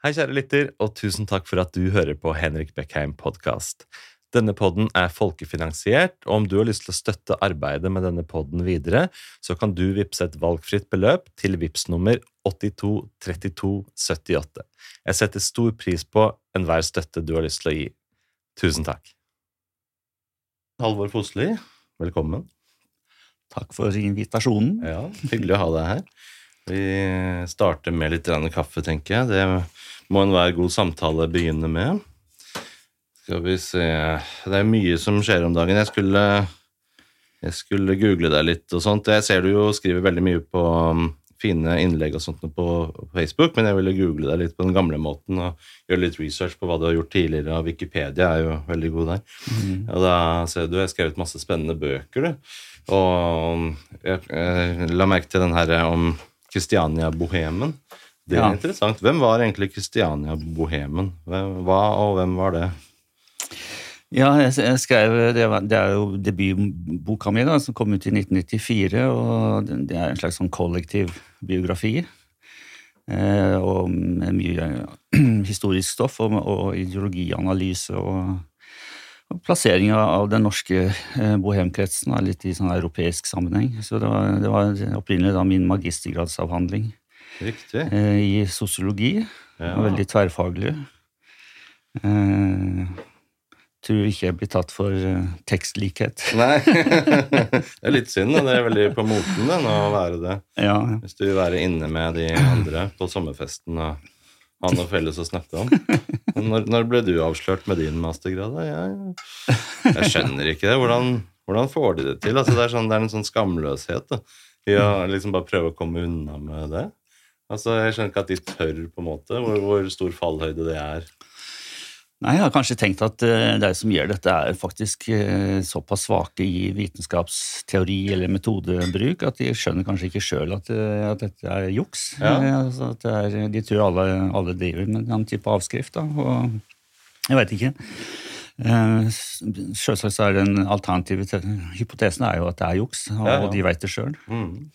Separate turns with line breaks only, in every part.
Hei, kjære lytter, og tusen takk for at du hører på Henrik Beckheim podkast. Denne podden er folkefinansiert, og om du har lyst til å støtte arbeidet med denne podden videre, så kan du vippse et valgfritt beløp til VIPS nummer 823278. Jeg setter stor pris på enhver støtte du har lyst til å gi. Tusen takk. Halvor Fosli, velkommen.
Takk for invitasjonen.
Ja, Hyggelig å ha deg her. Vi starter med litt kaffe, tenker jeg. Det må enhver god samtale begynne med. Skal vi se Det er mye som skjer om dagen. Jeg skulle, jeg skulle google deg litt og sånt. Jeg ser du jo skriver veldig mye på um, fine innlegg og sånt på Facebook, men jeg ville google deg litt på den gamle måten og gjøre litt research på hva du har gjort tidligere, og Wikipedia er jo veldig god der. Mm. Og da ser du jeg har skrevet masse spennende bøker, du. Og um, jeg, jeg la merke til den her om Kristiania-bohemen. Det er ja. interessant. Hvem var egentlig Kristiania-bohemen? Hva og hvem var det?
Ja, jeg, skrev det, var, det, er jo debutboka mi, da, som kom ut i 1994. og Det er en slags sånn kollektiv biografi. Eh, og med mye historisk stoff og, og ideologianalyse og, og plassering av den norske bohemkretsen bohemkretsen litt i sånn europeisk sammenheng. Så det var, det var opprinnelig da min magistergradsavhandling
Riktig.
Eh, i sosiologi. Ja. Veldig tverrfaglig. Eh, tror ikke jeg blir tatt for uh, tekstlikhet.
Nei, det er litt synd. Det er veldig på moten den, å være det.
Ja.
Hvis du vil være inne med de andre på sommerfesten og ha noe felles å snakke om. Når, når, ble du avslørt med din mastergrad? Jeg, jeg skjønner ikke det. Hvordan, hvordan, får de det til? Altså, det, er sånn, det, er en sånn skamløshet da. i å liksom bare prøve å komme unna med det. Altså, Jeg skjønner ikke at de tør, på en måte, hvor, hvor stor fallhøyde det er.
Nei, Jeg har kanskje tenkt at uh, de som gjør dette, er faktisk uh, såpass svake i vitenskapsteori eller metodebruk at de skjønner kanskje ikke sjøl at, uh, at, dette er juks. Ja. Altså er, de tror alle, alle, driver med den type avskrift. Da, og jeg veit ikke. Selvsagt er den alternative hypotesen er jo at det er juks, og, ja, ja. de veit det sjøl. Mm.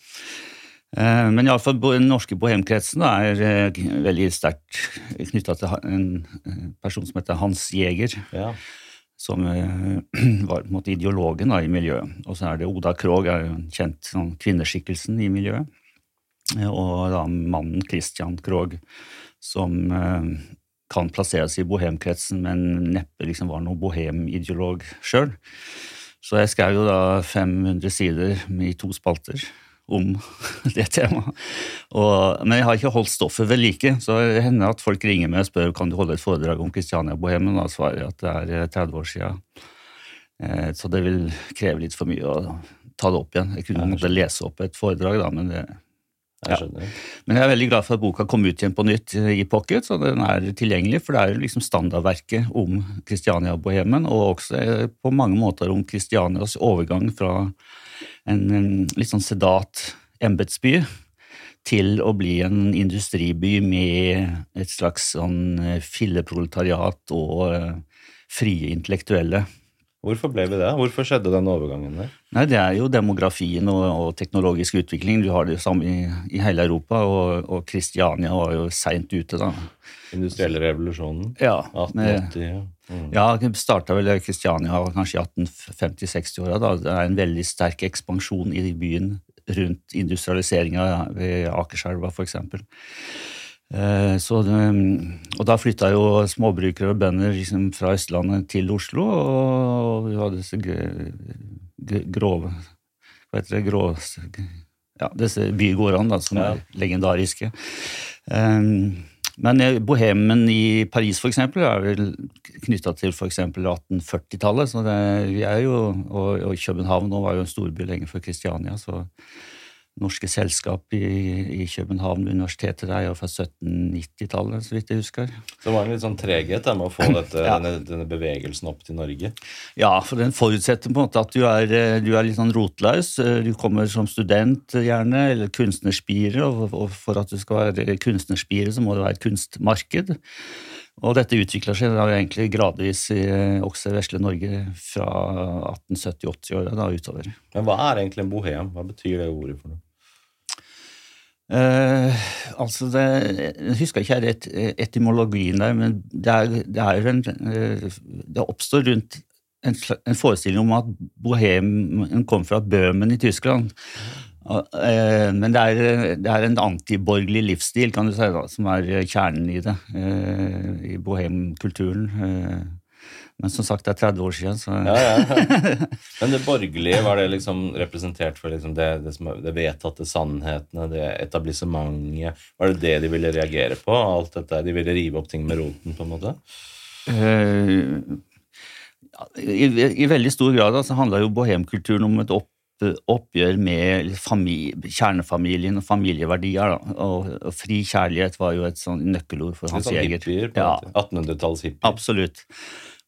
Eh, men iallfall den norske bohemkretsen er eh, veldig sterkt knytta til en person som heter Hans Jæger. Ja. Som eh, var på en måte ideologen da, i miljøet. Og så er det Oda Krogh, er jo kjent sånn, kvinneskikkelsen i miljøet. Og da mannen Christian Krogh, som kan plasseres i bohemkretsen, men neppe liksom var noen bohemideolog sjøl. Så jeg skrev jo da 500 sider i to spalter om det temaet. Og, men jeg har ikke holdt stoffet ved like, så det hender at folk ringer meg og spør kan du holde et foredrag om Kristiania-bohemen, og da svarer jeg at det er 30 eh, år siden. Eh, så det vil kreve litt for mye å ta det opp igjen. Jeg kunne måtte lese opp et foredrag, da, men det ja. Men jeg er veldig glad for at boka kom ut igjen på nytt i pocket, så den er tilgjengelig. For det er liksom standardverket om Kristiania-bohemen, og også eh, på mange måter om Kristianias overgang fra en, litt sånn sedat embetsby til å bli en industriby med et slags sånn eh, filleproletariat og uh, frie intellektuelle.
Hvorfor ble vi det? Hvorfor skjedde den overgangen der?
Nei, Det er jo demografien og, og teknologisk utvikling. Du har det samme i, i hele Europa, og, og Kristiania var jo seint ute, da.
Industrielle revolusjonen?
Ja.
1880, ja.
Mm. Ja, starta vel Kristiania kanskje i 1850-60-åra. Det er en veldig sterk ekspansjon i byen rundt industrialiseringa ved Akerselva, f.eks. Eh, så, og da flytta jo småbrukere og bønder liksom fra Østlandet til Oslo, og vi hadde disse grove Hva heter det? Grå, ja, disse bygårdene da, som er legendariske. Um, men bohemen i Paris for eksempel, er vel knytta til f.eks. 1840-tallet. så vi er jo, og, og København nå var jo en storby lenge før Kristiania. så norske selskap i, i København, universitetet der, fra 1790-tallet, så vidt jeg husker.
Så det var en litt sånn treghet med å få dette, ja. denne, denne, bevegelsen opp til Norge?
Ja, for den forutsetter på en måte at du er, du er litt sånn rotløs. Du kommer som student gjerne, eller kunstnerspire, og, og for at du skal være kunstnerspire, så må det være et kunstmarked. Og dette utvikla seg da egentlig gradvis i, også i vesle Norge fra 1870-80-åra utover.
Men hva er egentlig en bohem? Hva betyr det ordet for noe?
Uh, altså det, Jeg husker ikke rett etymologien der, men det, er, det, er en, uh, det oppstår rundt en, en, forestilling om at bohemen kom fra Bøhmen i Tyskland. Uh, men det er, det er en antiborgerlig livsstil kan du si da, som er kjernen i det, i bohemkulturen. Men som sagt, det er 30 år siden, så
ja, ja. Men det borgerlige, var det liksom representert for liksom det, det, som, det, vedtatte sannhetene, det etablissementet Var det det de ville reagere på? Alt dette, De ville rive opp ting med roten, på en måte? Uh,
i, i, veldig stor grad altså, handla jo bohemkulturen om et opp, oppgjør med familie, kjernefamilien og familieverdier. Og, og, fri kjærlighet var jo et sånn nøkkelord for Hans sånn.
Hippier, ja. 1800-talls hippier.
Absolutt.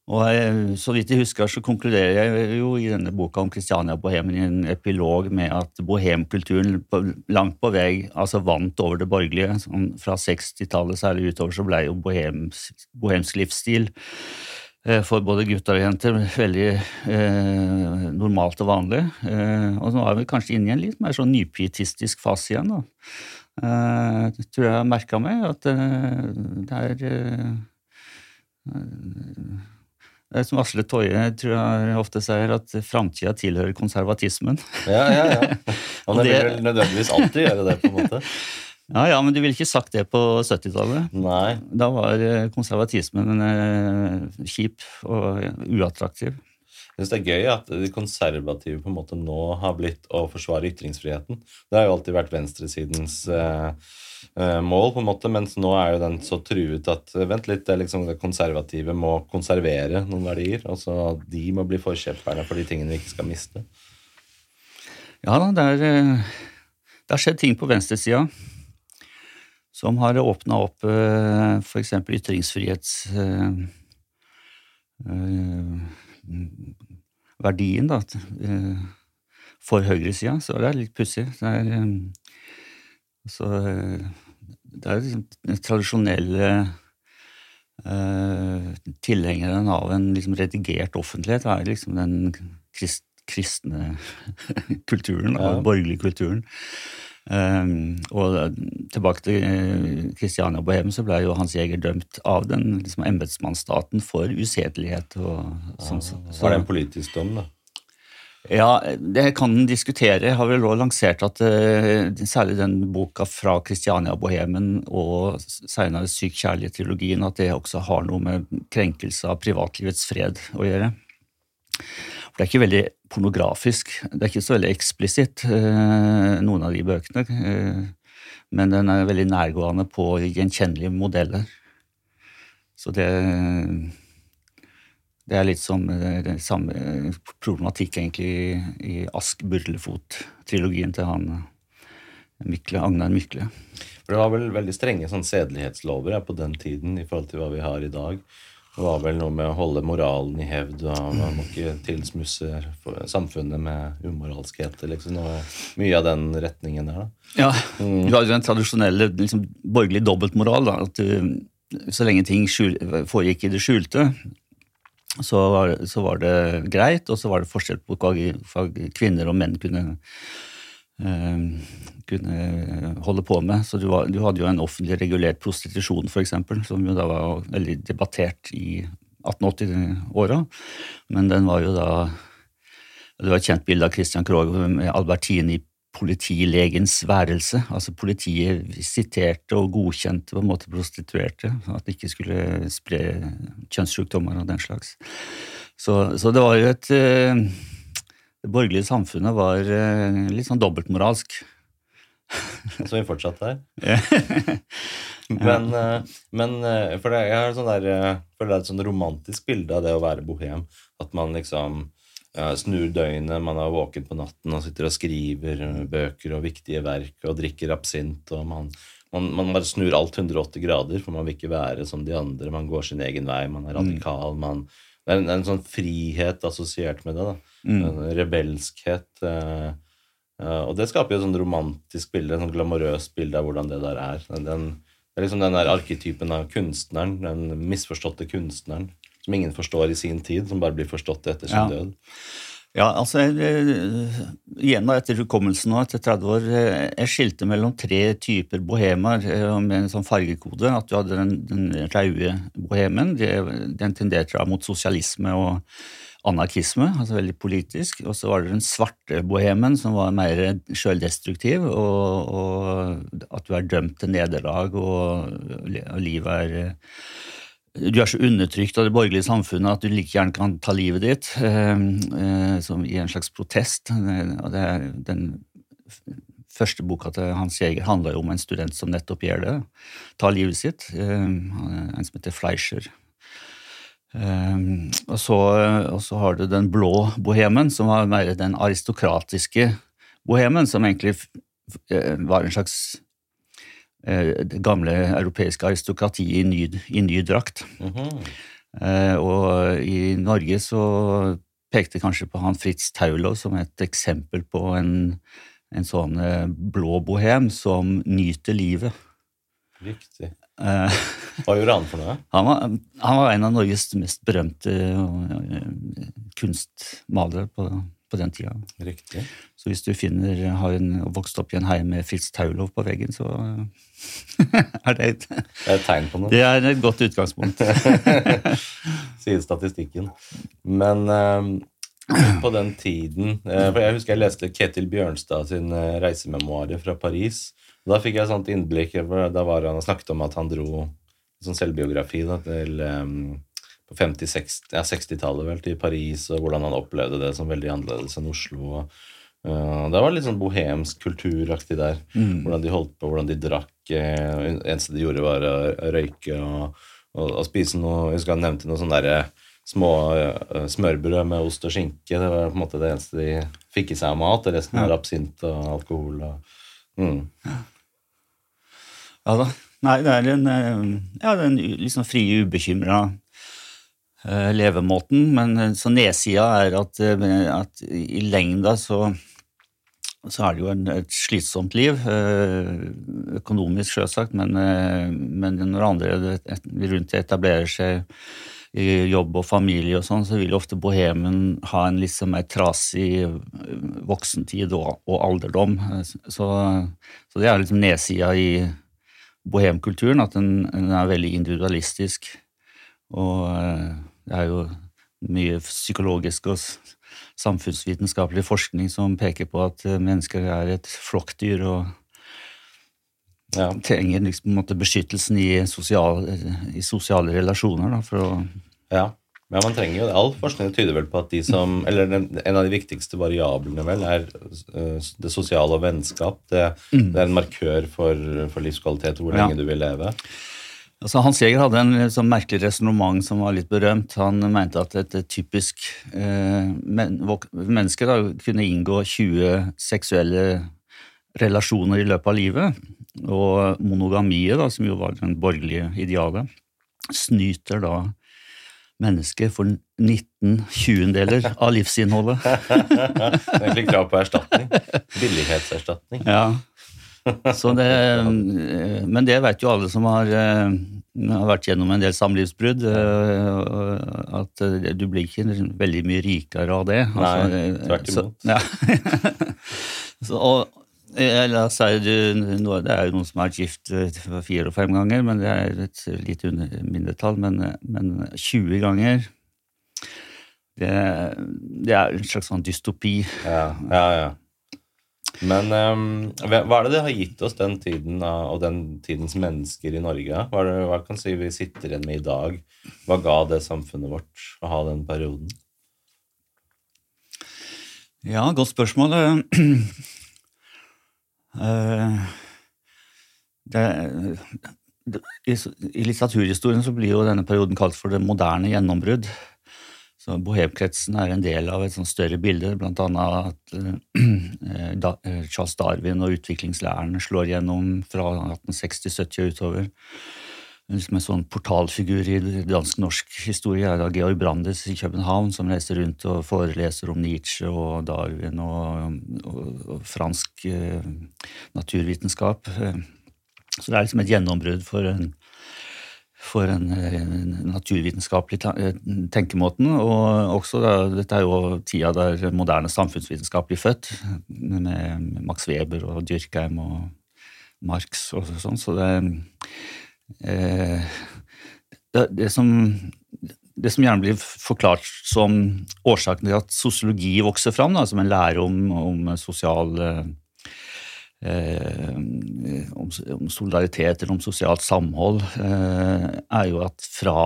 Og jeg, Så vidt jeg husker, så konkluderer jeg jo i denne boka om Kristiania og Bohemen i en epilog med at bohemkulturen langt på vei altså vant over det borgerlige. Sånn, fra 60-tallet særlig utover så ble jo bohems, bohemsk livsstil eh, for både gutter og jenter veldig eh, normalt og vanlig. Eh, og nå er vi kanskje inne i en litt mer sånn nypietistisk fase igjen. da. Eh, jeg tror jeg har merka meg at eh, det er eh, det som Asle Toje tror jeg ofte sier, at framtida tilhører konservatismen.
Ja, ja, ja. Og det vil vel nødvendigvis alltid gjøre det, på en måte.
Ja, ja, men du ville ikke sagt det på 70-tallet.
Nei.
Da var eh, konservatismen eh, kjip og uattraktiv.
Jeg synes Det er gøy at de konservative på en måte nå har blitt å forsvare ytringsfriheten. Det har jo alltid vært venstresidens eh, Eh, mål, på en måte, mens nå er jo den så truet at eh, Vent litt, det, liksom, det konservative må konservere noen verdier. altså De må bli forkjemperne for de tingene vi ikke skal miste.
Ja da, det, er, eh, det har skjedd ting på venstresida som har åpna opp f.eks. ytringsfrihetsverdien da, for høyresida, så det er litt pussig. Det er så eh, det er liksom den tradisjonelle eh, tilhengeren av en liksom redigert offentlighet er liksom den krist, kristne kulturen, ja. den borgerlige kulturen. Um, og tilbake til Kristiania Bohem, så ble jo Hans Jæger dømt av den liksom, embetsmannsstaten for usedelighet. Og, sånn,
så, så, Var det en politisk dom, da?
Ja, det kan en diskutere. Jeg har vel også lansert at uh, særlig den boka fra Kristiania Bohemen og senere Syk kjærlighet-trilogien, at det også har noe med krenkelse av privatlivets fred å gjøre. For det er ikke veldig pornografisk. Det er ikke så veldig eksplisitt, uh, noen av de bøkene. Uh, men den er veldig nærgående på gjenkjennelige modeller. Så det det er litt som eh, den samme problematikk egentlig i Ask Burlefot-trilogien til han Mykle, Agnar Mykle.
For Det var vel veldig strenge sånn sedelighetslover ja, på den tiden i forhold til hva vi har i dag. Det var vel noe med å holde moralen i hevd, og man må ikke tilsmusse samfunnet med umoralskhet. Liksom, og mye av den retningen der. da.
Ja, mm. Du har jo den tradisjonelle liksom, borgerlige dobbeltmoral. da, at Så lenge ting skjul, foregikk i det skjulte, så var, så var, det greit, og så var det forskjell på hva kvinner og menn kunne, øh, kunne holde på med. Så du, var, du, hadde jo en offentlig regulert prostitusjon, f.eks., som jo da var veldig debattert i 1880-åra. Men den var jo da Det var et kjent bilde av Christian Krohg med Albertini politilegens værelse. Altså Politiet visiterte og godkjente på en måte prostituerte, at det ikke skulle spre kjønnssykdommer og den slags. Så, så det var jo et eh, Det borgerlige samfunnet var eh, litt sånn dobbeltmoralsk.
Så vi fortsatte her. men, eh, men for det, jeg har sånn der, for det er et sånn romantisk bilde av det å være bohem. At man liksom ja, snur døgnet, man er våken på natten og sitter og skriver bøker og viktige verk og drikker absint. og man, man, man bare snur alt 180 grader, for man vil ikke være som de andre. Man går sin egen vei, man er mm. radikal. Man, det, er en, en, sånn frihet assosiert med det. mm. En rebelskhet. Eh, eh, og det skaper jo et sånn romantisk bilde, et sånn glamorøst bilde av hvordan det der er. Den, det er liksom den der arketypen av kunstneren, den misforståtte kunstneren som ingen forstår i sin tid, som bare blir forstått etter sin ja. død.
Ja, altså Igjen da, etter hukommelsen nå, etter 30 år Jeg skilte mellom tre typer bohemer med en sånn fargekode. At du hadde den, den raue bohemen. Den tenderte mot sosialisme og anarkisme, altså veldig politisk. Og så var det den svarte bohemen, som var mer sjøldestruktiv, og, og, at du er dømt til nederlag, og, og livet er du er så undertrykt av det borgerlige samfunnet at du like gjerne kan ta livet ditt, eh, eh, som i en slags protest. Og det er den første boka til Hans Jæger handler jo om en student som nettopp gjør det. Tar livet sitt. Eh, en som heter Fleischer. Um, og, så, og, så, har du den blå bohemen, som var mer den aristokratiske bohemen, som egentlig uh, var en slags det gamle europeiske aristokratiet i ny, i ny drakt. Mm -hmm. og i Norge så pekte kanskje på han Fritz Taulow som et eksempel på en, en sånn blå bohem som nyter livet.
Riktig. Eh, Hva gjorde han for noe?
Han var, han var en av Norges mest berømte kunstmalere på, på, den tida.
Riktig.
Så hvis du finner, har en, vokst opp i en heim med Fritz Taulov på veggen, så er det et,
det er et tegn på noe.
Det er et godt utgangspunkt.
Sier statistikken. Men um, på den tiden for Jeg husker jeg leste Ketil Bjørnstad sin reisememoarer fra Paris. og Da fikk jeg et sånt innblikk. Da var han snakket om at han dro sånn selvbiografi da, til um, på 50-60-tallet ja, 60 vel, til Paris, og hvordan han opplevde det som veldig annerledes enn Oslo. Og, uh, det var litt sånn bohemsk kulturaktig der. Mm. Hvordan de holdt på, hvordan de drakk. Uh, eneste de gjorde, var å røyke og, og, og, spise noe Jeg husker han nevnte noe sånn derre små uh, smørbrød med ost og skinke. Det var på en måte det eneste de fikk i seg av mat. Og resten var absint og alkohol. Og, mm.
Ja da. Nei, det er en, eh, ja, den liksom frie, ubekymra levemåten. Men eh, så nedsida er at, at i lengda så, så er det jo en, et slitsomt liv. Økonomisk, sjølsagt, men, men når andre rundt etablerer seg i jobb og familie og sånn, så vil ofte bohemen ha en litt mer trasig voksentid og, og alderdom. Så, så, det er liksom nedsida i bohemkulturen, at den, den, er veldig individualistisk. Og eh, det er jo mye psykologisk og samfunnsvitenskapelig forskning som peker på at eh, mennesker er et flokkdyr og ja. trenger liksom, beskyttelsen i, sosial, i, sosiale relasjoner da, for å
ja. Men man trenger jo All forskning tyder vel på at de som Eller en av de viktigste variablene vel er eh, det sosiale og vennskap. Det, mm. det er en markør for, for livskvalitet og hvor lenge du vil leve.
Altså, Hans Jæger hadde en sånn merkelig resonnement som var litt berømt. Han mente at et typisk eh, men, menneske da, kunne inngå 20 seksuelle relasjoner i løpet av livet. Og monogamiet, da, som jo var den borgerlige idealet, snyter da mennesket for 19 tjuendeler av livsinnholdet.
Egentlig krav på erstatning. Billighetserstatning.
Ja. Det, men det vet jo alle som har, eh, har, vært gjennom en del samlivsbrudd, eh, at du blir ikke veldig mye rikere av det.
Nei, altså, tvert imot.
Ja. så, og, La oss si det er jo noen som har vært gift eh, fire og fem ganger, men det er et litt under, mindretall. Men, men 20 ganger det, det, er en slags sånn dystopi.
Ja, ja, ja. Men um, hva er det det har gitt oss den tiden og den tidens mennesker i Norge? Hva, det, hva kan si vi sitter igjen med i dag? Hva ga det samfunnet vårt å ha den perioden?
Ja, godt spørsmål. Eh, det, I litteraturhistorien så blir jo denne perioden kalt for det moderne gjennombrudd. Så Bohemkretsen er en del av et større bilde, annet at uh, da, Charles Darwin og utviklingslæren slår gjennom fra 1860-, 70 og utover liksom en sånn portalfigur i dansk-norsk historie er da Georg Brandes i København, som reiser rundt og foreleser om Nietzsche og Darwin og, og, og fransk eh, naturvitenskap. Så det er liksom et gjennombrudd for, en, for den naturvitenskapelige tenkemåten. Og også da, dette er jo tida der moderne samfunnsvitenskap blir født, med Max Weber og Dyrkheim og Marx og sånn. Så det, det, det som det som gjerne blir forklart som årsaken til at sosiologi vokser fram, da, som en lære om, om sosial eh, om, om, solidaritet eller om sosialt samhold, eh, er jo at fra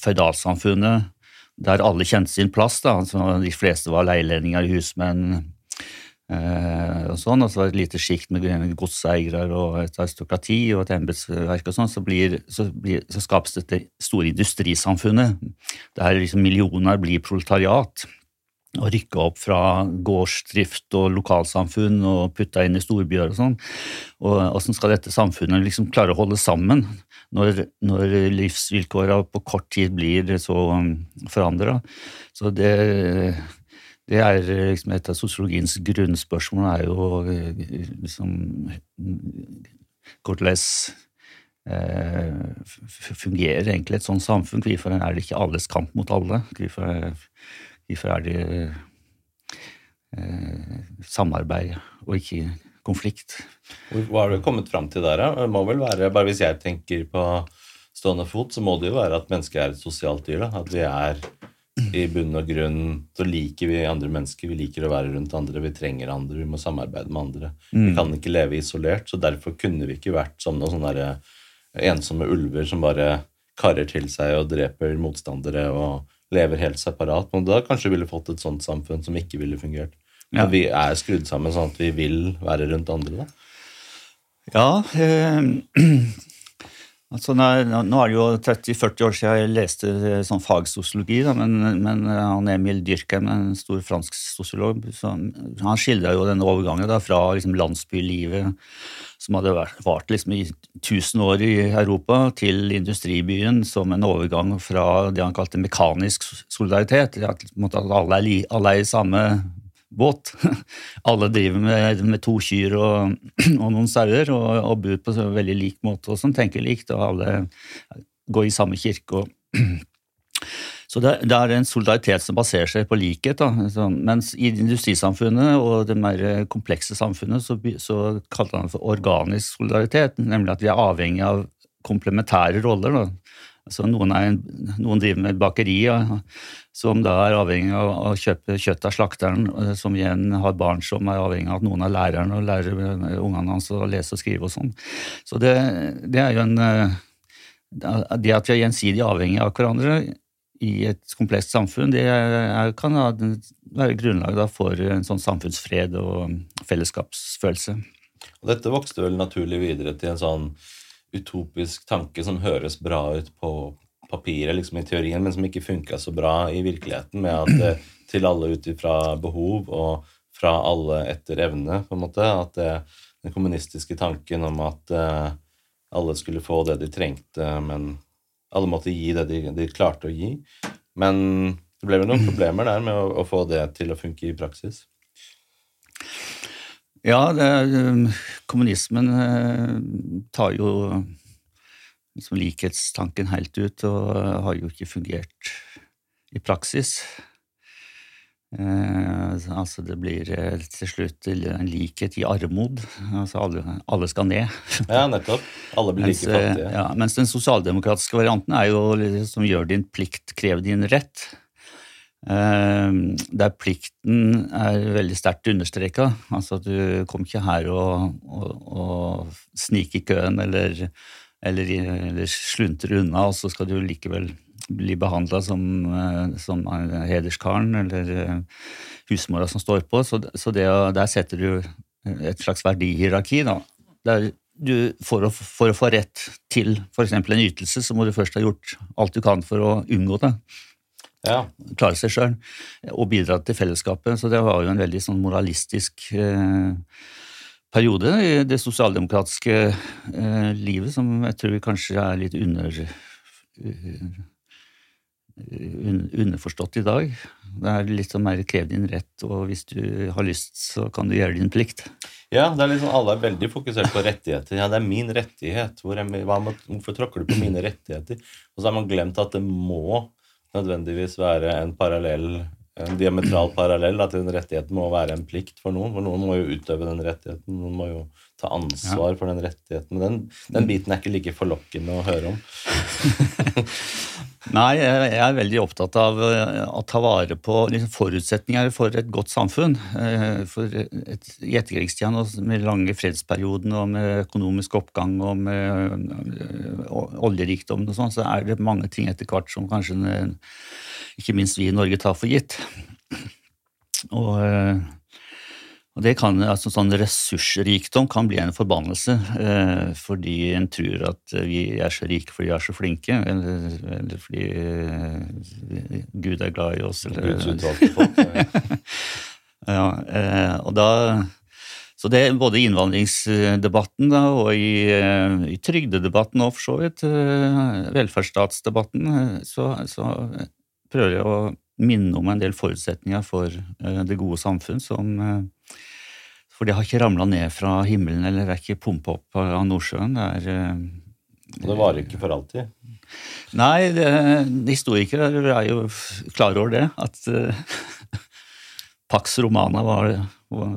føydalsamfunnet, der alle kjente sin plass, da, altså de fleste var leilendinger husmenn, Eh, og sånn, altså Et lite sjikt med godseiere og et aristokrati og et embetsverk, og sånn, så, blir, så, blir, så, skapes dette store industrisamfunnet, der liksom millioner blir proletariat. Og rykka opp fra gårdsdrift og lokalsamfunn og putta inn i storbyer og sånn. Og Åssen skal dette samfunnet liksom klare å holde sammen når, når livsvilkåra på kort tid blir så um, forandra? Så det det er liksom Et av sosiologiens grunnspørsmål er jo eh, liksom Hvordan eh, fungerer egentlig et sånt samfunn? Hvorfor er det ikke alles kamp mot alle? Hvorfor, hvorfor er det eh, samarbeid og ikke konflikt?
Hva har du kommet fram til der? Det må vel være, bare Hvis jeg tenker på stående fot, så må det jo være at mennesket er et sosialt dyr. Da. At vi er i bunn og grunn så liker vi andre mennesker. Vi liker å være rundt andre, vi trenger andre, vi må samarbeide med andre. Mm. Vi kan ikke leve isolert, så derfor kunne vi ikke vært som noen sånne ensomme ulver som bare karer til seg og dreper motstandere og lever helt separat. Men da kanskje vi ville fått et sånt samfunn som ikke ville fungert. Ja. Vi er skrudd sammen sånn at vi vil være rundt andre, da.
Ja, eh, Altså, nå, er det jo 30-40 år siden jeg leste eh, sånn fagsosiologi, da, men, men eh, han Emil Dyrkheim, en stor fransk sosiolog, så, han skildra jo denne overgangen da, fra liksom, landsbylivet som hadde vart liksom, i 1000 år i Europa, til industribyen som en overgang fra det han kalte mekanisk solidaritet. At alle, er, alle er i samme båt. Alle driver med, med to kyr og, og noen sauer og, og bor på en veldig lik måte og som tenker likt, og alle går i samme kirke. Og, så det, det, er en solidaritet som baserer seg på likhet. Så, mens i industrisamfunnet og det mer komplekse samfunnet så, så kalte han det for organisk solidaritet, nemlig at vi er avhengig av komplementære roller. Da. Altså noen, er, noen, driver med bakeri ja, som da er avhengig av å kjøpe kjøtt av slakteren, eh, som igjen har barn som er avhengig av at noen er læreren og lærer ungene hans å lese og skrive og sånn. Så det, det, er jo en eh, Det at vi er gjensidig avhengig av hverandre i et komplekst samfunn, det kan være grunnlag for en sånn samfunnsfred og fellesskapsfølelse.
Og dette vokste vel naturlig videre til en sånn utopisk tanke som høres bra ut på papiret, liksom i teorien, men som ikke funka så bra i virkeligheten, med at eh, til alle ut ifra behov og fra alle etter evne, på en måte. At det, den kommunistiske tanken om at uh, alle skulle få det de trengte, men alle måtte gi det de, de klarte å gi. Men det ble vel noen problemer der med å, å få det til å funke i praksis?
Ja, det, um, kommunismen uh, tar jo liksom likhetstanken helt ut, og har jo ikke fungert i praksis. Eh, altså det blir eh, til slutt en likhet i armod. Altså alle, alle skal ned.
Ja, nettopp. Alle blir mens, like fattige.
Ja, mens den sosialdemokratiske varianten er jo som gjør din plikt, krev din rett. Eh, der plikten er veldig sterkt understreka. Altså, du kom ikke her og, og, og snike i køen eller, eller, eller sluntre unna, og så skal du likevel bli behandla som, eh, som hederskaren eller eh, husmora som står på. Så, så det, der setter du et slags verdihierarki. da. Der du, for, å, for, å, få rett til f.eks. en ytelse, så må du først ha gjort alt du kan for å unngå det
ja.
klare seg sjøl og bidra til fellesskapet. Så det var jo en veldig sånn moralistisk eh, periode i det sosialdemokratiske eh, livet som jeg tror kanskje er litt under uh, underforstått i dag. Det er litt sånn mer krev din rett, og hvis du har lyst, så kan du gjøre din plikt.
Ja, det er liksom, alle er veldig fokusert på rettigheter. Ja, det er min rettighet. Hvor er, hva, hvorfor tråkker du på mine rettigheter? Og så har man glemt at det må nødvendigvis være en parallell en diametral parallell. At den rettigheten må være en plikt for noen. For noen må jo utøve den rettigheten. Noen må jo ta ansvar for den rettigheten. Men den, den, biten er ikke like forlokkende å høre om.
Nei, jeg er veldig opptatt av eh, å ta vare på liksom, forutsetninger for et godt samfunn. Eh, for et, I etterkrigstida med lange fredsperioden og med økonomisk oppgang og med eh, oljerikdom og sånn, så er det mange ting etter hvert som kanskje ikke minst vi i Norge tar for gitt. Og og det kan, altså sånn Ressursrikdom kan bli en forbannelse eh, fordi en tror at vi er så rike fordi vi er så flinke, eller, eller fordi eh, Gud er glad i oss. Eller,
Guds utvalgte folk.
ja, eh, og da, så det er både i innvandringsdebatten da, og i, eh, i trygdedebatten og for så vidt, eh, velferdsstatsdebatten, eh, så, så prøver jeg å minne om en del forutsetninger for det gode samfunn som for det har ikke ramla ned fra himmelen eller er ikke pumpa opp av Nordsjøen. Det er
eh, Og det varer ikke for alltid?
Nei, det, historikere er jo klar over det. At uh, Pax Romana var, var,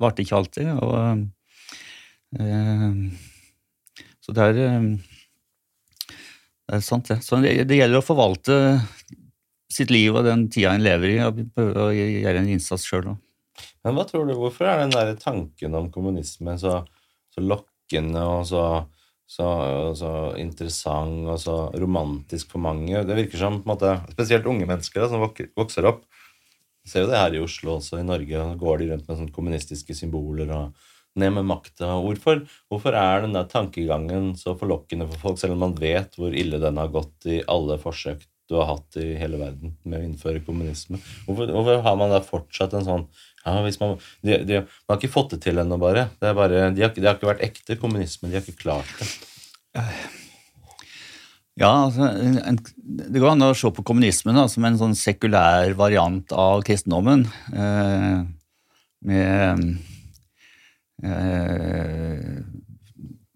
varte ikke alltid. Og, uh, så det er, det er sant, det. Så det, det, gjelder å forvalte sitt liv og den tida en lever i, og, og gjøre en innsats sjøl òg.
Men hva tror du, hvorfor er den der tanken om kommunisme så, så lokkende og så, så, så, interessant og så romantisk for mange? Det virker som måte, spesielt unge mennesker da, som vokser opp. Vi ser jo det her i Oslo også, i Norge. og går de rundt med sånne kommunistiske symboler og ned med makta. Hvorfor, hvorfor er den der tankegangen så forlokkende for folk, selv om man vet hvor ille den har gått i alle forsøk du har hatt i hele verden med å innføre kommunisme? Hvorfor, hvorfor har man da fortsatt en sånn ja, man, de, de, man har ikke fått det til ennå, bare. Bare de, har, de, har, ikke vært ekte kommunisme. De har ikke klart det.
Ja, altså, en, Det går an å se på kommunismen da, som en sånn sekulær variant av kristendommen. Eh, med eh,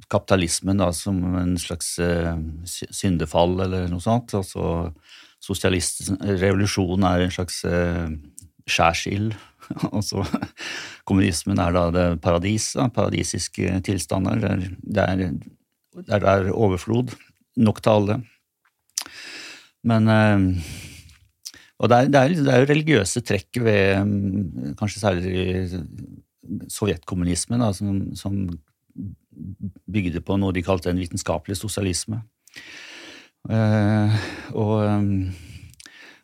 kapitalismen da, som en slags eh, syndefall eller noe sånt. Altså Revolusjonen er en slags eh, skjærsild Altså, kommunismen er da det paradis, da, paradisiske tilstander. Der det er, er overflod. Nok til alle. Men eh, Og det er, det, er, det er, jo religiøse trekk ved kanskje særlig sovjetkommunismen, da, som, som bygde på noe de kalte en vitenskapelig sosialisme. Uh, og,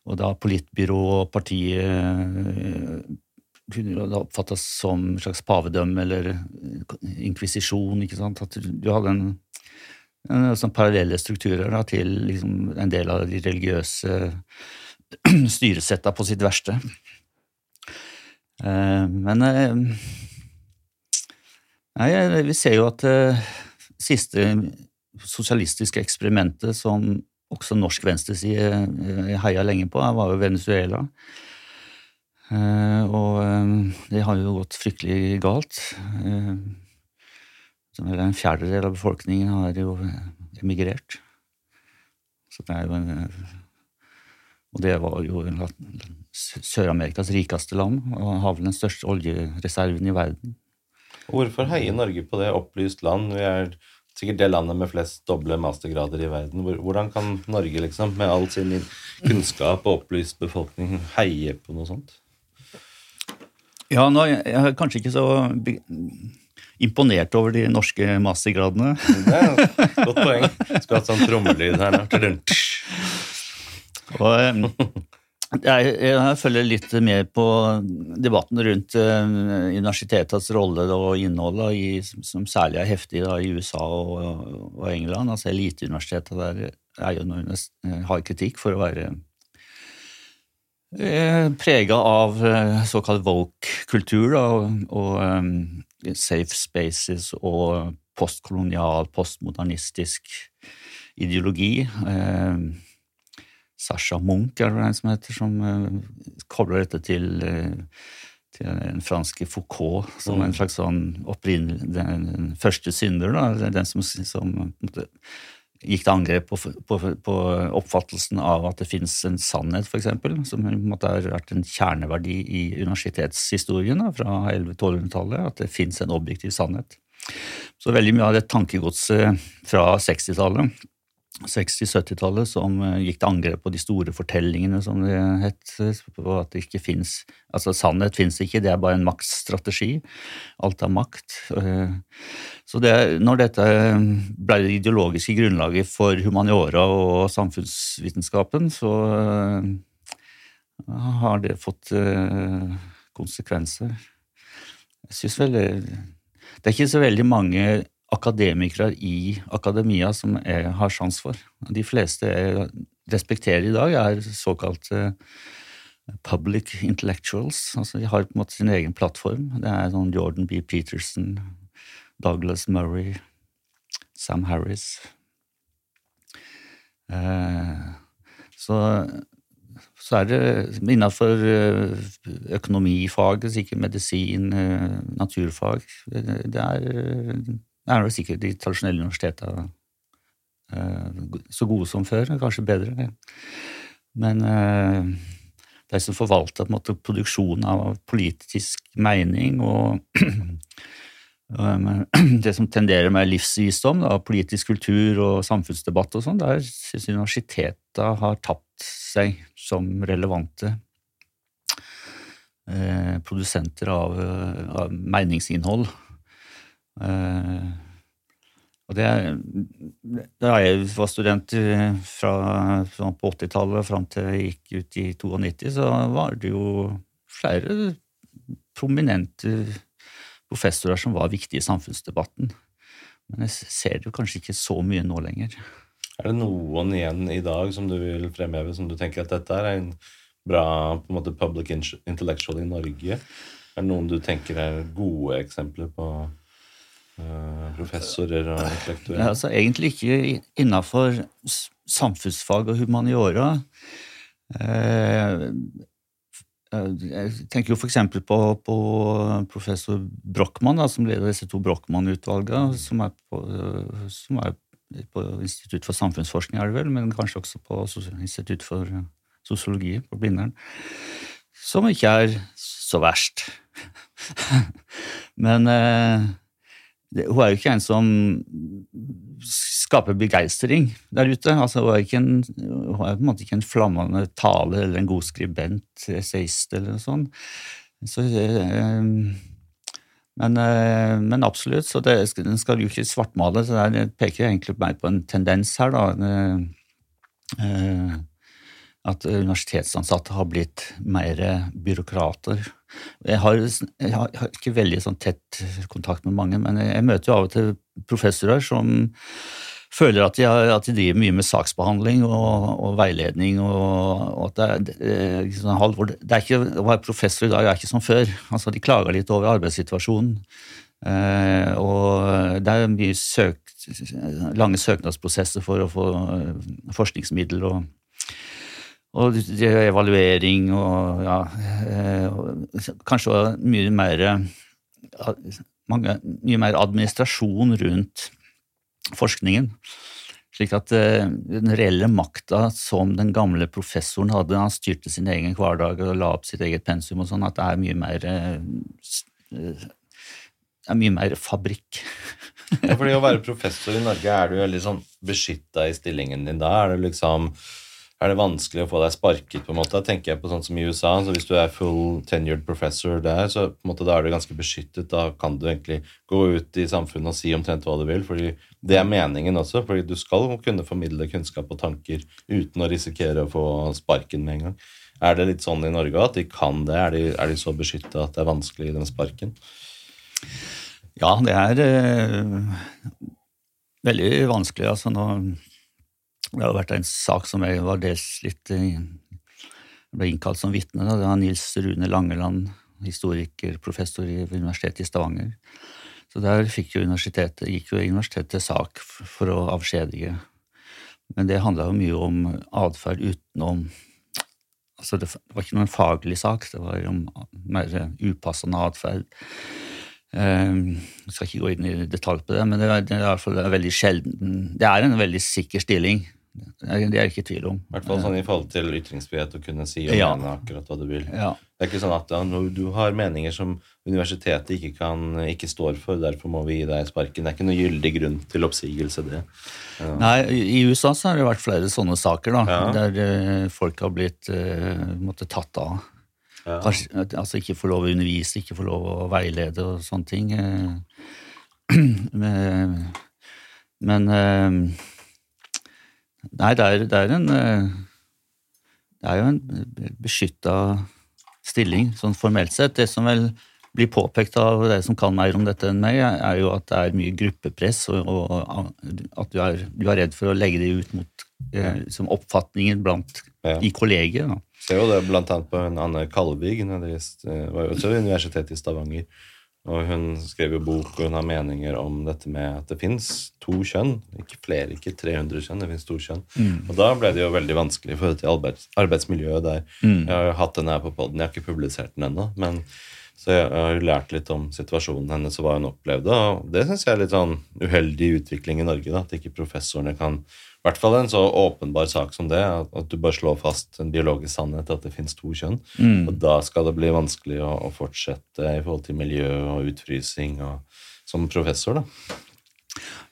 og, da politbyrå og partiet kunne det oppfattes som en slags pavedømme eller inkvisisjon. ikke sant? At du hadde en, en sånn parallelle strukturer da, til liksom, en del av de religiøse styresetta på sitt verste. Uh, men uh, nei, vi ser jo at eh, siste sosialistiske eksperimentet som også norsk venstreside eh, heia lenge på, var jo Venezuela. Eh, og eh, det har jo gått fryktelig galt. Eh, en fjerdedel av befolkningen har jo emigrert. Så det er jo en Og det var jo Sør-Amerikas rikeste land, og har vel den største oljereserven i verden.
Hvorfor heier Norge på det? Opplyst land. Vi er sikkert det landet med flest doble mastergrader i verden. Hvordan kan Norge, liksom, med all sin kunnskap og opplyst befolkning, heie på noe sånt?
Ja, nå er jeg kanskje ikke så imponert over de norske mastergradene.
Er godt poeng. Skal ha sånn trommelyd her nå.
Og, jeg, jeg, følger litt mer på debatten rundt uh, universitetets rolle og innhold, i, som særlig er heftig da, i USA og, og England. Altså Eliteuniversitetet der er jo noen, har kritikk for å være Eh, Prega av eh, såkalt woke-kultur og, og um, safe spaces og postkolonial, postmodernistisk ideologi. Um, Sasha Munch, er det en som heter, som uh, kobler dette til, uh, til den franske Foucault som mm. en slags sånn opprinnelig den, den, første synder. da, Den som, som måte, gikk til angrep på, på, på, oppfattelsen av at det finnes en sannhet, f.eks., som måte, har vært en kjerneverdi i universitetshistorien da, fra 1100-1200-tallet, at det finnes en objektiv sannhet. Så veldig mye av det tankegodset fra 60-tallet 60-70-tallet som eh, gikk til angrep på de store fortellingene, som det het. På at det ikke finnes Altså, sannhet fins ikke, det er bare en maktstrategi. Alt er makt. Eh, så det, når dette ble det ideologiske grunnlaget for humaniora og samfunnsvitenskapen, så eh, har det fått konsekvenser. Jeg syns vel det er ikke så veldig mange akademikere i akademia som jeg har sjans for. De fleste jeg respekterer i dag, er såkalte public intellectuals. Altså De har på en måte sin egen plattform. Det er sånn Jordan B. Peterson, Douglas Murray, Sam Harris. Eh, så så er det innenfor eh, økonomifaget, sikkert medisin, eh, naturfag Det er, det er sikkert de tradisjonelle universitetene eh, så gode som før, kanskje bedre. Men de som måte, produksjonen av politisk mening og det som tenderer med livsvisdom, da, politisk kultur og samfunnsdebatt og sånn, der syns universitetet har tapt seg som relevante eh, produsenter av, av meningsinnhold. Eh, og det, Da jeg var student fra, fra på 80-tallet fram til jeg gikk ut i 92, så var det jo flere prominente professorer som var viktige i samfunnsdebatten. Men jeg ser det kanskje ikke så mye nå lenger.
Er det noen igjen i dag som du vil fremheve som du tenker at dette er en bra på en måte, public intellectual i Norge? Er det noen du tenker er gode eksempler på professorer og intellektuelle?
Ja, altså, egentlig ikke innafor samfunnsfag og humaniora. Uh, jeg tenker jo f.eks. På, på professor Brochmann, som leder disse to Brochmann-utvalgene, som, som, er på Institutt for samfunnsforskning, er det vel, men kanskje også på Institutt for eh, sosiologi på Blindern, som ikke er så verst. men eh, hun er jo ikke en som skaper begeistring der ute. Altså, hun, er en, hun, er på en måte ikke en flammende tale eller en god skribent, essayist eller noe sånt. Så eh, men, eh, men, absolutt, så det, den skal jo ikke svartmale. så Det peker egentlig mer på en tendens her. da, eh, At universitetsansatte har blitt mer byråkrater. Jeg har, jeg har ikke veldig sånn tett kontakt med mange, men jeg møter jo av og til professorer som føler at de, at de, driver mye med saksbehandling og, og veiledning. og, og at det, er, sånn halvor, det er ikke, Å være professor i dag er ikke som før. altså De klager litt over arbeidssituasjonen. Eh, og det er mye søkt, lange søknadsprosesser for å få eh, forskningsmiddel og, og evaluering og ja eh, Kanskje mye mer, mange, mye mer administrasjon rundt forskningen. Slik at uh, den reelle makta som den gamle professoren hadde, han styrte sin egen hverdag og la opp sitt eget pensum og sånn, at det er mye mer uh, er mye mer fabrikk.
ja, fordi å være professor i Norge, er du veldig sånn beskytta i stillingen din da? Er det liksom er det vanskelig å få deg sparket. på en måte. Tenker jeg på sånn som i USA. så Hvis du er full tenured professor der, så på en måte da er du ganske beskyttet. Da kan du egentlig gå ut i samfunnet og si omtrent hva du vil. fordi Det er meningen også. fordi du skal kunne formidle kunnskap og tanker uten å risikere å få sparken med en gang. Er det litt sånn i Norge at de kan det? Er de, er de så beskytta at det er vanskelig i den sparken?
Ja, det er øh, veldig vanskelig. altså nå det har vært en sak som jeg var dels litt Jeg ble innkalt som vitne. Det var Nils Rune Langeland, historiker, professor i Universitetet i Stavanger. Så der fikk jo universitetet, gikk jo universitetet til sak for å avskjedige Men det handla jo mye om atferd utenom altså det, var ikke noen faglig sak, det var om mer upassende atferd. Jeg skal ikke gå inn i detalj på det, men det er, det er veldig sjelden Det er en veldig sikker stilling. Det er ikke i tvil om.
I hvert fall sånn i forhold til ytringsfrihet å kunne si og ja. mene akkurat hva du vil.
Ja.
Det er ikke sånn at du har meninger som universitetet ikke, kan, ikke står for, derfor må vi gi deg sparken. Det er ikke noe gyldig grunn til oppsigelse, det.
Ja. Nei, I USA så har det vært flere sånne saker da, der uh, folk har blitt uh, måtte tatt av. Kanskje, altså ikke få lov å undervise, ikke få lov å veilede og sånne ting. Uh, men Nei, det er, det er en eh, Det er jo en beskytta stilling, sånn formelt sett. Det som vel blir påpekt av dere som kan mer om dette enn meg, er jo at det er mye gruppepress, og, og at du er, du er, redd for å legge det ut mot eh, som oppfatningen blant, ja. i kollegiet.
Ser jo det blant annet på Anne Kalvig, det var jo også ved Universitetet i Stavanger. Og hun skrev jo bok, og hun har meninger om dette med at det fins to kjønn. Ikke flere, ikke 300 kjønn, det fins to kjønn. Mm. Og da ble det jo veldig vanskelig for dette arbeids, arbeidsmiljøet der. Mm. Jeg har jo hatt den her på poden, jeg har ikke publisert den ennå. men så jeg har jo lært litt om situasjonen hennes og hva hun opplevde. Og det syns jeg er litt sånn uheldig utvikling i Norge, da, at ikke professorene kan i hvert fall en så åpenbar sak som det, at du bare slår fast en biologisk sannhet, at det finnes to kjønn. Mm. Og da skal det bli vanskelig å, å, fortsette i forhold til miljø og utfrysing og, som professor, da.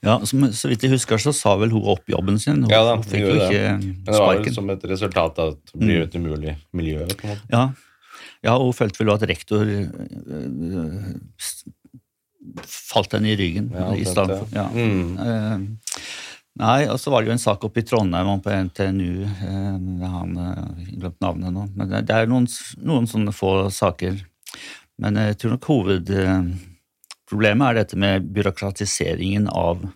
Ja, som, Så vidt jeg husker, så sa vel hun opp jobben sin. Hun,
ja da, hun fikk jo ikke det. Men det var vel som et resultat av at det blir mm. et umulig miljø. på en måte.
Ja, ja og hun følte vel at rektor øh, falt henne i ryggen ja, i stedet for. Ja. Mm. Nei, og så var det jo en sak oppe i Trondheim om på NTNU Jeg Han eh, glemt navnet nå. Men det, er noen, noen, sånne få saker. Men jeg tror nok hovedproblemet er dette med byråkratiseringen av,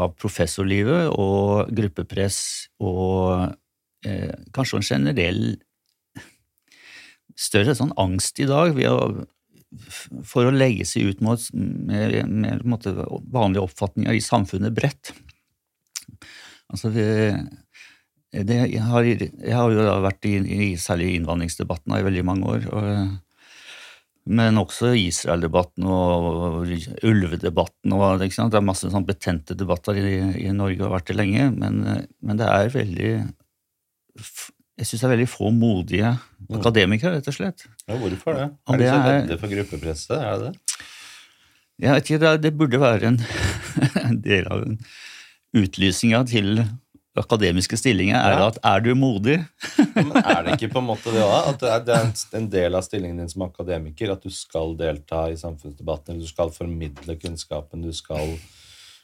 av professorlivet og gruppepress og eh, kanskje en generell større sånn angst i dag å for å legge seg ut mot, med, med, med vanlige oppfatninger i samfunnet bredt. Altså, vi, det, jeg, har, jeg, har, jo vært i, i særlig innvandringsdebatten i veldig mange år. Og, men også Israel-debatten og ulvedebatten. Og, det, det er masse sånn betente debatter i, i, Norge og har vært det lenge. Men, men det er veldig Jeg syns det er veldig få modige mm. akademikere, rett og slett.
Ja, hvorfor det? Er de så redde for gruppepresset? Er det det?
Jeg vet ikke, det, det burde være en, en del av en utlysninga til akademiske stillinger er ja. at 'er du modig'?
Men er det ikke på en måte det òg? At det er en del av stillingen din som akademiker at du skal delta i samfunnsdebatten, eller du skal formidle kunnskapen, du skal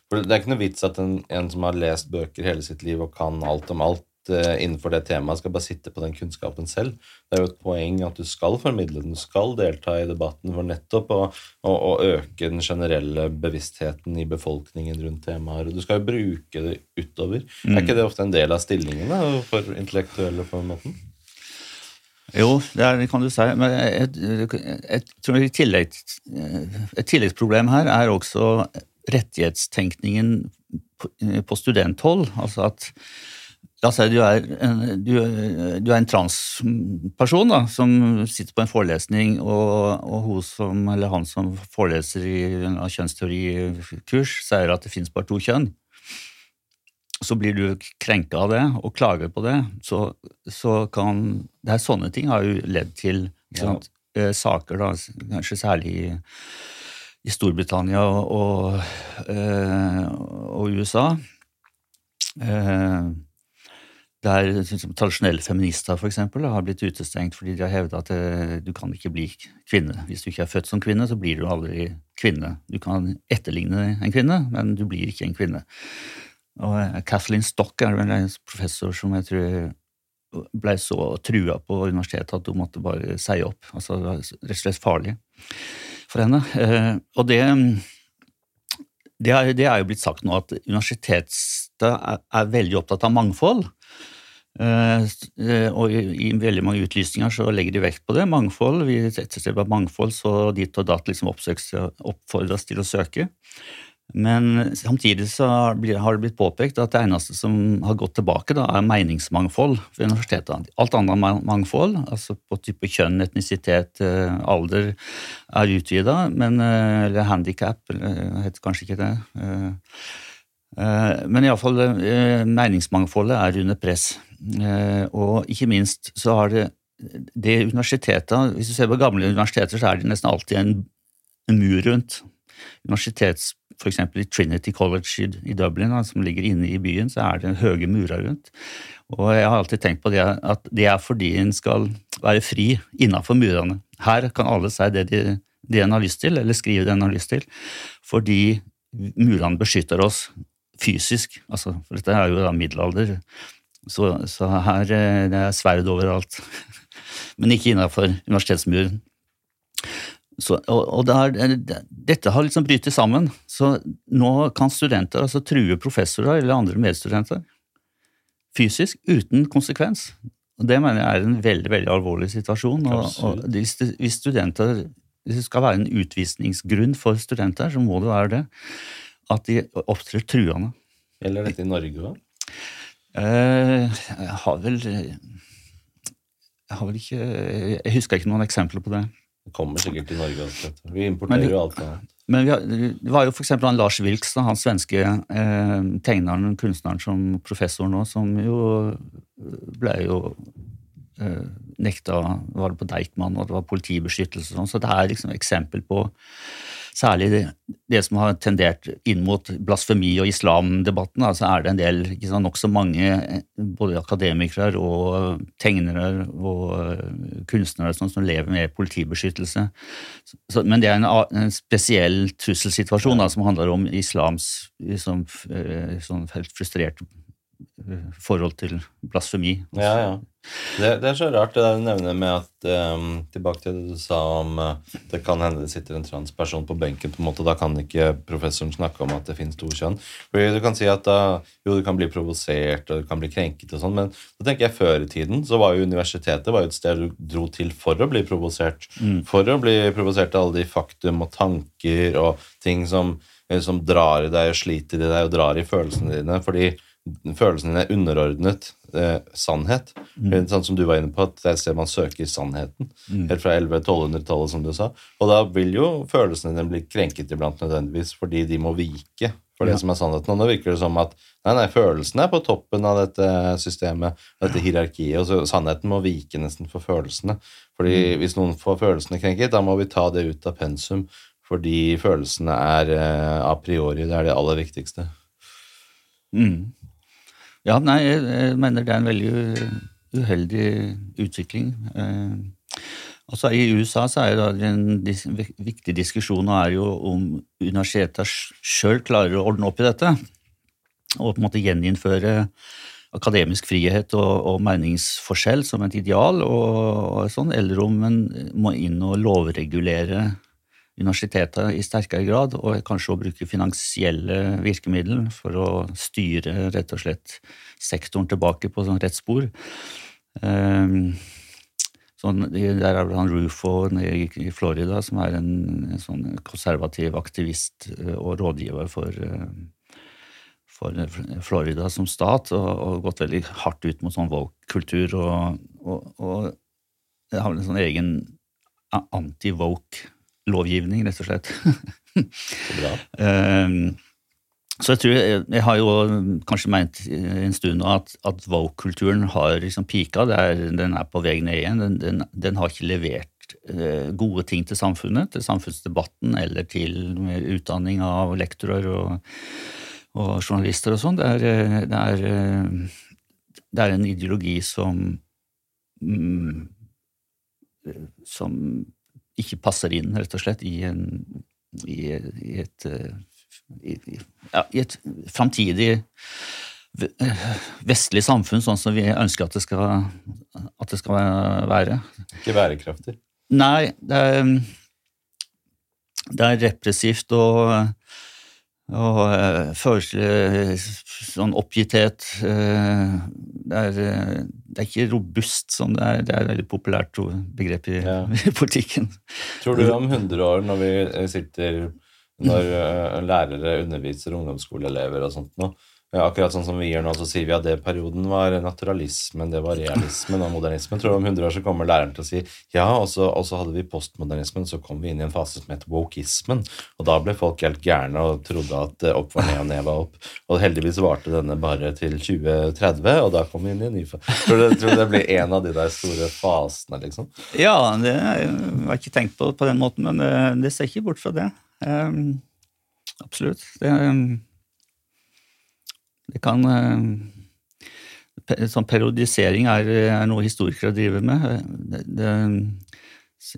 For Det er ikke noe vits at en, en som har lest bøker hele sitt liv og kan alt om alt, innenfor det temaet skal bare sitte på den kunnskapen selv. Det er jo et poeng at du skal formidle den, du skal delta i debatten for nettopp å, å, å øke den generelle bevisstheten i befolkningen rundt temaer. Du skal jo bruke det utover. Mm. Er ikke det ofte en del av stillingen da, for intellektuelle på en måte?
Jo, det, er, det kan du si. Men jeg, tror i tillegg, et tilleggsproblem her er også rettighetstenkningen på, på studenthold. Altså at La oss si du er, du, du er en transperson da, som sitter på en forelesning, og, og hun som, eller han som foreleser i en kjønnsteorikurs, sier at det fins bare to kjønn. Så blir du krenka av det og klager på det. Så, så kan Det er sånne ting har jo ledd til ja. Eh, saker, da, kanskje særlig i, i Storbritannia og, og, eh, og USA. Eh, der liksom, tradisjonelle feminister for eksempel, har blitt utestengt fordi de har hevdet at eh, du kan ikke bli kvinne. Hvis du ikke er født som kvinne, så blir du aldri kvinne. Du kan etterligne en kvinne, men du blir ikke en kvinne. Og eh, Kathleen Stock er vel en professor som jeg tror ble så trua på universitetet at hun måtte bare si opp. Altså, det var rett og slett farlig for henne. Eh, og det det er, det er, jo blitt sagt nå at universitetet er, er veldig opptatt av mangfold. Eh, eh, og i, veldig mange utlysninger så legger de vekt på det. Mangfold. Vi etterstreber mangfold, så dit og datt liksom oppfordres til å søke. Men samtidig så har det blitt påpekt at det eneste som har gått tilbake, da, er meningsmangfold ved universitetet. Alt annet mangfold, altså på type kjønn, etnisitet, eh, alder, er utvida, Eller handikap, heter kanskje ikke det. Men iallfall meningsmangfoldet er under press. Og ikke minst så har det det universitetet Hvis du ser på gamle universiteter, så er det nesten alltid en, en mur rundt. Universitets, F.eks. i Trinity College i, Dublin, som ligger inne i byen, så er det høye murer rundt. Og jeg har alltid tenkt på det at det er fordi en skal være fri innafor murene. Her kan alle si det de, de en har lyst til, eller skrive det en har lyst til, fordi murene beskytter oss fysisk. Altså, for dette er jo da middelalder, så, så her eh, det er sverd overalt. men ikke innafor universitetsmuren. Så, og, og det er, dette har liksom brytet sammen, så nå kan studenter altså true professorer eller andre medstudenter fysisk uten konsekvens. Og Det mener jeg er en veldig veldig alvorlig situasjon. og, og hvis, hvis, studenter, hvis det skal være en utvisningsgrunn for studenter, så må det være det. At de opptrer truende.
Gjelder dette i Norge òg?
Eh, jeg har vel jeg har vel ikke Jeg husker ikke noen eksempler på det.
Det kommer sikkert til Norge også. Vi importerer jo alt annet.
Men har, det var jo f.eks. han Lars Wilks, han svenske eh, tegneren, kunstneren som professor nå, som jo ble jo eh, nekta Var det på Deichman, og det var politibeskyttelse og sånn. Så det er liksom eksempel på særlig det, det, som har tendert inn mot blasfemi- og islamdebatten, så altså er det en del ikke nokså mange både akademikere og tegnere og eh, kunstnere sånn, som lever med politibeskyttelse. Så, men det er en, en spesiell trusselsituasjon da, som handler om islams liksom, sånn frustrerte forhold til blasfemi.
Ja, ja. Det, det, er så rart det der du nevner med at um, Tilbake til det du sa om uh, det kan hende det sitter en transperson på benken. på en måte, Da kan ikke professoren snakke om at det finnes to kjønn. Fordi Du kan si at da, jo, du kan bli provosert og du kan bli krenket, og sånn, men da tenker jeg før i tiden så var jo universitetet var jo et sted du dro til for å bli provosert. Mm. For å bli provosert av alle de faktum og tanker og ting som, eh, som drar i deg og sliter i deg og drar i følelsene dine. fordi følelsen din er underordnet eh, sannhet. Mm. Sånn som du var inne på, at det er et sted man søker sannheten. Mm. Helt fra 1100-1200-tallet, som du sa. Og da vil jo følelsene dine bli krenket iblant nødvendigvis, fordi de må vike for det ja. som er sannheten. Og nå virker det som at nei, nei, følelsene er på toppen av dette systemet, dette hierarkiet, og så sannheten må vike nesten for følelsene. Fordi mm. hvis noen får følelsene krenket, da må vi ta det ut av pensum, fordi følelsene er eh, a priori det er det aller viktigste.
Mm. Ja, nei, jeg mener det er en veldig uheldig utvikling. Eh, altså I USA så er det en viktig diskusjon er jo om universitetene sjøl klarer å ordne opp i dette. Og på en måte gjeninnføre akademisk frihet og, og meningsforskjell som et ideal, og, og sånn, eller om en må inn og lovregulere universitetet i sterkere grad, og kanskje å bruke finansielle virkemidler for å styre rett og slett sektoren tilbake på sånn rett spor. Um, sånn, der er han Rufo i Florida, som er en, en sånn konservativ aktivist eh, og rådgiver for, eh, for Florida som stat, og, og, gått veldig hardt ut mot sånn woke-kultur. Og, og, og har en sånn egen anti-woke lovgivning, rett og slett. så bra. um, så jeg tror, jeg, jeg, har jo kanskje meint en stund nå at, at woke-kulturen har liksom pika. Er, den er på vei ned igjen. Den, den, den har ikke levert uh, gode ting til samfunnet, til samfunnsdebatten eller til utdanning av lektorer og, og journalister og sånn. Det, eh, det, eh, det, er en ideologi som mm, som ikke passer inn, rett og slett, i, en, i, i et i, ja, i et framtidig vestlig samfunn sånn som vi ønsker at det skal, at det skal være.
Ikke bærekraftig?
Nei, det er, det er repressivt og og uh, følelse sånn oppgitthet uh, det, er, det, er, ikke robust som det er. Det er et veldig populært begrep i, ja. i politikken.
Tror du om 100 år, når vi sitter når lærere underviser ungdomsskoleelever og sånt noe. Akkurat sånn som vi gjør nå, så sier vi at det perioden var naturalismen, det var realismen og modernismen. Tror du om 100 år så kommer læreren til å si ja, og så, og så hadde vi postmodernismen, så kom vi inn i en fase som het wokeismen. Og da ble folk helt gærne og trodde at opp var ned og ned var opp. Og heldigvis varte denne bare til 2030, og da kom vi inn i en ny fase. Tror du, tror du det blir en av de der store fasene, liksom?
Ja, det har jeg ikke tenkt på på den måten, men det, det ser ikke bort fra det. Um, absolutt. Det um det kan Sånn periodisering er, er, noe historikere driver med. Det, det,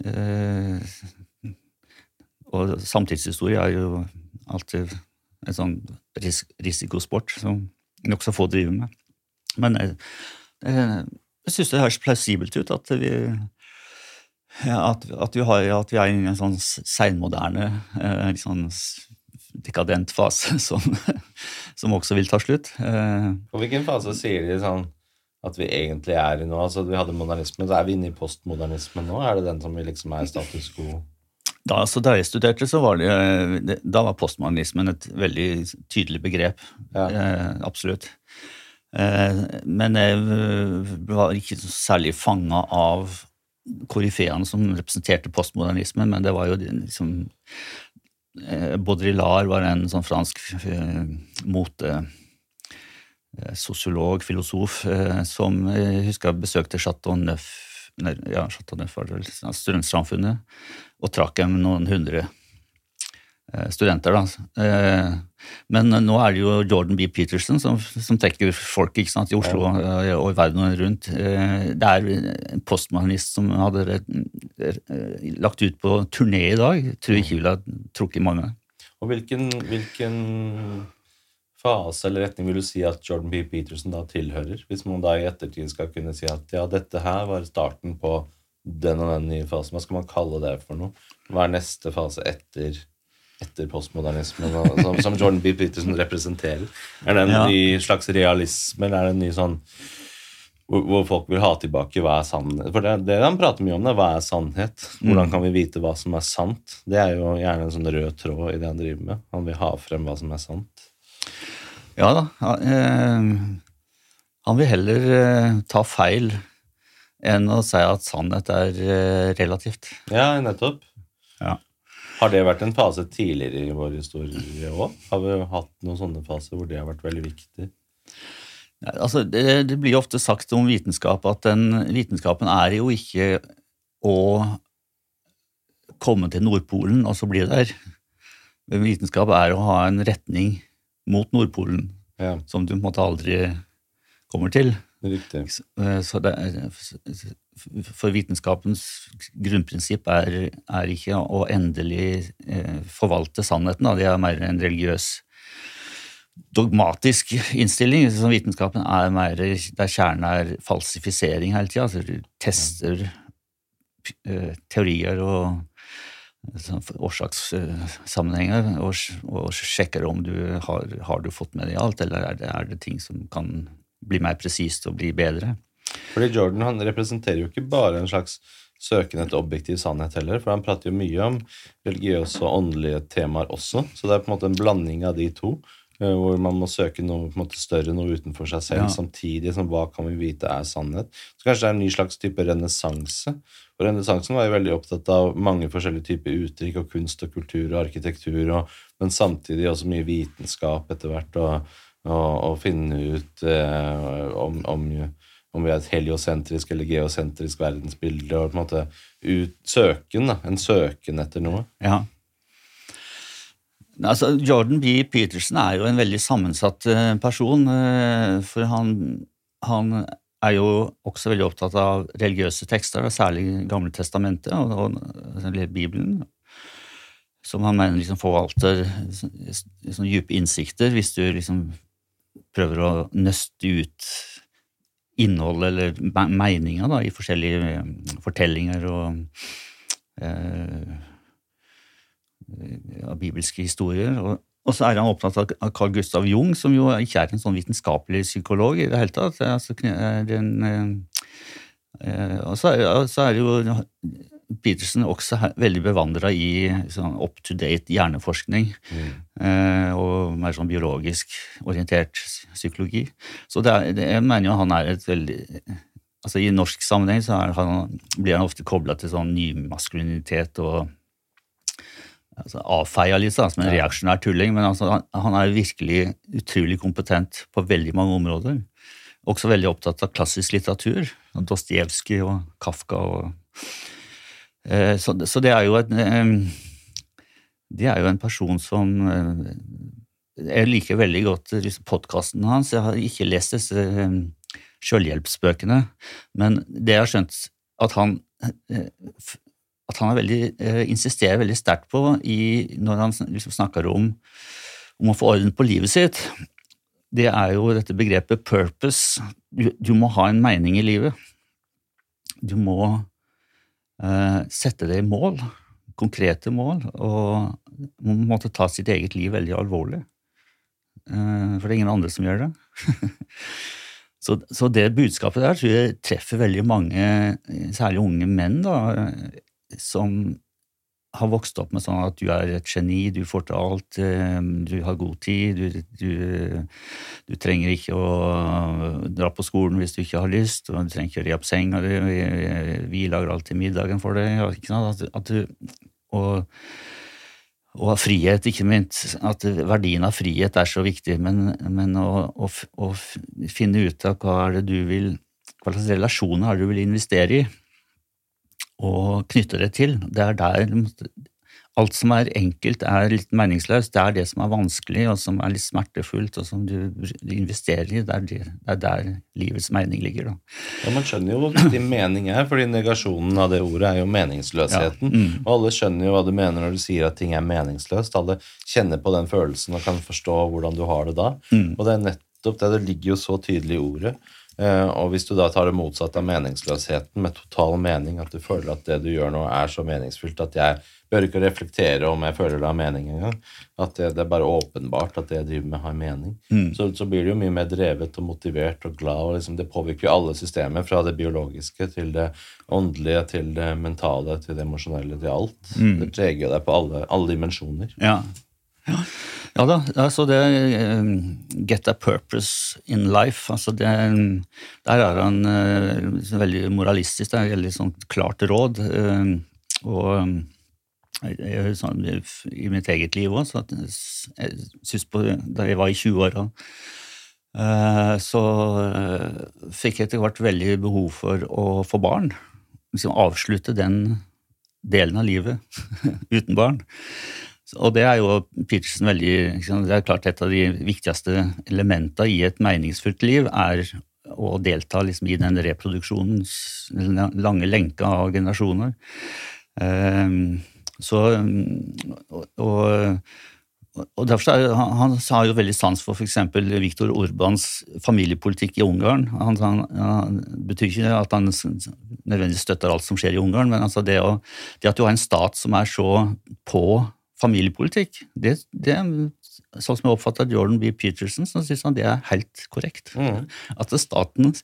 eh, og samtidshistorie er jo alltid en sånn ris risikosport som nokså få driver med. Men jeg, jeg, syns det høres plausibelt ut at vi, at, at, vi har, at vi er i en sånn seinmoderne, sånn dekadent fase som, som, også vil ta slutt.
Eh, På hvilken fase sier de sånn at vi egentlig er i nå? Altså Vi hadde modernisme, så er vi inne i postmodernismen nå? Er det den som liksom er status quo?
Da, altså, da jeg studerte, så var det, da var postmodernismen et veldig tydelig begrep. Ja. Eh, absolutt. Eh, men jeg var ikke særlig fanga av koryfeene som representerte postmodernismen, men det var jo liksom Eh, Baudrillard var en sånn fransk eh, mote eh, sosiolog, filosof, som jeg husker besøkte Chateau Neuf, ja, Chateau Neuf var det vel, studentsamfunnet, og trakk hjem noen hundre Eh, studenter. Da. Eh, men nå er det jo Jordan B. Peterson som, som trekker folk ikke sant, i Oslo ja. og i verden rundt. Eh, det er en postmodernist som hadde lagt ut på turné i dag. Tror jeg ikke ville ha trukket mange.
Og hvilken, hvilken, fase eller retning vil du si at Jordan B. Peterson da tilhører? Hvis man da i ettertid skal kunne si at ja, dette her var starten på den og den nye fasen. Hva skal man kalle det for noe? Hva er neste fase etter etter postmodernismen, som, som, Jordan B. Peterson representerer? Er det en ja. ny slags realisme, eller er det en ny sånn hvor, hvor, folk vil ha tilbake hva er sannhet? For det, det han prater mye om, det, hva er sannhet? Hvordan mm. kan vi vite hva som er sant? Det er jo gjerne en sånn rød tråd i det han driver med. Han vil ha frem hva som er sant.
Ja da. Eh, han vil heller eh, ta feil enn å si at sannhet er eh, relativt.
Ja, nettopp. Ja. Har det vært en fase tidligere i vår historie òg? Har vi hatt noen sånne faser hvor det har vært veldig viktig?
Ja, altså, det, det, blir ofte sagt om vitenskap at den vitenskapen er jo ikke å komme til Nordpolen og så bli der. Men vitenskap er å ha en retning mot Nordpolen ja. som du på en måte aldri kommer til.
Riktig.
Så det, for vitenskapens grunnprinsipp er, er ikke å endelig eh, forvalte sannheten. Det er mer en religiøs, dogmatisk innstilling. som vitenskapen er mer der kjernen er falsifisering hele tida. Altså, du tester eh, teorier og sånn, årsakssammenhenger og, og, sjekker om du har, har du fått med deg alt, eller er det, er det ting som kan bli mer presist og bli bedre.
Fordi Jordan han representerer jo ikke bare en slags søken etter objektiv sannhet heller, for han prater jo mye om religiøse og åndelige temaer også. Så det er på en måte en blanding av de to, eh, hvor man må søke noe på en måte større, noe utenfor seg selv, ja. samtidig som hva kan vi vite er sannhet. Så kanskje det er en ny slags type renessanse. Og renessansen var jo veldig opptatt av mange forskjellige typer uttrykk og kunst og kultur og arkitektur, og, men samtidig også mye vitenskap etter hvert, og, og, og finne ut eh, om, om om vi har et heliosentrisk eller geosentrisk verdensbilde, og på en måte ut, søken, da, en søken etter noe.
Ja. Altså, Jordan B. Peterson er jo en veldig sammensatt eh, person, eh, for han, han er jo også veldig opptatt av religiøse tekster, særlig Gamle testamentet og, og Bibelen, som han mener liksom forvalter liksom, dype innsikter hvis du liksom prøver å nøste ut innhold eller meninger da, i forskjellige eh, fortellinger og eh, ja, bibelske historier. Og, og, så er han opptatt av Carl Gustav Jung, som jo ikke er en sånn vitenskapelig psykolog i det hele tatt. Altså, den, eh, og så er, så er, det jo Peterson også veldig bevandra i sånn up to date hjerneforskning. Mm. Eh, og mer sånn biologisk orientert psykologi. Så er, det, jeg mener jo han er et veldig altså I norsk sammenheng så han, blir han ofte kobla til sånn nymaskulinitet og altså avfeia litt som en reaksjonær tulling, men altså, han, han, er virkelig utrolig kompetent på veldig mange områder. Også veldig opptatt av klassisk litteratur. Dostojevskij og Kafka. Og, så, så, det er jo eh, Det er jo en person som eh, Jeg liker veldig godt liksom, podkasten hans. Jeg har ikke lest disse eh, selvhjelpsbøkene, men det jeg har skjønt at han eh, at han veldig, eh, insisterer veldig sterkt på i, når han liksom snakker om, om, å få orden på livet sitt, det er jo dette begrepet purpose. Du, du må ha en mening i livet. Du må eh, sette det i mål, konkrete mål, og man måtte ta sitt eget liv veldig alvorlig. Eh, for det er ingen andre som gjør det. så, så, det budskapet der tror jeg treffer veldig mange, særlig unge menn, da, som har vokst opp med sånn at du er et geni, du får til alt, eh, du har god tid, du, du, du, trenger ikke å dra på skolen hvis du ikke har lyst, og du trenger ikke å re opp senga vi, vi, lager alltid middagen for deg. At, at du, og, og frihet, ikke minst. At verdien av frihet er så viktig, men, men å, å, å, finne ut av hva er det du vil, hva slags relasjoner er det du vil investere i og knytte det til. Det er der alt som er enkelt, er litt meningsløst. Det er det som er vanskelig, og som er litt smertefullt, og som du investerer i. Det er, det, det er der livets mening ligger. Da.
Ja, Man skjønner jo hva viktig mening er, fordi negasjonen av det ordet er jo meningsløsheten. Ja. Mm. Og alle skjønner jo hva du mener når du sier at ting er meningsløst. Alle kjenner på den følelsen og kan forstå hvordan du har det da. Mm. Og det er nettopp det. Det ligger jo så tydelig i ordet. Eh, og hvis du da tar det motsatte av meningsløsheten, med total mening, at du føler at det du gjør nå, er så meningsfylt at jeg bør ikke reflektere om jeg føler det har mening engang. At det, det, er bare åpenbart at det jeg driver med, har mening. Mm. Så, så, blir du jo mye mer drevet og motivert og glad. og liksom, Det påvirker jo alle systemer, fra det biologiske til det åndelige til det mentale til det emosjonelle til alt. Mm. Det preger deg på alle, alle dimensjoner.
Ja. Ja. Da, altså det uh, Get a purpose in life. altså det, Der er han uh, veldig moralistisk. Det er et veldig sånn klart råd. Uh, og jeg, sånn, i mitt eget liv òg, da jeg var i 20-åra, så fikk jeg etter hvert veldig behov for å få barn. Liksom avslutte den delen av livet uten barn. Og det er jo Peterson veldig Det er klart et av de viktigste elementene i et meningsfullt liv er å delta liksom i den reproduksjonens lange lenka av generasjoner. Ehm, så og, og derfor er, han har jo veldig sans for f.eks. Viktor Orbans familiepolitikk i Ungarn. Han, han, han, betyr ikke at han nødvendigvis støtter alt som skjer i Ungarn, men altså det, å, det at du har en stat som er så på familiepolitikk. Det, det, sånn som jeg oppfatter Jordan B. Peterson, så synes han det er helt korrekt. Mm. At staten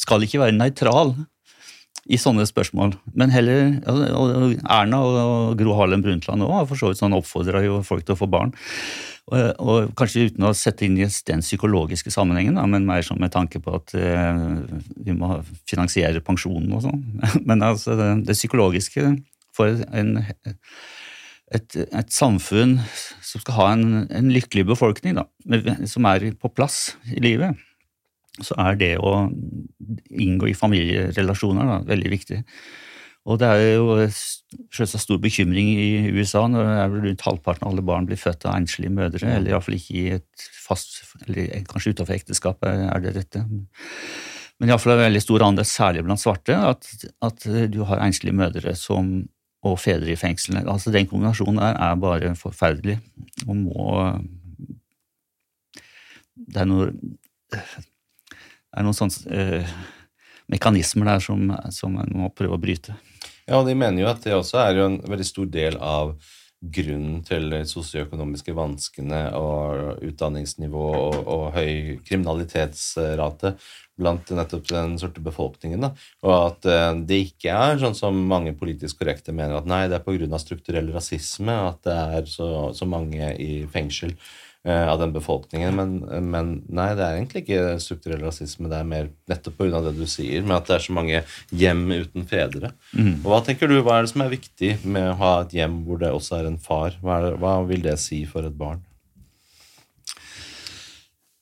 skal ikke være nøytral i sånne spørsmål, men heller og Erna og Gro Harlem Brundtland òg har for så vidt sånn oppfordra folk til å få barn. Og, og, Kanskje uten å sette inn i den psykologiske sammenhengen, da, men mer sånn med tanke på at eh, vi må finansiere pensjonen og sånn. Men altså, det, det psykologiske for en et, et, samfunn som skal ha en, en lykkelig befolkning, da, som er på plass i livet, så er det å inngå i familierelasjoner da, veldig viktig. Og det er jo selvsagt stor bekymring i USA når det er rundt halvparten av alle barn blir født av enslige mødre, ja. eller iallfall ikke i et fast Eller kanskje utenfor ekteskapet er det dette. Men iallfall en veldig stor andel, særlig blant svarte, at, at du har enslige mødre som og fedre i fengslene. Altså Den kombinasjonen der er bare forferdelig og må Det er noen, det er noen sånne uh, mekanismer der som, som man må prøve å bryte.
Ja, og de mener jo at det også er en veldig stor del av grunnen til sosioøkonomiske vanskene og utdanningsnivå og, og høy kriminalitetsrate blant nettopp den sorte befolkningen. Da. Og at uh, det ikke er sånn som mange politisk korrekte mener, at nei, det er pga. strukturell rasisme at det er så, så mange i fengsel. Eh, av den befolkningen. Men, men, nei, det er egentlig ikke strukturell rasisme. Det er mer nettopp pga. det du sier, med at det er så mange hjem uten fedre. Mm. Og Hva tenker du, hva er det som er viktig med å ha et hjem hvor det også er en far? Hva, det, hva vil det si for et barn?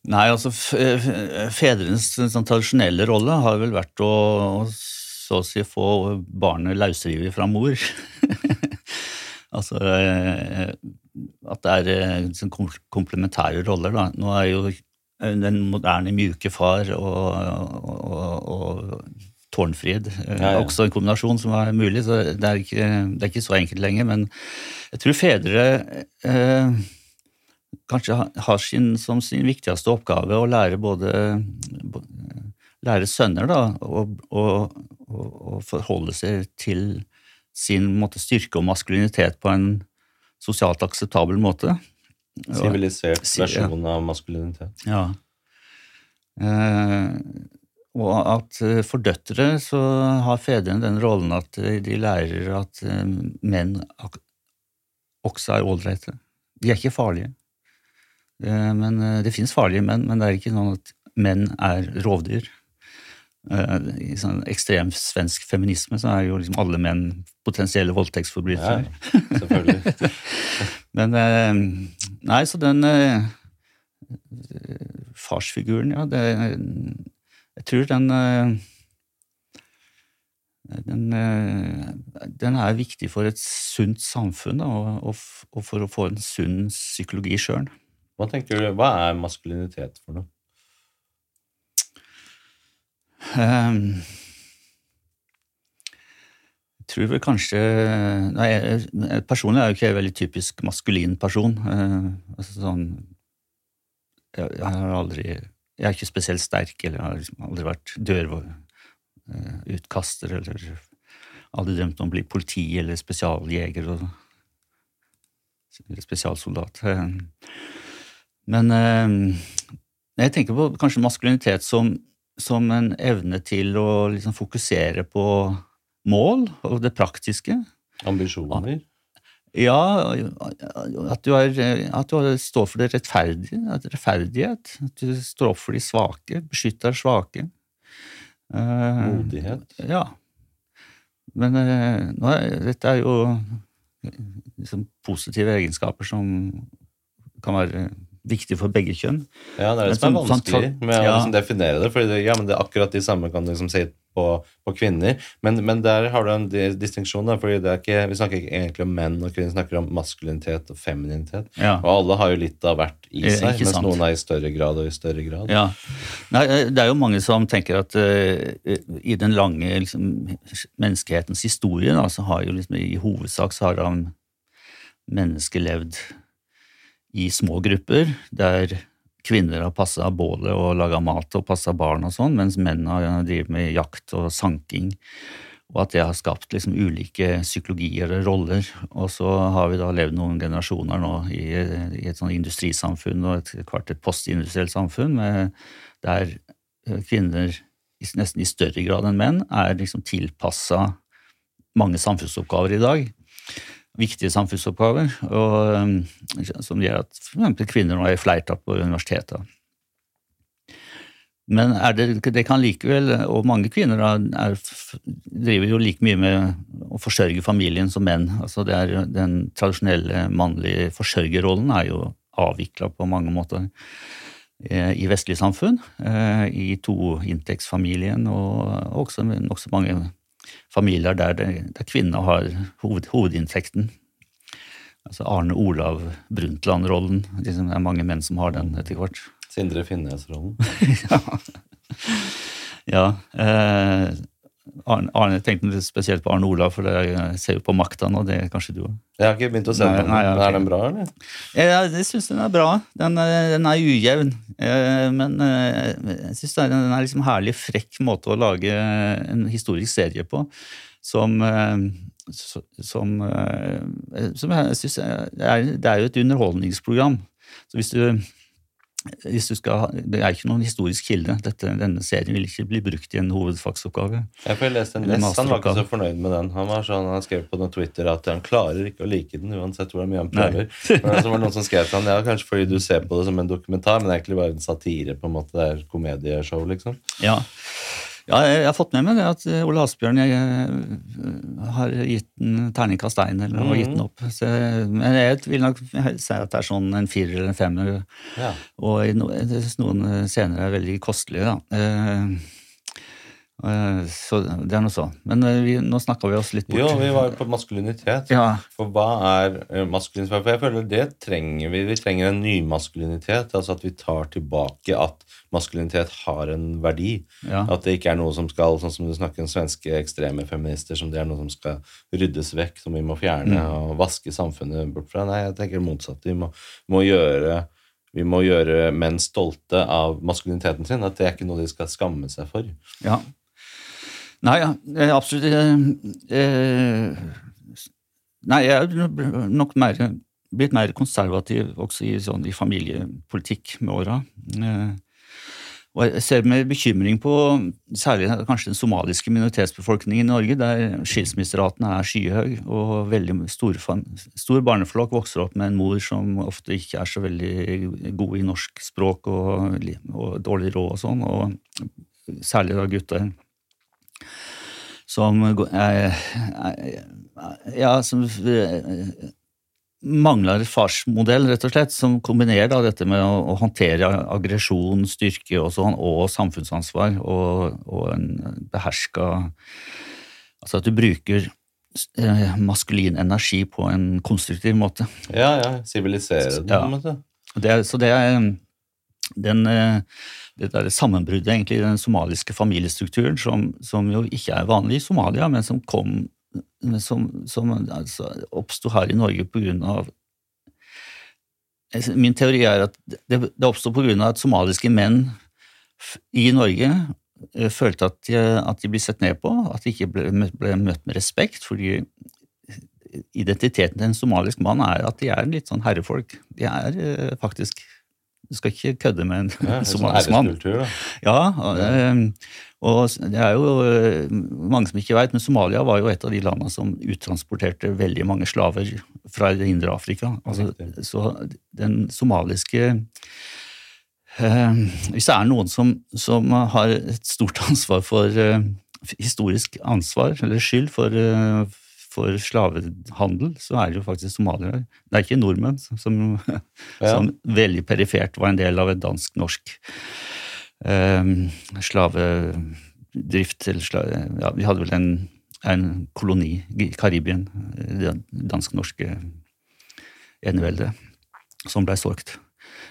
Nei, altså Fedrenes sånn, tradisjonelle rolle har vel vært å, så å si få barnet løsrevet fra mor. altså eh, at det er eh, sånn komplementære roller. Da. Nå er jo den moderne mjuke far og, og, og Tårnfrid eh, ja, ja. også en kombinasjon som er mulig. så det er, ikke, det er ikke så enkelt lenger. Men jeg tror fedre eh, kanskje har sin, som sin viktigste oppgave å lære både lære sønner da, å forholde seg til sin måte, styrke og maskulinitet på en sosialt akseptabel måte.
Sivilisert versjon av maskulinitet.
Ja. Eh, og at eh, for døtre så har fedrene den rollen at eh, de lærer at menn også er ålreite. De er ikke farlige. Eh, men Det fins farlige menn, men det er ikke sånn at menn er rovdyr. Eh, I sånn ekstrem svensk feminisme så er jo liksom alle menn potensielle voldtektsforbrytere. Ja, selvfølgelig. Men eh, Nei, så den eh, farsfiguren, ja, det Jeg tror den den, den, er viktig for et sunt samfunn da, og, og, for å få en sunn psykologi sjøl.
Hva hva er maskulinitet for noe? Um,
jeg tror vel kanskje nei, Personlig er jeg jo ikke en veldig typisk maskulin person. Uh, altså sånn jeg, har aldri Jeg er ikke spesielt sterk, eller har liksom aldri vært dørutkaster, uh, eller aldri drømt om å bli politi eller spesialjeger og, eller spesialsoldat. Uh, men jeg tenker på kanskje maskulinitet som som en evne til å liksom fokusere på mål og det praktiske.
Ambisjoner?
Ja, at du, er, at du står for det rettferdige, rettferdighet. At du står opp for de svake, beskytter svake.
Eh, Modighet?
Ja. Men uh, nå er, dette er jo liksom, positive egenskaper som kan være viktig for begge kjønn.
Ja, det er det som er vanskelig med å liksom definere det. For ja, det er akkurat de samme kan du liksom si på, på kvinner. Men, men, der har du en distinksjon. fordi ikke, Vi snakker ikke egentlig om menn og kvinner, vi snakker om maskulinitet og femininitet. Ja. Og alle har jo litt av hvert i seg, mens sant. noen er i større grad og i større grad.
Ja. Nei, det er jo mange som tenker at uh, i den lange liksom, menneskehetens historie da, så har jo liksom i hovedsak så har mennesket levd i små grupper, der kvinner har passa bålet og laga mat og passa barn og sånn, mens menn har drevet med jakt og sanking. Og at det har skapt liksom ulike psykologier og roller. Og så har vi da levd noen generasjoner nå i, i et sånn industrisamfunn og et kvart et postindustrielt samfunn med, der kvinner nesten i større grad enn menn er liksom tilpassa mange samfunnsoppgaver i dag viktige samfunnsoppgaver, og, um, som gjør at f.eks. kvinner nå er i flertall på universitetet. Men det, det, kan likevel, og mange kvinner er, driver jo like mye med å forsørge familien som menn. Altså er, den tradisjonelle mannlige forsørgerrollen er jo avvikla på mange måter eh, i vestlige samfunn. Eh, I toinntektsfamilien og også nokså mange familier der, der kvinner har hoved, hovedinntekten. Altså Arne Olav Brundtland-rollen. Liksom, det er mange menn som har den etter hvert.
Sindre Finnes-rollen.
ja. ja eh, Arne, Arne tenkte spesielt på Arne Olav, for jeg ser jo på makta nå. Det er kanskje du òg?
Jeg har ikke begynt å se den. Nei, okay. Er den bra, eller?
Ja, jeg syns den er bra. Den, den er ujevn. Eh, men eh, jeg syns den er en liksom herlig frekk måte å lage en historisk serie på. Som, eh, som, som jeg synes er, Det er jo et underholdningsprogram. Så hvis du skal, Det er ikke noen historisk kilde. Dette, denne serien vil ikke bli brukt i en hovedfagsoppgave.
Jeg får lese en lest, Han var ikke så fornøyd med den. Han var sånn, han skrev på noen Twitter at han klarer ikke å like den uansett hvor mye han prøver. Men så var det noen som skrev til han, ja, Kanskje fordi du ser på det som en dokumentar, men egentlig bare en satire. på en måte, Det er komedieshow, liksom.
Ja. Ja, jeg, har fått med meg det at eh, Ole Asbjørn jeg, jeg har gitt en terningkast én, eller mm. gitt den opp. Så, men jeg vil nok si at det er sånn en firer eller en femmer. Ja. Og noen scener er veldig kostelige, da. Eh, Eh, så det er noe så. Men eh, vi, nå snakka vi oss litt bort.
Jo, vi var på maskulinitet.
Ja.
For hva er eh, maskulinitet? For jeg føler det trenger vi. Vi trenger en ny maskulinitet. Altså at vi tar tilbake at maskulinitet har en verdi. Ja. At det ikke er noe som skal, sånn som du snakker om svenske ekstreme feminister, som det er noe som skal ryddes vekk, som vi må fjerne mm. og vaske samfunnet bort fra. Nei, jeg tenker motsatt. Vi må, må gjøre vi må gjøre menn stolte av maskuliniteten sin. At det er ikke noe de skal skamme seg for.
Ja, Nei, absolutt eh, eh, Nei, jeg er nok mer, blitt mer konservativ også i, sånn, i familiepolitikk med åra. Og jeg ser med bekymring på særlig kanskje den somaliske minoritetsbefolkningen i Norge, der skilsmisseraten er skyhøy, og veldig stor, stor barneflokk vokser opp med en mor som ofte ikke er så veldig god i norsk språk og, og dårlig råd og sånn, og særlig da gutter. Som ja, som mangler farsmodell, rett og slett, som kombinerer da dette med å, å håndtere aggresjon, styrke og sånn, og samfunnsansvar, og, og en beherska Altså at du bruker eh, maskulin energi på en konstruktiv måte.
Ja, ja. Sivilisere en måte.
Det, så det er den eh, det der sammenbruddet egentlig i den somaliske familiestrukturen, som, som, jo ikke er vanlig i Somalia, men som, kom, som, som altså, oppsto her i Norge på grunn av Min teori er at det, det oppsto av at somaliske menn i Norge eh, følte at de, at de ble sett ned på, at de ikke ble, ble møtt med respekt, fordi identiteten til en somalisk mann er at de er litt sånn herrefolk. De er eh, faktisk du skal ikke kødde med en ja, somalisk mann. Ja, og, og det er jo eh, mange som ikke vet, men Somalia var jo et av de landene som uttransporterte veldig mange slaver fra det indre Afrika. Altså, så den somaliske eh, Hvis det er noen som, som, har et stort ansvar for eh, historisk ansvar eller skyld for, eh, for slavehandel, så er det jo faktisk somaliere. Det er ikke nordmenn som, ja. som veldig perifert var en del av et dansk-norsk slavedrift. Eller slave, ja, vi hadde vel en, en koloni i Karibien, det dansk-norske eneveldet, som ble solgt.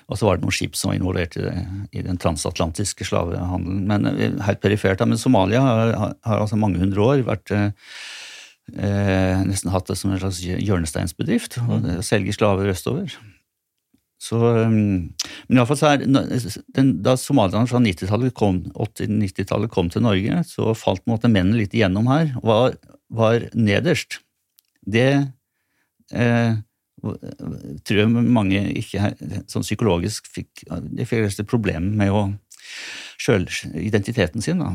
Og så var det noen skip som var involvert i, det, i den transatlantiske slavehandelen. Men eh, helt perifert. Men Somalia har, har altså mange hundre år vært eh, eh, nesten hatt det som en slags hjørnesteinsbedrift. Å mm. selge slaver østover. Så, um, men fall så er Da somalierne fra 90-tallet kom, 80-90-tallet kom til Norge, så falt måte mennene litt igjennom her, og var, var nederst. Det eh, tror jeg mange ikke sånn psykologisk fikk de fleste problemer med å identiteten sin. Da.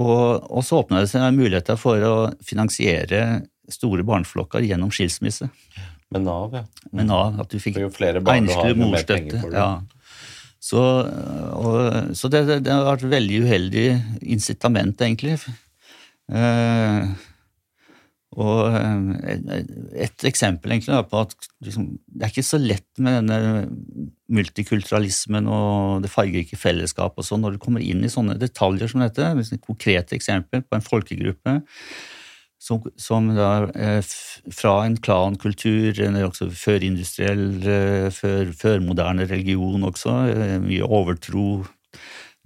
Og, og så åpna det seg muligheter for å finansiere store barneflokker gjennom skilsmisse.
Med Nav, ja.
Med NAV, At du fikk
einskelig morstøtte.
Ja. Så, og, så det, det, har vært et veldig uheldig incitament, egentlig. Eh, og eh, et eksempel egentlig på at liksom, det er ikke så lett med denne multikulturalismen og det fargerike fellesskapet og sånn når du kommer inn i sånne detaljer som dette. Et konkret eksempel på en folkegruppe som, som da, eh, fra en klankultur, eller også førindustriell, eh, før, førmoderne religion også, mye overtro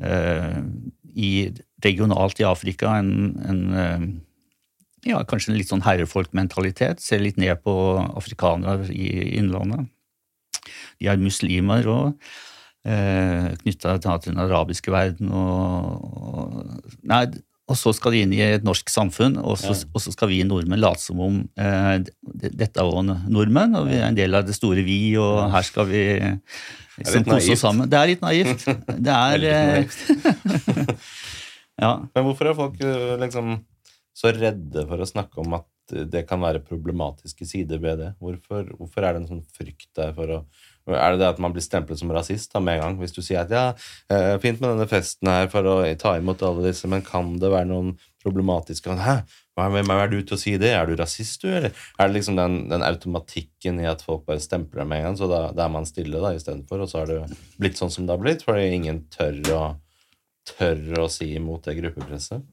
eh, i, regionalt i Afrika, en, en ja, kanskje en litt sånn herrefolkmentalitet. Ser litt ned på afrikanere i Innlandet. De er muslimer òg, eh, knytta til den arabiske verden og, og Nei, og så skal de inn i et norsk samfunn, og så, ja. og så skal vi nordmenn late som om eh, dette er også nordmenn, og vi er en del av det store vi, og her skal vi liksom, kose oss sammen. Det er litt naivt. Det er,
naivt. ja. Men hvorfor er folk eh, liksom så redde for å snakke om at det kan være problematiske sider ved det? Hvorfor, hvorfor er det en sånn frykt der for å er det det at man blir stemplet som rasist da, med en gang? Hvis du sier at ja, eh, fint med denne festen her for å ta imot alle disse, men kan det være noen problematiske Hæ, hvem er du til å si det? Er du rasist, du? Eller er det liksom den, den automatikken i at folk bare stempler med en gang, så da, da er man stille da istedenfor, og så har det blitt sånn som det har blitt, fordi ingen tør å, tør å si imot det gruppepresset?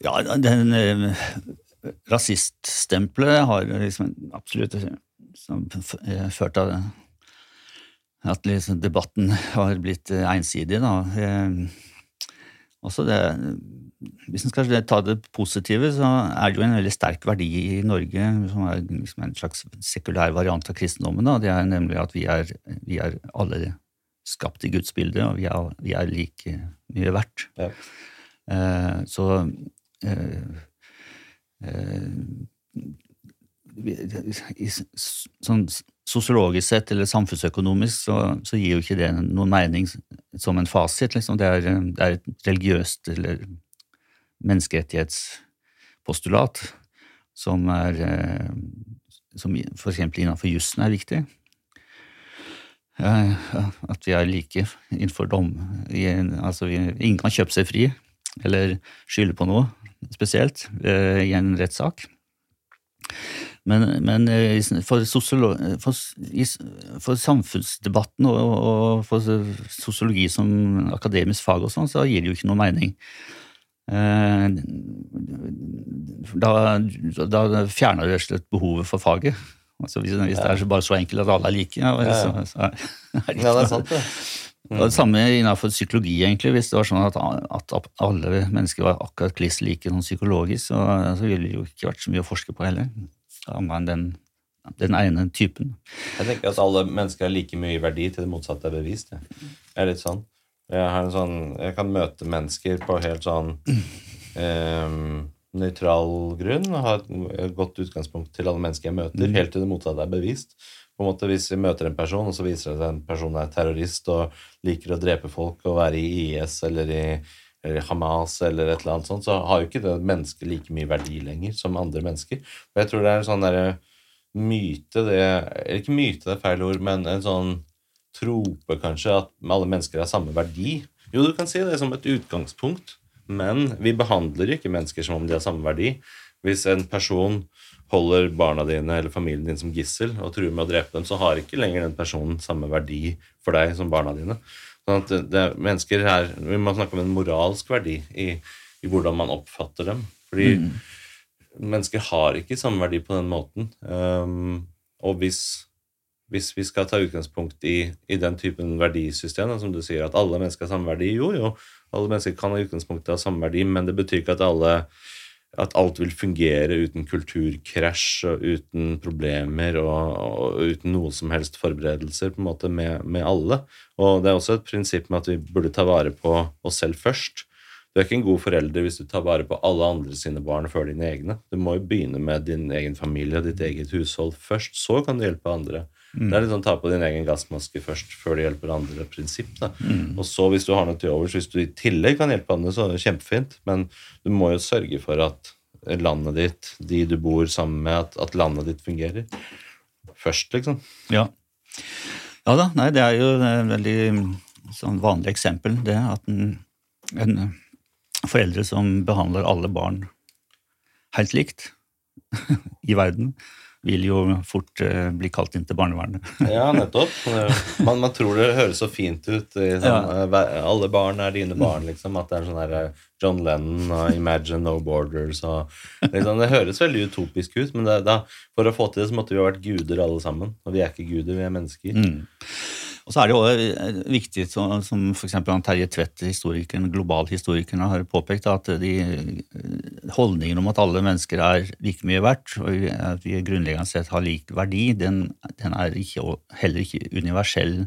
Ja, den eh, rasiststempelet har liksom absolutt som, ført av at liksom debatten har blitt eh, ensidig. Da. Eh, det, hvis en skal ta det positive, så er det jo en veldig sterk verdi i Norge, som er liksom en slags sekulær variant av kristendommen. Da. Det er nemlig at vi er, vi er alle skapt i Guds bilde, og vi er, vi er like mye verdt. Ja. Eh, så eh, eh, sånn sosiologisk sett eller samfunnsøkonomisk så, så, gir jo ikke det noen mening som en fasit. Liksom. Det, er, det, er, et religiøst eller menneskerettighetspostulat som er eh, som eksempel innenfor jussen er viktig. At vi er like innenfor dom. Altså, ingen kan kjøpe seg fri eller skylde på noe spesielt eh, i en rettssak. Men, men eh, for, for, for, samfunnsdebatten og, og, for sosiologi som akademisk fag og sånn, så gir det jo ikke noe mening. Eh, da, da fjerner det rett og slett behovet for faget. Altså hvis, hvis, det er bare så enkelt at alle er like, ja, så, så er,
er det, ja, det er sant, det.
Mm. Og det samme innenfor psykologi, egentlig. Hvis det var sånn at, at alle mennesker var akkurat kliss like sånn psykologisk, så, så ville det jo ikke vært så mye å forske på heller enn den, den ene typen.
Jeg tenker at alle mennesker har like mye verdi til det motsatte er bevist. Det er litt sånn. Jeg, sånn, jeg kan møte mennesker på helt sånn eh, nøytral grunn og ha et godt utgangspunkt til alle mennesker jeg møter, mm. helt til det motsatte er bevist. På en måte Hvis vi møter en person, og så viser det seg at en person er terrorist og liker å drepe folk og være i IS eller i Hamas eller et eller annet sånt, så har jo ikke det mennesket like mye verdi lenger som andre mennesker. Og jeg tror det er en sånn derre myte, det Eller ikke myte, det er feil ord, men en sånn trope, kanskje, at alle mennesker har samme verdi. Jo, du kan si det som et utgangspunkt, men vi behandler ikke mennesker som om de har samme verdi. Hvis en person holder barna dine eller familien din som gissel og truer med å drepe dem, så har ikke lenger den personen samme verdi for deg som barna dine. Sånn at det, mennesker her, Vi må snakke om en moralsk verdi i, i hvordan man oppfatter dem. Fordi mm. mennesker har ikke samme verdi på den måten. Um, og hvis, hvis, vi skal ta utgangspunkt i, i den typen verdisystem, som du sier, at alle mennesker har samme verdi Jo, jo, alle mennesker kan ha utgangspunkt av samme verdi, men det betyr ikke at alle at alt vil fungere uten kulturkrasj og uten problemer og, og, uten noe som helst forberedelser på en måte med, med, alle. Og det er også et prinsipp med at vi burde ta vare på oss selv først. Du er ikke en god forelder hvis du tar vare på alle andre sine barn før dine egne. Du må jo begynne med din egen familie og ditt eget hushold først. Så kan du hjelpe andre. Mm. Det er litt sånn ta på din egen gassmaske først før du hjelper andre. prinsipp. Mm. Og så hvis du har noe til overs, hvis du i tillegg kan hjelpe andre, så er det kjempefint. Men du må jo sørge for at landet ditt, de du bor sammen med, at, at landet ditt fungerer. Først, liksom.
Ja. ja da. Nei, det er jo et veldig sånn vanlig eksempel, det at en, en foreldre som behandler alle barn helt likt i verden, vil jo fort uh, bli kalt inn til barnevernet.
ja, nettopp. Man, man, tror det høres så fint ut. Sånn, ja. uh, alle barn er dine barn, liksom. At det er sånn der uh, John Lennon og Imagine No Borders og liksom, Det høres veldig utopisk ut, men det, da, for å få til det så måtte vi ha vært guder alle sammen. Og vi er ikke guder, vi er mennesker. Mm.
Og så er det også viktig, som, f.eks. Terje Tvedt, historikeren, globalhistorikeren, har påpekt, at de, holdningen om at alle mennesker er like mye verdt, og at vi grunnleggende sett har lik verdi, den, den er ikke, heller ikke universell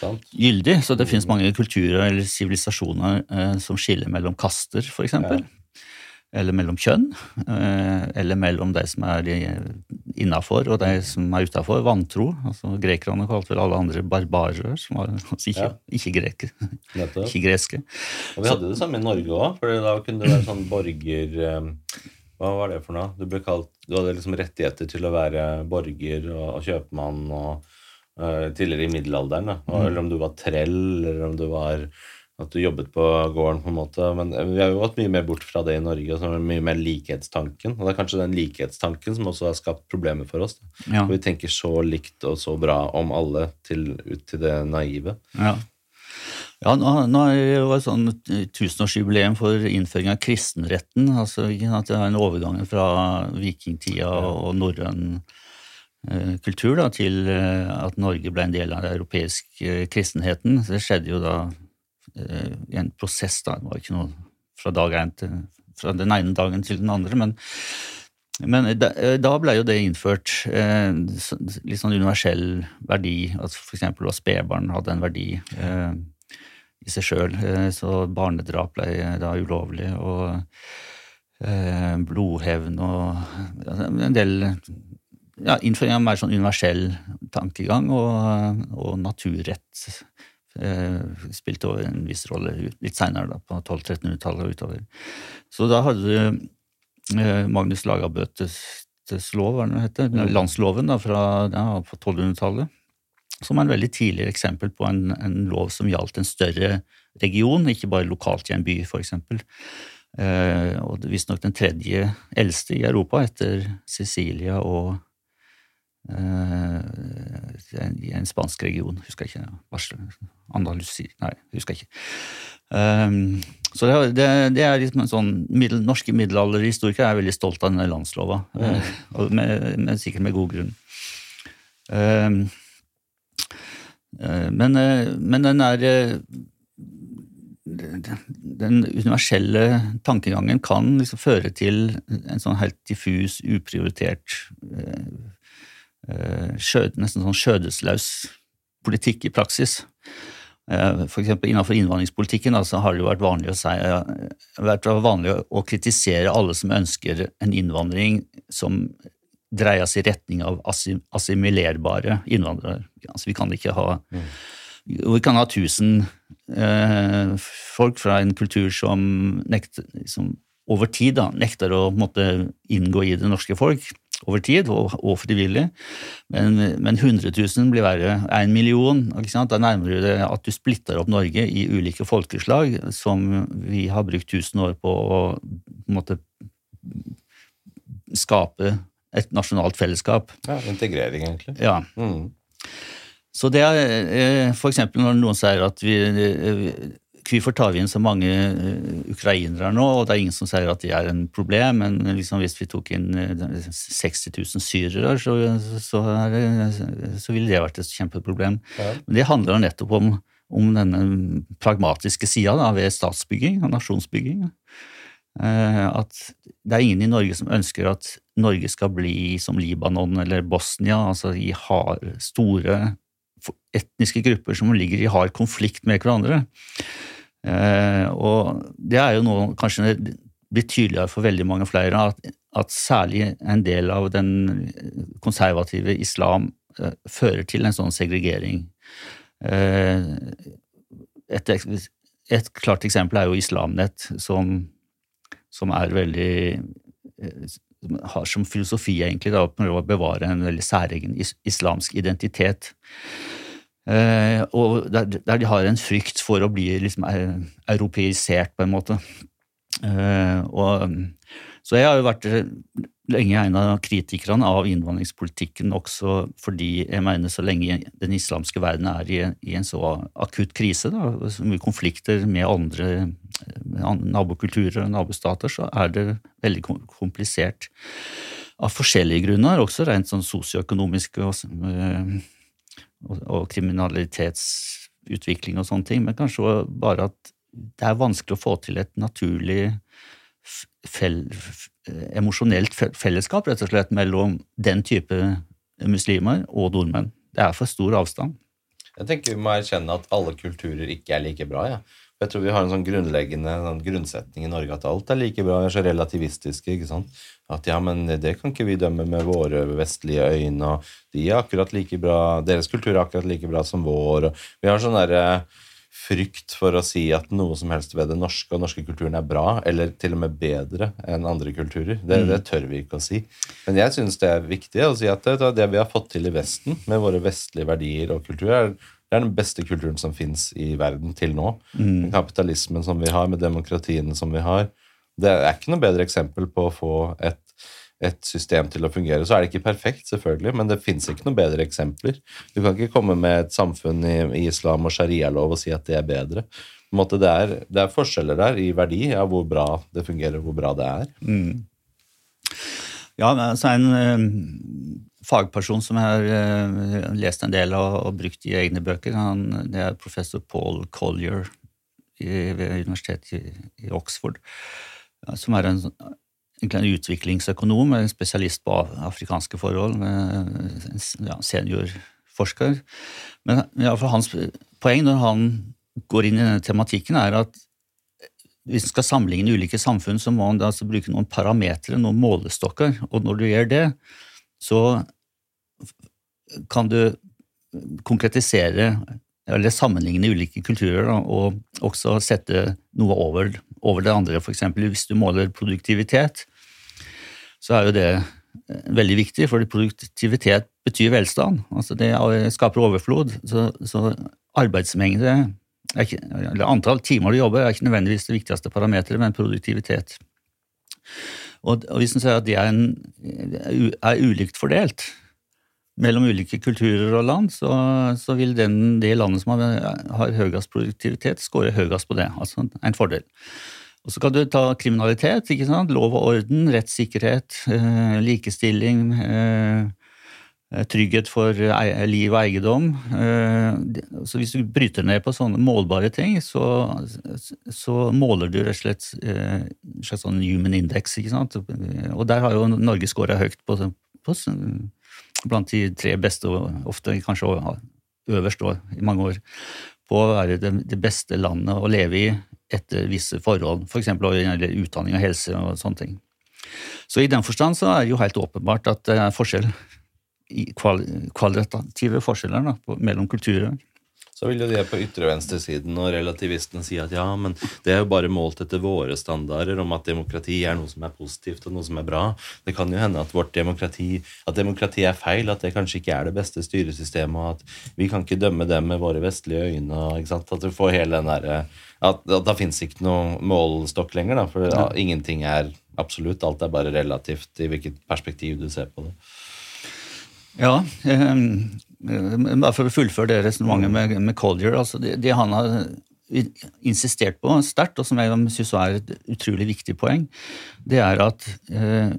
Sant. gyldig. Så det finnes mange kulturer eller sivilisasjoner eh, som skiller mellom kaster, f.eks. Ja eller mellom kjønn, eh, eller mellom de som er innafor og de som er utafor. Vantro. altså Grekerne kalte vel alle andre barbarer, som var altså ikke, ja. ikke, greke, ikke greske.
Og Vi hadde det samme i Norge òg, for da kunne du være sånn borger eh, Hva var det for noe? Du, ble kalt, du hadde liksom rettigheter til å være borger og, og kjøpmann og, uh, tidligere i middelalderen. Da. Mm. Eller om du var trell, eller om du var at du jobbet på gården, på en måte. Men vi har jo gått mye mer bort fra det i Norge, og så er det mye mer likhetstanken. Og det er kanskje den likhetstanken som også har skapt problemer for oss. Ja. vi tenker så likt og så bra om alle til, ut til det naive.
Ja. Ja, nå, nå er det jo et sånn tusenårsjubileum for innføring av kristenretten. altså at Det er en overgang fra vikingtida og norrøn eh, kultur da, til eh, at Norge ble en del av den europeiske kristenheten. Det skjedde jo da Eh, en prosess. da, Det var ikke noe fra, dag til, fra den ene dagen til den andre. men men da, da ble jo det innført eh, litt sånn universell verdi, at f.eks. at spedbarn hadde en verdi eh, i seg sjøl. Eh, så barnedrap ble da ulovlig, og eh, blodhevn og en del ja, Innføring av mer sånn universell tankegang og, og naturrett Eh, spilte over en viss rolle litt seinere, på 1200-1300-tallet og utover. Så da hadde du eh, Magnus Lagabøtes lov, hva det heter, mm. landsloven da, fra, ja, 1200-tallet, som er en veldig tidlig eksempel på en, en, lov som gjaldt en større region, ikke bare lokalt i en by, f.eks. Eh, og visstnok den tredje eldste i Europa, etter Sicilia og Eh, i en spansk region, husker jeg ikke. Andalusi Nei, husker jeg ikke. Um, så det, det, det, er liksom en sånn middel, Norske middelalderhistorikere er veldig stolt av denne landslova, mm. uh, med, med, sikkert med god grunn. Um, uh, men, uh, men, den er den universelle tankegangen kan liksom føre til en sånn helt diffus, uprioritert skjød, nesten sånn skjødesløs politikk i praksis. Eh, eksempel Innenfor innvandringspolitikken altså, har det jo vært vanlig å, si, vært vanlig å kritisere alle som ønsker en innvandring som dreier seg i retning av assimilerbare innvandrere. Altså, vi kan ikke ha mm. Vi kan ha tusen eh, folk fra en kultur som, nekter, som over tid da, nekter å måtte, inngå i det norske folk over tid, og, og frivillig. Men, men 100 000 blir verre. En million, da nærmer du deg at du splitter opp Norge i ulike folkeslag, som vi har brukt 1000 år på å måtte, skape et nasjonalt fellesskap.
Ja, Integrering, egentlig.
Ja. Mm. Så det er f.eks. for eksempel når noen sier at vi, Hvorfor tar vi inn så mange eh, ukrainere nå? og Det er ingen som sier at det er en problem, men liksom hvis vi tok inn 60 eh, 000 syrere, så, så, så ville det vært et kjempeproblem. Ja. Men det handler nettopp om, om denne pragmatiske sida ved statsbygging og nasjonsbygging. Eh, at det er ingen i Norge som ønsker at Norge skal bli som Libanon eller Bosnia, altså i hard, store etniske grupper som ligger i hard konflikt med hverandre. Eh, og det er jo nå kanskje blitt tydeligere for veldig mange flere at, at særlig en del av den konservative islam uh, fører til en sånn segregering. Uh, et, et, klart eksempel er jo Islamnett, som, som er veldig som har som filosofi egentlig da, å bevare en veldig særegen islamsk identitet. Eh, og der, der, de har en frykt for å bli liksom eh, europeisert, på en måte. Eh, og, så jeg har jo vært lenge en av kritikerne av innvandringspolitikken også fordi jeg mener så lenge den islamske verden er i, i en så akutt krise, da, så mye konflikter med andre nabokulturer og nabostater, så er det veldig komplisert av forskjellige grunner, også rent sånn sosioøkonomiske og og, og kriminalitetsutvikling og sånne ting, men kanskje bare at det er vanskelig å få til et naturlig fel, emosjonelt fellesskap rett og slett mellom den type muslimer og nordmenn. Det er for stor avstand.
Jeg tenker Vi må erkjenne at alle kulturer ikke er like bra. Ja. Jeg tror vi har en sånn grunnleggende sånn grunnsetning i Norge at alt er like bra. Vi er så relativistiske. ikke sant? At ja, men det kan ikke vi dømme med våre vestlige øyne. og de er akkurat like bra, Deres kultur er akkurat like bra som vår. og Vi har sånn derre frykt for å si at noe som helst ved det norske og norske kulturen er bra, eller til og med bedre enn andre kulturer. Det, mm. det tør vi ikke å si. Men jeg syns det er viktig å si at det, det, vi har fått til i Vesten, med våre vestlige verdier og kultur, er, det er den beste kulturen som fins i verden til nå. Mm. Kapitalismen som vi har, med demokratiene som vi har. Det er ikke noe bedre eksempel på å få et et system til å fungere. Så er det ikke perfekt, selvfølgelig, men det fins ikke noen bedre eksempler. Du kan ikke komme med et samfunn i, i islam og sharialov og si at det er bedre. Måte, det, er, det, er, forskjeller der i verdi av hvor bra det fungerer, hvor bra det er. Mm.
Ja, en fagperson som jeg har uh, lest en del av og brukt i egne bøker, han, det er professor Paul Collier i, ved universitetet i, i Oxford, som er en en utviklingsøkonom, en spesialist på afrikanske forhold, ja, seniorforsker. Men ja, hans poeng når han går inn i denne tematikken, er at hvis en skal sammenligne ulike samfunn, så må en altså bruke noen parametere, noen målestokker. Og når du gjør det, så kan du konkretisere eller sammenligne ulike kulturer og også sette noe over, over det andre. Eksempel hvis du måler produktivitet, så er jo det eh, veldig viktig, for produktivitet betyr velstand. Altså det skaper overflod. Så, så arbeidsmengde, ikke, eller antall timer du jobber, er ikke nødvendigvis det viktigste parameteret, men produktivitet. Og, og hvis en sier at det er, en, er ulikt fordelt, mellom ulike kulturer og land, så, så vil den, det landet som har, har høyest produktivitet, score høyest på det. Altså en fordel. Og Så kan du ta kriminalitet, ikke sant? lov og orden, rettssikkerhet, eh, likestilling, eh, trygghet for liv og eiendom. Eh, så Hvis du bryter ned på sånne målbare ting, så, så måler du rett og slett en slags sånn human index. ikke sant? Og der har jo Norge scora høyt på, på blant de tre beste, ofte kanskje øverst i mange år, på å være det, beste landet å leve i etter visse forhold, f.eks. For gjelder utdanning og helse og sånne ting. Så i den forstand så er det jo helt åpenbart at det er forskjell, kvalitative forskjeller da, mellom kulturer.
Så vil jo de på ytre- venstresiden og relativistene si at ja, men det er jo bare målt etter våre standarder om at demokrati er noe som er positivt og noe som er bra. Det kan jo hende at vårt demokrati at demokrati er feil, at det kanskje ikke er det beste styresystemet, og at vi kan ikke dømme dem med våre vestlige øyne. ikke sant? At du får hele den der, at, at Da fins ikke noe målestokk lenger, da, for ja, ingenting er absolutt. Alt er bare relativt i hvilket perspektiv du ser på det.
Ja, um, bare for å fullføre det resonnementet med, med Collier. Altså det, det, han har insistert på sterkt, og som jeg syns er et utrolig viktig poeng, det er at eh,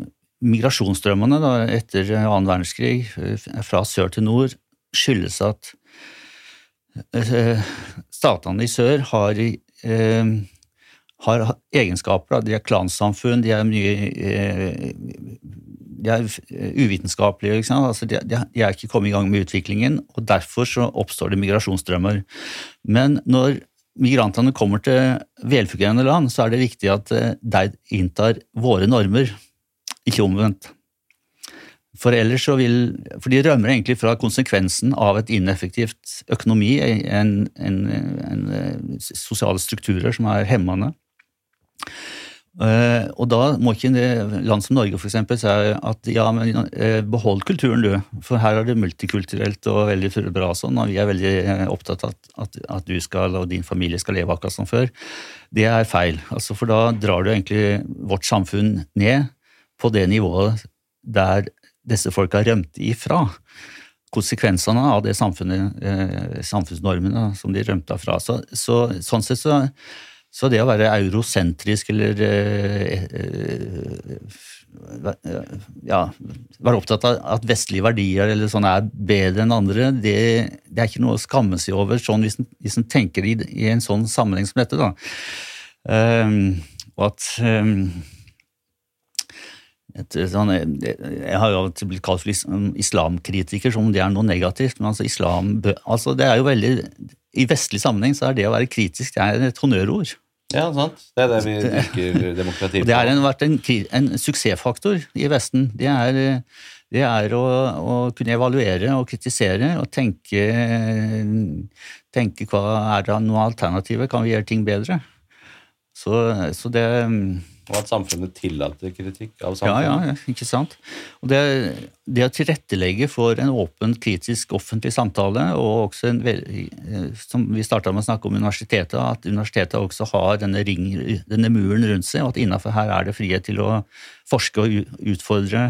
migrasjonsstrømmene da, etter annen verdenskrig eh, fra sør til nord skyldes at eh, statene i sør har, eh, har egenskaper. De er klansamfunn, de er mye eh, de er eh, uvitenskapelige. Altså de, de, er ikke kommet i gang med utviklingen, og derfor så oppstår det migrasjonsstrømmer. Men når migrantene kommer til velfungerende land, så er det viktig at eh, de inntar våre normer, ikke omvendt. For ellers så vil, for de rømmer egentlig fra konsekvensen av et ineffektivt økonomi, en, en, en, en sosiale strukturer som er hemmende. Uh, og da må ikke land som Norge eksempel, si at ja, men uh, behold kulturen, du. For her er det multikulturelt og veldig bra sånn, og vi er veldig uh, opptatt av at, at, at, du skal og din familie skal leve akkurat som før. Det er feil. Altså, for da drar du egentlig vårt samfunn ned på det nivået der disse folka rømte ifra. Konsekvensene av det samfunnet, samfunnsnormene som de rømte fra. Så, så, sånn sett så så det å være eurosentrisk eller eh, eh, ja, være opptatt av at vestlige verdier eller sånn er bedre enn andre, det, det er ikke noe å skamme seg over sånn hvis en, hvis en tenker i, i, en sånn sammenheng som dette. da. Um, og at um, sånn, Jeg har jo blitt kalt for islamkritiker, som om det er noe negativt. Men altså, islam altså, det er jo veldig I vestlig sammenheng så er det å være kritisk det er et honnørord.
Ja, sant. Det er det vi bruker demokrati
på. Det har vært en, en, suksessfaktor i Vesten. Det er, det er å, å, kunne evaluere og kritisere og tenke, tenke hva er det noe alternativer, kan vi gjøre ting bedre? Så, så det
og at samfunnet tillater kritikk av samfunnet.
Ja, ja, ikke sant. Og det, det å tilrettelegge for en åpen, kritisk offentlig samtale, og også en, som vi starta med å snakke om universitetet, at universitetet også har denne, ring, denne muren rundt seg, og at innafor her er det frihet til å forske og utfordre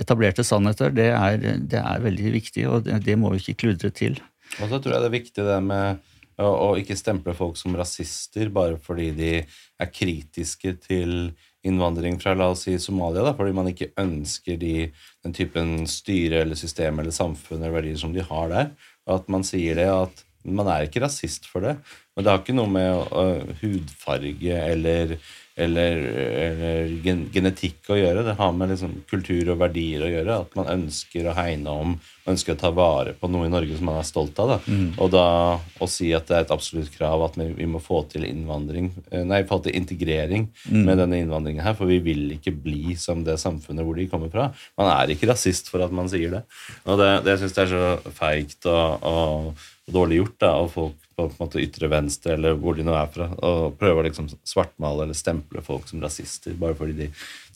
etablerte sannheter, det er, det er veldig viktig, og det, det må vi ikke kludre til.
Og så tror jeg det er viktig det med og ikke stemple folk som rasister bare fordi de er kritiske til innvandring fra la oss si Somalia, da, fordi man ikke ønsker de, den typen styre eller system eller samfunn eller verdier som de har der. At man sier det, at man er ikke rasist for det. Men det har ikke noe med uh, hudfarge eller eller, eller gen genetikk å gjøre. Det har med liksom kultur og verdier å gjøre. At man ønsker å hegne om, ønsker å ta vare på noe i Norge som man er stolt av. Da. Mm. Og da å si at det er et absolutt krav at vi må få til innvandring, eh, nei, få til integrering mm. med denne innvandringen her, for vi vil ikke bli som det samfunnet hvor de kommer fra. Man er ikke rasist for at man sier det. Og det, det syns jeg er så feigt og, og, dårlig gjort da, av folk på, en måte ytre venstre eller hvor de nå er fra, og prøver å liksom svartmale eller stemple folk som rasister bare fordi de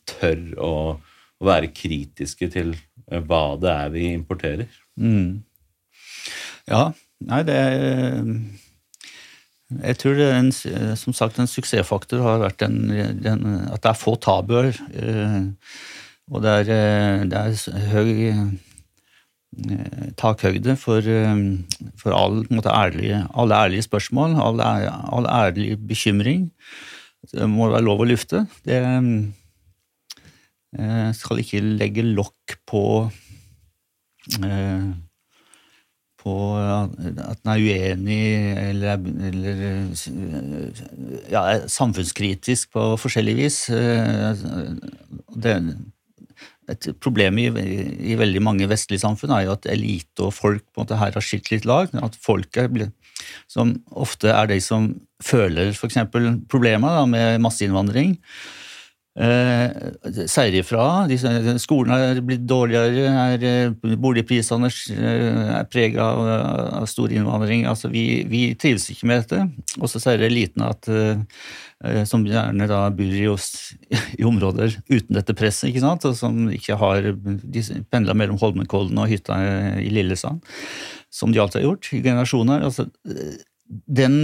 tør å, å være kritiske til eh, hva det er vi importerer.
Mm. Ja, nei, det er jeg tror det en, som sagt, en suksessfaktor har vært den, den, at det er få tabuer. Eh, og det er, eh, det er høy takhøyde for, eh, for all, ærlige, alle ærlige spørsmål, all, all, ærlig bekymring. Det må være lov å lufte. Det eh, skal ikke legge lokk på på at en er uenig eller, eller ja, samfunnskritisk på forskjellig vis. Det, et problem i, i, veldig mange vestlige samfunn er jo at elite og folk på en måte her har skilt litt lag. At folk er, som ofte er de som føler f.eks. problemer med masseinnvandring, eh, sier ifra. Skolen er blitt dårligere, er, eh, boligprisene eh, er prega av, av, stor innvandring. Altså, vi, vi, trives ikke med dette. Og så sier eliten at eh, Eh, som gjerne da bor i, oss, i områder uten dette presset, ikke sant? og som ikke har de pendla mellom Holmenkollen og hytta i Lillesand, som de alltid har gjort i generasjoner. Altså, den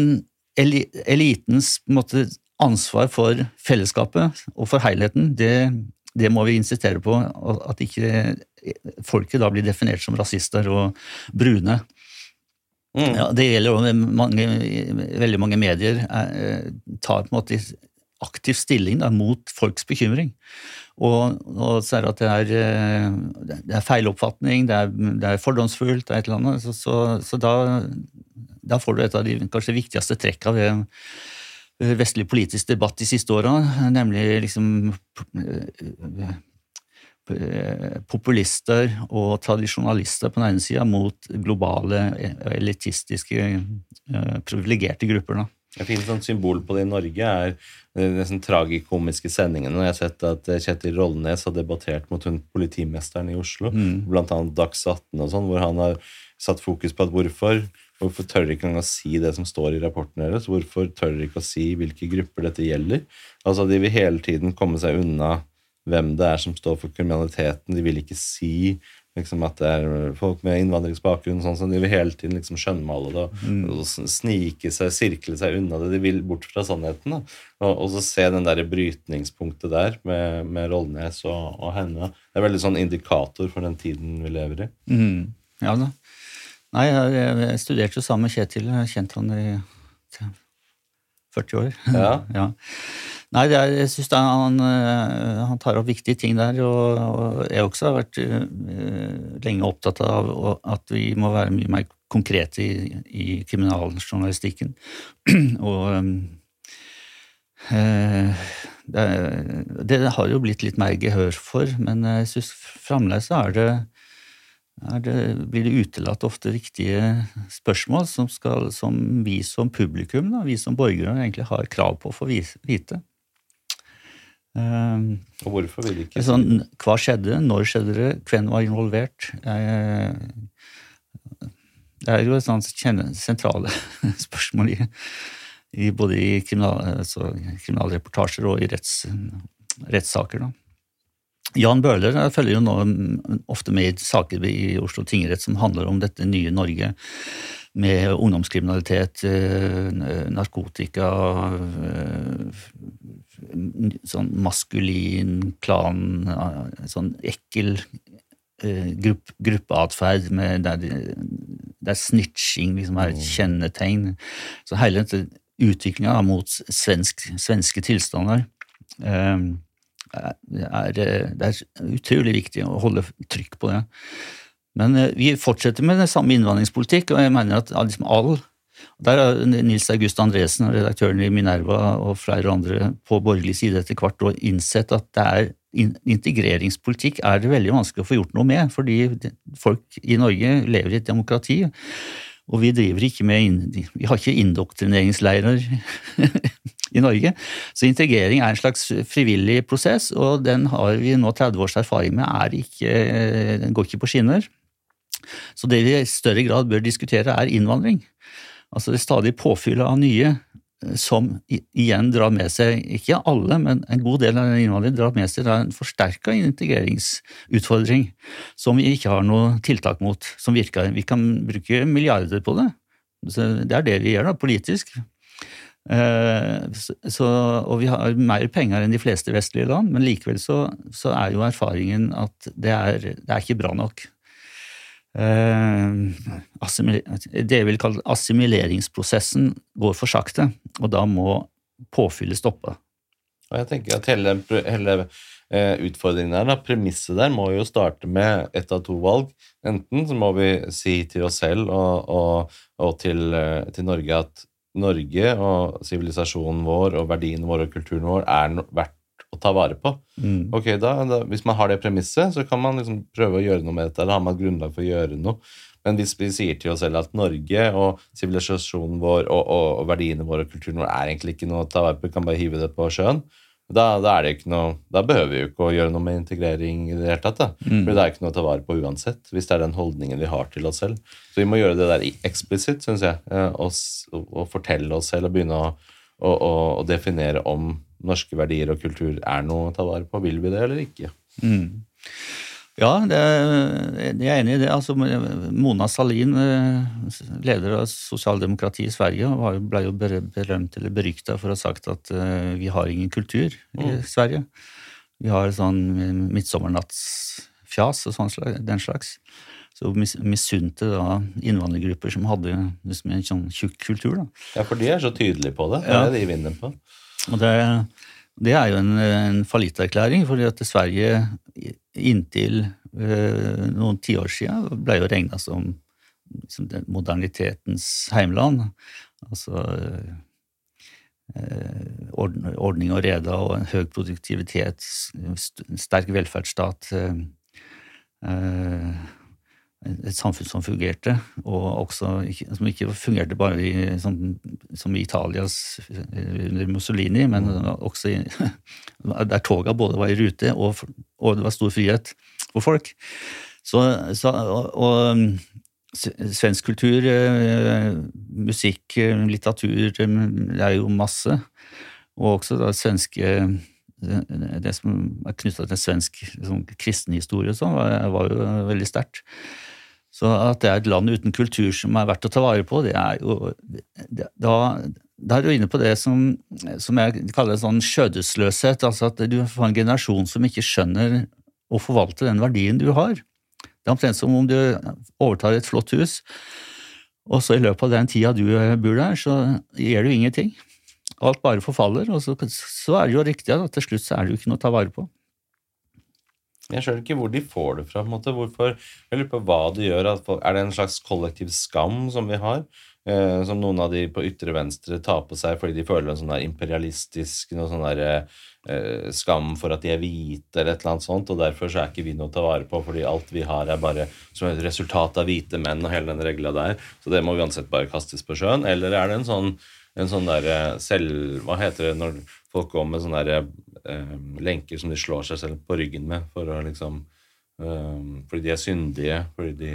elitens måte, ansvar for fellesskapet og for helheten, det, det må vi insistere på. At ikke folket da blir definert som rasister og brune. Mm. Ja, det gjelder jo mange, veldig mange medier Er, tar på en måte aktiv stilling da, mot folks bekymring. Og, og så er det at det er, eh, det er feiloppfatning, det er, det er fordomsfullt, det er et eller annet. Så, så, så da, da, får du et av de kanskje viktigste trekka ved vestlig politisk debatt de siste åra, nemlig liksom eh, Eh, populister og tradisjonalister på den ene sida mot globale, elitistiske, eh, privilegerte grupper. Da.
Et fint sånn symbol på det i Norge er nesten tragikomiske sendingene. Jeg har sett at Kjetil Rollnes har debattert mot hun politimesteren i Oslo, mm. annet Dags 18 og sånn, hvor han har satt fokus på at hvorfor Hvorfor tør de ikke engang å si det som står i rapporten deres? Hvorfor tør de ikke å si hvilke grupper dette gjelder? Altså, De vil hele tiden komme seg unna hvem det er som står for kriminaliteten. De vil ikke si liksom, at det er folk med innvandringsbakgrunn. Sånn, så de vil hele tiden liksom, skjønnmale det mm. og snike seg, sirkle seg unna det. De vil bort fra sannheten. Og, og, så se den der brytningspunktet der med, med Rollnes og, og, henne. Det er veldig sånn indikator for den tiden vi lever i.
Mm. Ja da. Nei, jeg, studerte jo sammen med Kjetil. Jeg har kjent han i 40 år.
Ja.
ja. Nei, er, jeg syns han, eh, han, tar opp viktige ting der. Og, og jeg også har vært uh, lenge opptatt av at vi må være mye mer konkrete i, i kriminaljournalistikken. og um, uh, det, det, har jo blitt litt mer gehør for, men jeg syns fremdeles er det, det, blir det utelatt ofte viktige spørsmål som, skal, som vi som publikum, da, vi som borgere, egentlig har krav på å få vite.
Um, og hvorfor vil ikke
sånn, Hva skjedde? Når skjedde det? Hvem var involvert? Jeg, det er jo et sånt sentrale spørsmål i, i både i kriminal, altså, kriminalreportasjer og i retts, rettssaker. Da. Jan Bøhler følger jo nå ofte med i saker i Oslo tingrett som handler om dette nye Norge, med ungdomskriminalitet, eh, narkotika, eh, sånn maskulin klan, sånn ekkel eh, grupp, gruppeatferd der, der snitching liksom er et mm. kjennetegn. Så hele utviklinga mot svensk, svenske tilstander eh, er, det er utrolig viktig å holde trykk på det. Men eh, vi fortsetter med den samme innvandringspolitikk, og jeg mener at liksom all der har Nils August Andresen, redaktøren i Minerva og flere andre på borgerlig side etter hvert år innsett at det er integreringspolitikk er det veldig vanskelig å få gjort noe med, fordi folk i Norge lever i et demokrati. Og vi driver ikke med Vi har ikke indoktrineringsleirer i Norge. Så integrering er en slags frivillig prosess, og den har vi nå 30 års erfaring med. Er ikke, den går ikke på skinner. Så det vi i større grad bør diskutere, er innvandring. Altså det stadig påfyllet av nye eh, som igjen drar med seg, ikke alle, men en god del av innvandrere drar med seg en forsterka integreringsutfordring som vi ikke har noe tiltak mot, som virker. Vi kan bruke milliarder på det. Så det er det vi gjør da, politisk. Eh, så, og vi har mer penger enn de fleste vestlige land, men likevel så, så er jo erfaringen at det er, det er ikke bra nok. Eh, det jeg vil kalle assimileringsprosessen går for sakte, og da må påfyllet stoppe.
Og jeg tenker at hele, hele eh, utfordringen der, da, premisset der, må jo starte med ett av to valg. Enten så må vi si til oss selv og, og, og til, til, Norge at Norge og sivilisasjonen vår og verdiene våre og kulturen vår er verdt å ta vare på. Mm. Ok, da, da, Hvis man har det premisset, så kan man liksom prøve å gjøre noe med dette. eller har man grunnlag for å gjøre noe. Men hvis vi sier til oss selv at Norge og sivilisasjonen vår og, og, og, verdiene våre og kulturen vår er egentlig ikke noe å ta vare på, vi kan bare hive det på sjøen, da, da, er noe, da behøver vi jo ikke å gjøre noe med integrering i det hele tatt. Da. Mm. For det er ikke noe å ta vare på uansett, hvis det er den holdningen vi har til oss selv. Så vi må gjøre det der eksplisitt, syns jeg, og, og, fortelle oss selv og begynne å, å, å definere om norske verdier og kultur er noe å ta vare på. Vil vi det eller ikke? Mm.
Ja, det, jeg er enig i det. Altså, Mona Salin, eh, leder av sosialdemokratiet i Sverige, ble jo berømt eller berykta for å ha sagt at uh, vi har ingen kultur i mm. Sverige. Vi har sånn midtsommernattsfjas og sånn slags, den slags. Så misunte da innvandrergrupper som hadde liksom en sånn tjukk kultur. da.
Ja, for de er så tydelige på det. Det er det de vinner på.
Og det, det er jo en, en fallitterklæring, fordi at Sverige inntil øh, noen tiår siden ble jo regna som, som modernitetens heimland. Altså øh, ordning og reda og en høy produktivitet, sterk velferdsstat. Øh, et samfunn som fungerte, og også som ikke fungerte bare i, som, som i Italias under Mussolini, men også i, der toga både var i rute og, og, det var stor frihet for folk. Så, så og, og, svensk kultur, eh, musikk, litteratur, det er jo masse. Og også da svenske det som er knytta til svensk liksom, kristenhistorie, sånn, var, var jo veldig sterkt. Så at det er et land uten kultur som er verdt å ta vare på, det er jo Da, da er du inne på det som, som jeg kaller sånn skjødesløshet. Altså at du får en generasjon som ikke skjønner å forvalte den verdien du har. Det er omtrent som om du overtar et flott hus, og så i løpet av den tida du bor der, så gjør du ingenting. Alt bare forfaller, og så, så er det jo riktig at til slutt så er det jo ikke noe å ta vare på.
Jeg skjønner ikke hvor de får det fra. på en måte. Hvorfor, jeg lurer på hva det gjør. Er det en slags kollektiv skam som vi har? eh, som noen av de på ytre venstre tar på seg fordi de føler en sånn der imperialistisk noe sånn der, eh, skam for at de er hvite, eller et eller annet sånt, og derfor så er ikke vi noe å ta vare på, fordi alt vi har, er bare som et resultat av hvite menn og hele den regla der. Så det må uansett bare kastes på sjøen. Eller er det en sånn, en sånn derre selv... Hva heter det når folk går med sånne der, eh, lenker som de slår seg selv på ryggen med for å liksom eh, fordi de er syndige. Fordi de,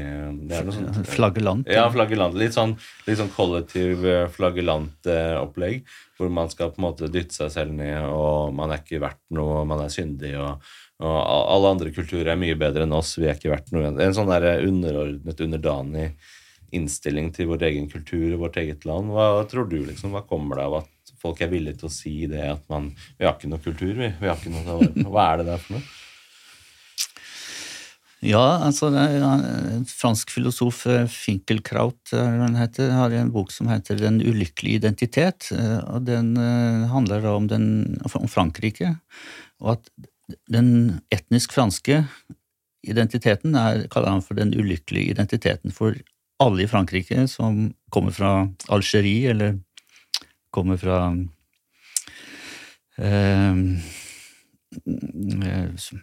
det er noe sånt
Flaggelant?
Ja, flaggelant. Litt sånn, litt sånn kollektiv eh, flaggelant-opplegg. Hvor man skal på en måte dytte seg selv ned, og man er ikke verdt noe, man er syndig. og, og alle andre kulturer er mye bedre enn oss. Vi er ikke verdt noe. En sånn der underordnet, underdanig innstilling til vår egen kultur og vårt eget land. Hva tror du, liksom? Hva kommer det av at folk er villige til å si det at man Vi har ikke noe kultur, vi. vi har ikke noe Hva er det der for noe?
Ja, altså en fransk filosof, eh, Finkelkraut, han heter, har en bok som heter Den ulykkelige identitet. Eh, og Den eh, handler om, den, om Frankrike. Og at den etnisk franske identiteten er, kaller han for den ulykkelige identiteten for alle i Frankrike som kommer fra Algerie eller kommer fra eh,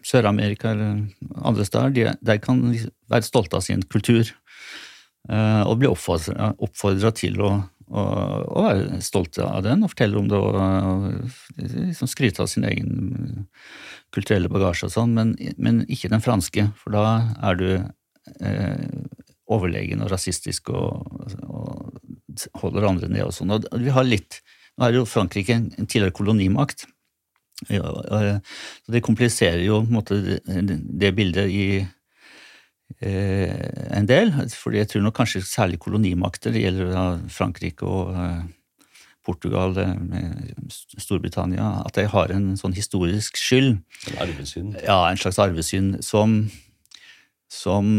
Sør-Amerika eller andre steder, de, de, kan være stolte av sin kultur. Eh, og bli oppfordra til å, å, å, være stolte av den og fortelle om det og, og liksom skryte av sin egen kulturelle bagasje og sånn, men, men, ikke den franske, for da er du eh, overlegen og rasistisk og, og holder andre ned og sånn. Og vi har litt Nå er jo Frankrike en tidligere kolonimakt. Ja, så det kompliserer jo måte, det bildet i eh, en del. fordi jeg tror nok kanskje særlig kolonimakter, det gjelder da Frankrike og eh, Portugal, Storbritannia, at de har en sånn historisk skyld.
En arvesynd?
Ja, en slags arvesynd som, som,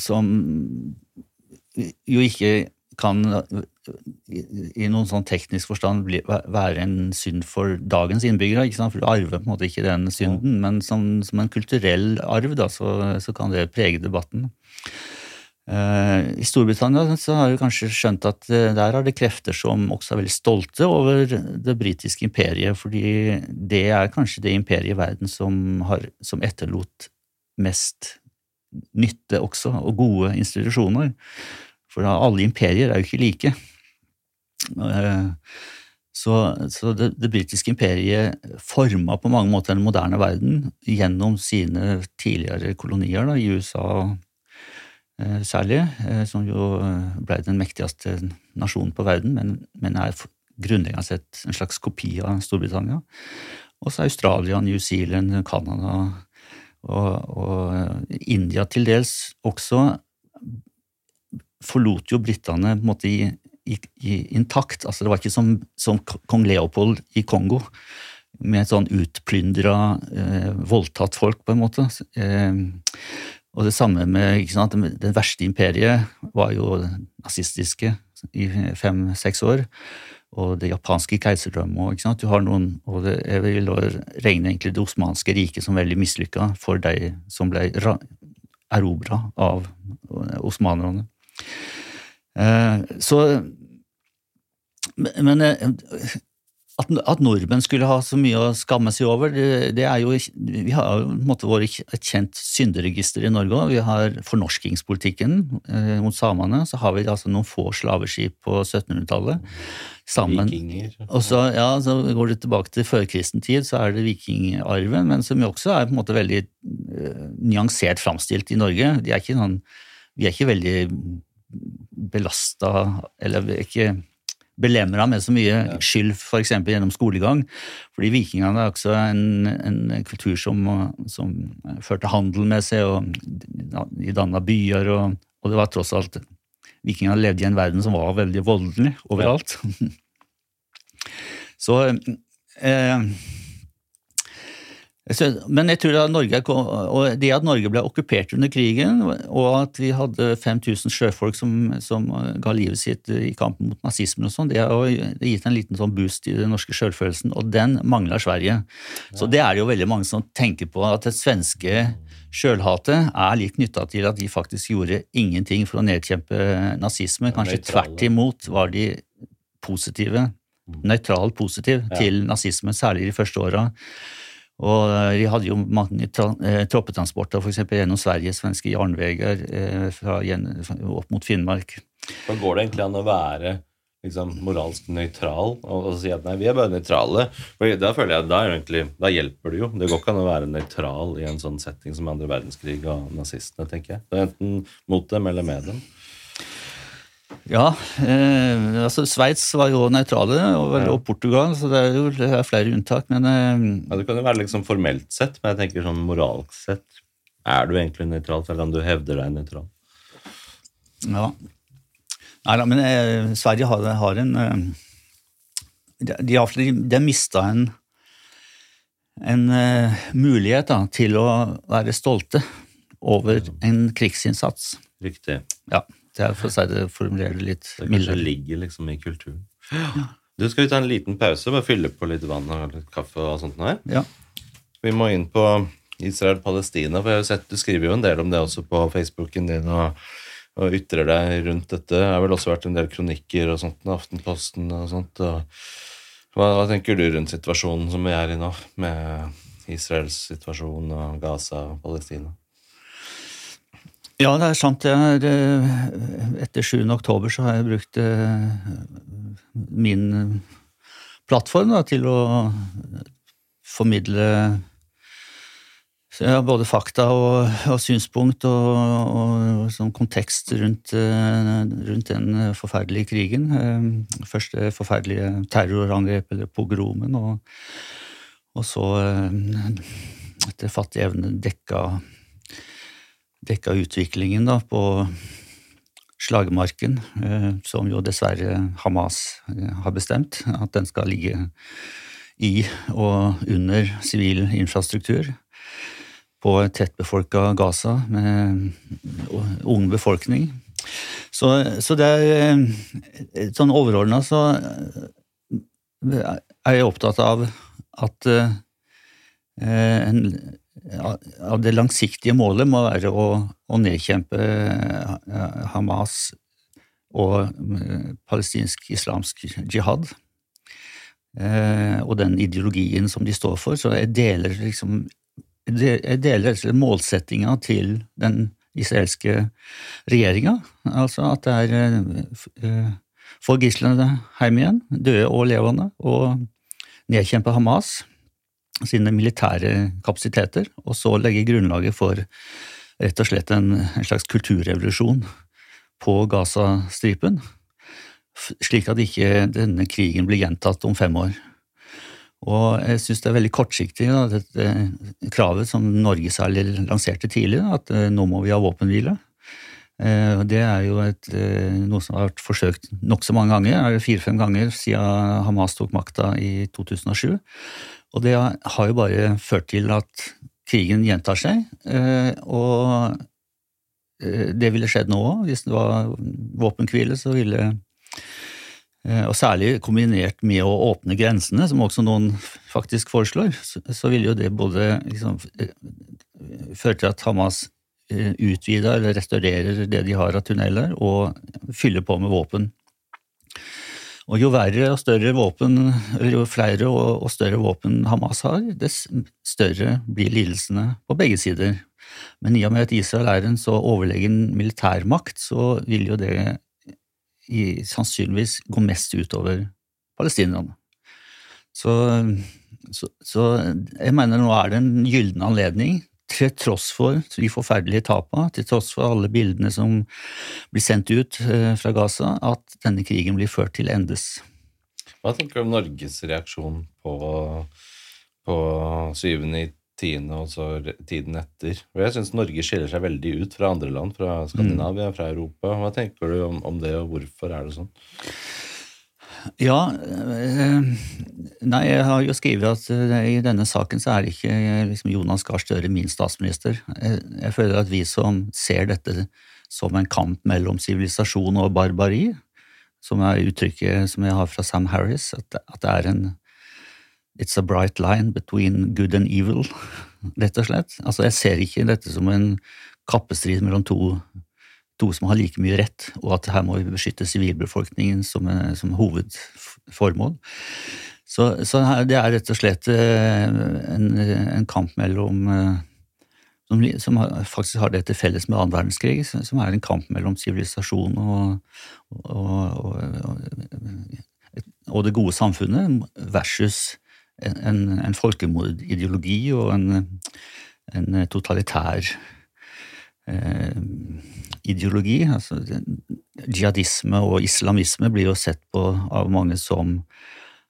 som jo ikke kan i noen sånn teknisk forstand bli, være en synd for dagens innbyggere. For du arver på en måte ikke den synden, men som, som en kulturell arv da, så, så, kan det prege debatten. Uh, I Storbritannia så har vi kanskje skjønt at uh, der er det krefter som også er veldig stolte over det britiske imperiet, fordi det er kanskje det imperiet i verden som, har, som etterlot mest nytte også, og gode institusjoner. For alle imperier er jo ikke like. Eh, så, så det, det, britiske imperiet forma på mange måter den moderne verden gjennom sine tidligere kolonier da, i USA eh, særlig, eh, som jo ble den mektigste nasjonen på verden, men, men er grunnleggende sett en slags kopi av Storbritannia. Også Australia, New Zealand, Canada og, og India til dels også forlot jo britene på en måte i, i, i, intakt. Altså, det var ikke som, som, kong Leopold i Kongo, med et sånn utplyndra, eh, voldtatt folk, på en måte. Eh, og det samme med sant, Det verste imperiet var jo nazistiske i fem-seks år. Og det japanske keiserdømmet. Du har noen, og det, jeg vil regne egentlig det osmanske riket som veldig mislykka for de som ble erobra av osmanerne. Eh, så Men eh, at, at, nordmenn skulle ha så mye å skamme seg over, det, det er jo Vi har jo vært et kjent synderegister i Norge òg. Vi har fornorskingspolitikken eh, mot samene. Så har vi altså noen få slaveskip på 1700-tallet. Sammen.
Vikinger.
Og så, ja, så går det tilbake til førkristen tid, så er det vikingarven, men som jo også er på en måte veldig eh, nyansert framstilt i Norge. De er ikke noen, vi er ikke veldig belasta eller ikke belemra med så mye skyld f.eks. gjennom skolegang. Fordi vikingene er også en, en kultur som, som, førte handel med seg, og de danna byer, og, og, det var tross alt Vikingene levde i en verden som var veldig voldelig overalt. Ja. så eh, Men jeg tror at Norge, og det at Norge ble okkupert under krigen, og at vi hadde 5000 sjøfolk som, som ga livet sitt i kampen mot nazismen og sånn, det har gitt en liten sånn boost i den norske sjølfølelsen, og den mangler Sverige. Så det er det jo veldig mange som tenker på, at det svenske sjølhatet er litt knytta til at de faktisk gjorde ingenting for å nedkjempe nazisme. Kanskje tvert imot var de positive, mm. nøytralt positive til nazisme, særlig de første åra. Og eh, de hadde jo mange eh, troppetransporter f.eks. gjennom Sverige, svenske jernveger eh, opp mot Finnmark.
Da går det egentlig an å være liksom, moralsk nøytral og, og, si at nei, vi er bare nøytrale? For da føler jeg da, egentlig, da hjelper det jo. Det går ikke an å være nøytral i en sånn setting som andre verdenskrig og nazistene, tenker jeg. Det er enten mot dem eller med dem.
Ja, eh, altså Sveits var jo nøytrale, og, ja. og, Portugal, så det er jo det er flere unntak, men eh,
ja, Det kan jo være liksom formelt sett, men jeg tenker sånn moralsk sett. Er du egentlig nøytral, selv om du hevder deg nøytral?
Ja. Nei da, men eh, Sverige har, har en eh, De, de har de mista en, en uh, mulighet da, til å være stolte over en krigsinnsats.
Riktig.
Ja. Det er for å si det, formulere det litt
mildere. Det ligger liksom i kulturen. Ja. Du, Skal vi ta en liten pause? Bare fylle på litt vann og litt kaffe og sånt her?
Ja.
Vi må inn på Israel-Palestina, for jeg har jo sett du skriver jo en del om det også på Facebooken din. og, og ytrer deg rundt dette. Det har vel også vært en del kronikker og sånt, Aftenposten og sånt. Og hva, hva, tenker du rundt situasjonen som vi er i nå, med Israels situasjon og Gaza og Palestina?
Ja, det er sant. Er, etter 7. oktober så har jeg brukt eh, min plattform da, til å formidle ja, både fakta og, og synspunkt og, og, og sånn kontekst rundt, eh, rundt, den forferdelige krigen. Eh, først det forferdelige terrorangrepet, eller pogromen, og, og så etter fattig evne dekka dekka utviklingen da, på slagmarken, eh, som jo dessverre Hamas eh, har bestemt at den skal ligge i og under sivil infrastruktur på et tettbefolka Gaza med ung befolkning. Så, så det er eh, sånn overordna så er jeg opptatt av at en av det langsiktige målet må være å, å nedkjempe eh, Hamas og eh, palestinsk islamsk jihad. Eh, og den ideologien som de står for. Så jeg deler liksom jeg deler målsettinga til den israelske regjeringa. Altså at det er få gislene hjem igjen, døde og levende, og nedkjempe Hamas sine militære kapasiteter, og så legge grunnlaget for rett og slett en, en slags kulturrevolusjon på Gazastripen, slik at ikke denne krigen blir gjentatt om fem år. Og jeg syns det er veldig kortsiktig, da, dette kravet som Norge særlig lanserte tidlig, at eh, nå må vi ha våpenhvile. Eh, det er jo et, eh, noe som har vært forsøkt nokså mange ganger, fire-fem ganger siden Hamas tok makta i 2007. Og det har jo bare ført til at krigen gjentar seg. Eh, og eh, det ville skjedd nå òg. Hvis det var våpenhvile, så ville eh, Og særlig kombinert med å åpne grensene, som også noen faktisk foreslår, så ville jo det både liksom, føre til at Hamas utvider eller restaurerer det de har av tunneler, og fyller på med våpen. Og jo verre og større våpen, eller jo flere og, og større våpen Hamas har, dess større blir lidelsene på begge sider. Men i og med at Israel er en så overlegen militærmakt, så vil jo det i, sannsynligvis gå mest utover palestinerne. Så, så, så, jeg mener nå er det en gyllen anledning til tross for de forferdelige tapene, til tross for alle bildene som blir sendt ut eh, fra Gaza, at denne krigen blir ført til endes.
Hva tenker du om Norges reaksjon på, på 7.10. og så tiden etter? For Jeg syns Norge skiller seg veldig ut fra andre land, fra Skandinavia, mm. fra Europa. Hva tenker du om, om det, og hvorfor er det sånn?
Ja. Nei, jeg har jo skrevet at i denne saken så er ikke liksom, Jonas Gahr Støre min statsminister. Jeg føler at vi som ser dette som en kamp mellom sivilisasjon og barbari, som er uttrykket som jeg har fra Sam Harris, at, at det er en It's a bright line between good and evil, rett og slett. Altså, jeg ser ikke dette som en kappestrid mellom to, to som har like mye rett, og at her må vi beskytte sivilbefolkningen som, som hovedformål. Så, så, det er rett og slett eh, en, en kamp mellom eh, som, som, faktisk har det til felles med annen verdenskrig, som er en kamp mellom sivilisasjon og, og, og, og, det gode samfunnet versus en, en folkemordideologi og en, en totalitær eh, ideologi. Altså, jihadisme og islamisme blir jo sett på av mange som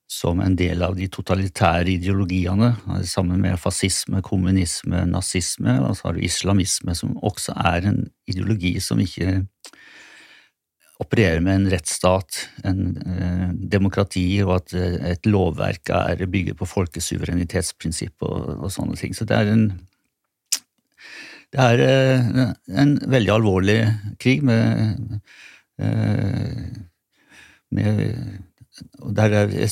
som en del av de totalitære ideologiene, sammen med fascisme, kommunisme, nazisme. Og så har du islamisme, som også er en ideologi som ikke opererer med en rettsstat, en eh, demokrati, og at eh, et lovverk er bygget på folkesuverenitetsprinsipp og, og, sånne ting. Så det er en det er eh, en veldig alvorlig krig med, eh, med og Der er det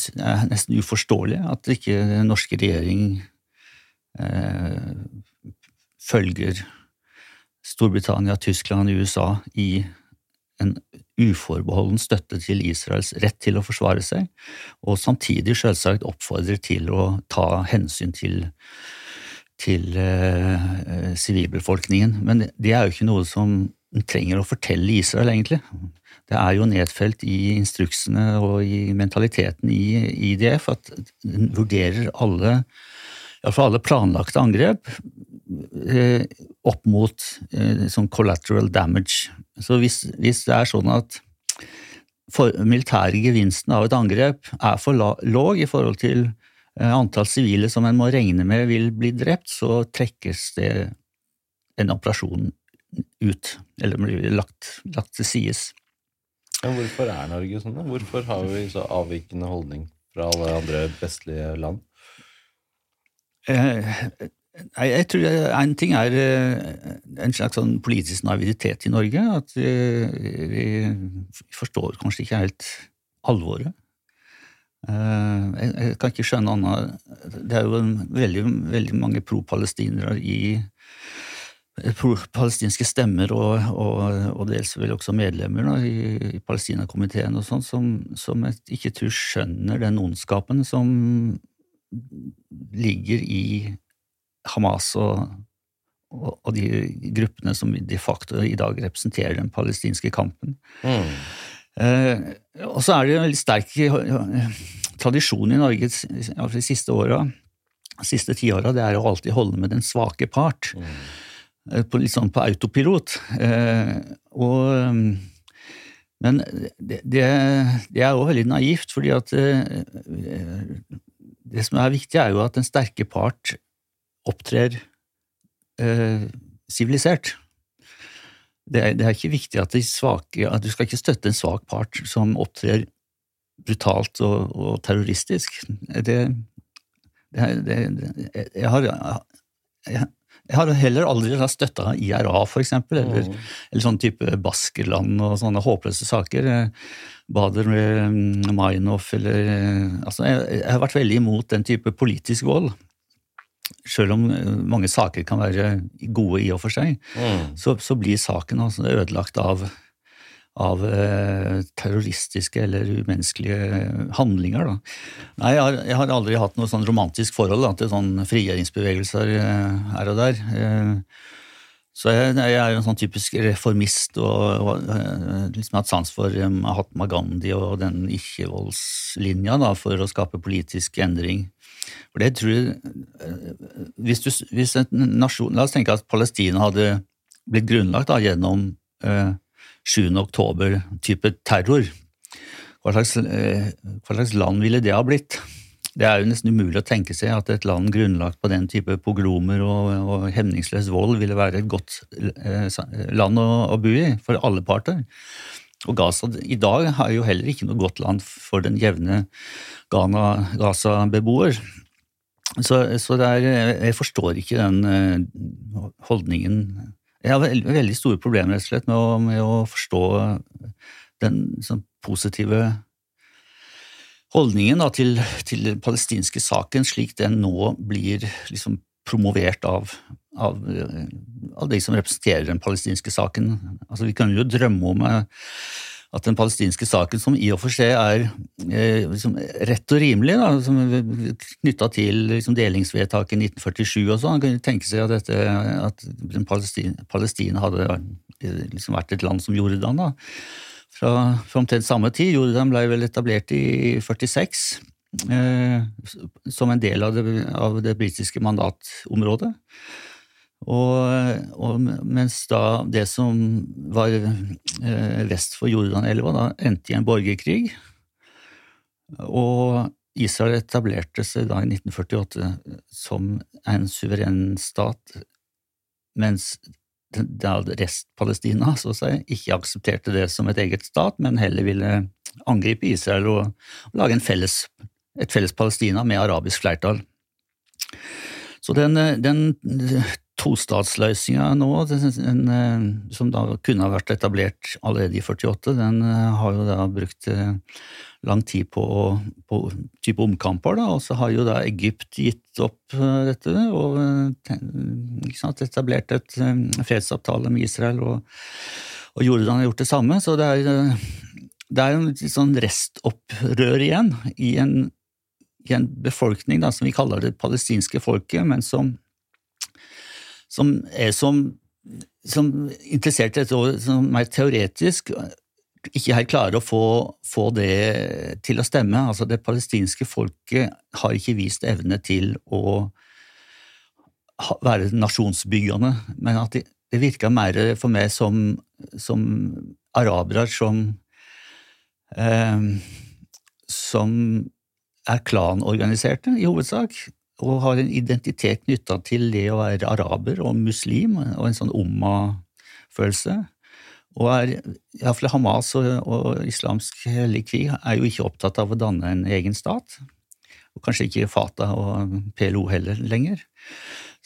nesten uforståelig at ikke den norske regjering eh, følger Storbritannia, Tyskland USA i en uforbeholden støtte til Israels rett til å forsvare seg, og samtidig selvsagt oppfordrer til å ta hensyn til til sivilbefolkningen. Eh, Men det er jo ikke noe som en trenger å fortelle Israel, egentlig det er jo nedfelt i instruksene og i mentaliteten i IDF at den vurderer alle, iallfall alle planlagte angrep eh, opp mot eh, sånn collateral damage. Så hvis, hvis, det er sånn at for, militære gevinsten av et angrep er for låg i forhold til eh, antall sivile som en må regne med vil bli drept, så trekkes det en operasjon ut, eller blir lagt, lagt til sides.
Men hvorfor er Norge sånn? da? Hvorfor har vi så avvikende holdning fra alle andre vestlige land?
Eh, jeg tror En ting er eh, en slags sånn politisk naivitet i Norge. At vi forstår kanskje ikke helt alvoret. Eh, jeg kan ikke skjønne annet Det er jo veldig, veldig mange pro-palestinere i palestinske stemmer og, og, og, dels vel også medlemmer da, i, i Palestinakomiteen og sånn, som, som jeg ikke tror skjønner den ondskapen som ligger i Hamas og, og, de gruppene som de facto i dag representerer den palestinske kampen. Mm. Eh, og så er det en veldig sterk tradisjon i Norge de siste åra, siste tiåra, det er å alltid holde med den svake part. Mm. Eh, på, litt sånn på autopilot. Eh, og, eh, men det, det, det er jo veldig naivt, fordi at det som er viktig, er jo at den sterke part opptrer sivilisert. Det, det, er ikke viktig at, svake, at du skal ikke støtte en svak part som opptrer brutalt og, og terroristisk. Det, det, jeg har jeg, jeg har heller aldri støtta IRA, eksempel, eller, mm. eller sånn type Baskerland og sånne håpløse saker. Bader med Meinhof eller altså, jeg, jeg, har vært veldig imot den type politisk vold. Selv om mange saker kan være gode i og for seg, mm. så, så, blir saken altså ødelagt av av eh, terroristiske eller umenneskelige handlinger. Da. Nei, jeg har, jeg har, aldri hatt noe sånn romantisk forhold da, til sånn frigjøringsbevegelser eh, her og der. Eh, så jeg, jeg, er en sånn typisk reformist og, og eh, liksom hatt sans for eh, Mahatma Gandhi og den ikke-voldslinja for å skape politisk endring. For det tror jeg, eh, hvis, du, hvis en nasjon, La oss tenke at Palestina hadde blitt grunnlagt da, gjennom eh, 7. oktober-type terror. Hva slags, eh, hva slags, land ville det ha blitt? Det er jo nesten umulig å tenke seg at et land grunnlagt på den type pogromer og, og hemningsløs vold ville være et godt eh, land å, å bo i for alle parter. Og Gaza i dag er jo heller ikke noe godt land for den jevne Ghana-Gaza-beboer. Så, så er, jeg forstår ikke den uh, holdningen Jeg har veldig, veldig store problemer rett og slett med å, med å forstå den sånn, positive holdningen da, til, til, den palestinske saken slik den nå blir liksom promovert av, av, av, de som representerer den palestinske saken. Altså, vi kan jo drømme om at den palestinske saken, som i og for seg er eh, liksom, rett og rimelig, knytta til liksom, delingsvedtaket i 1947 og sånn, kunne tenke seg at, dette, at Palestina, Palestina, hadde liksom, vært et land som Jordan. da. Fra, fra omtrent samme tid. Jordan ble vel etablert i 46 eh, som en del av det, av det britiske mandatområdet. Og, og, mens da det som var eh, vest for Jordanelva, da endte i en borgerkrig, og Israel etablerte seg da i 1948 som en suveren stat, mens rest-Palestina så å si, ikke aksepterte det som et eget stat, men heller ville angripe Israel og, og lage felles, et felles Palestina med arabisk flertall. Så den, den tostatsløsninga nå, eh, som da kunne ha vært etablert allerede i 48, den eh, har jo da brukt eh, lang tid på, på type omkamper, da, og så har jo da Egypt gitt opp dette og sant, etablert et fredsavtale med Israel, og, og Jordan har gjort det samme, så det er, det er en sånn restopprør igjen i en, i en befolkning da, som vi kaller det palestinske folket, men som som er som, som interessert i dette som mer teoretisk, ikke helt klarer å få, få, det til å stemme. Altså Det palestinske folket har ikke vist evne til å være nasjonsbyggende, men at det, det virka mer for meg som, som arabere som eh, som er klanorganiserte, i hovedsak og har en identitet knytta til det å være araber og muslim, og en sånn umma-følelse. Og er, iallfall Hamas og, og islamsk hellig krig er jo ikke opptatt av å danne en egen stat. Og kanskje ikke Fatah og PLO heller lenger.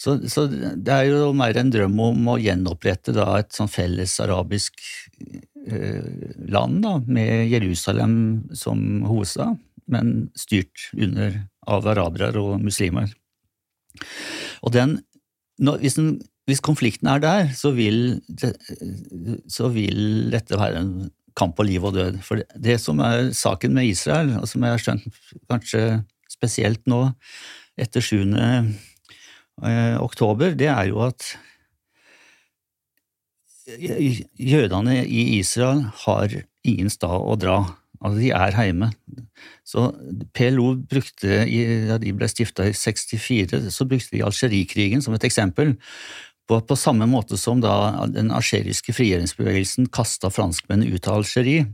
Så, så, det er jo mer en drøm om å gjenopprette da, et sånn felles arabisk eh, land, da, med Jerusalem som hovedstad men styrt under, av arabere og muslimer. Og den, når, hvis, den, hvis, konflikten er der, så vil, så vil, dette være en kamp på liv og død. For det, det som er saken med Israel, og som jeg har skjønt kanskje spesielt nå etter 7. Eh, oktober, det er jo at jødene i Israel har ingen stad å dra. Altså, de er hjemme. Så PLO brukte, da de ble stifta i 64, så brukte de Algerikrigen som et eksempel. På, på, samme måte som da den algeriske frigjøringsbevegelsen kasta franskmennene ut av Algerie,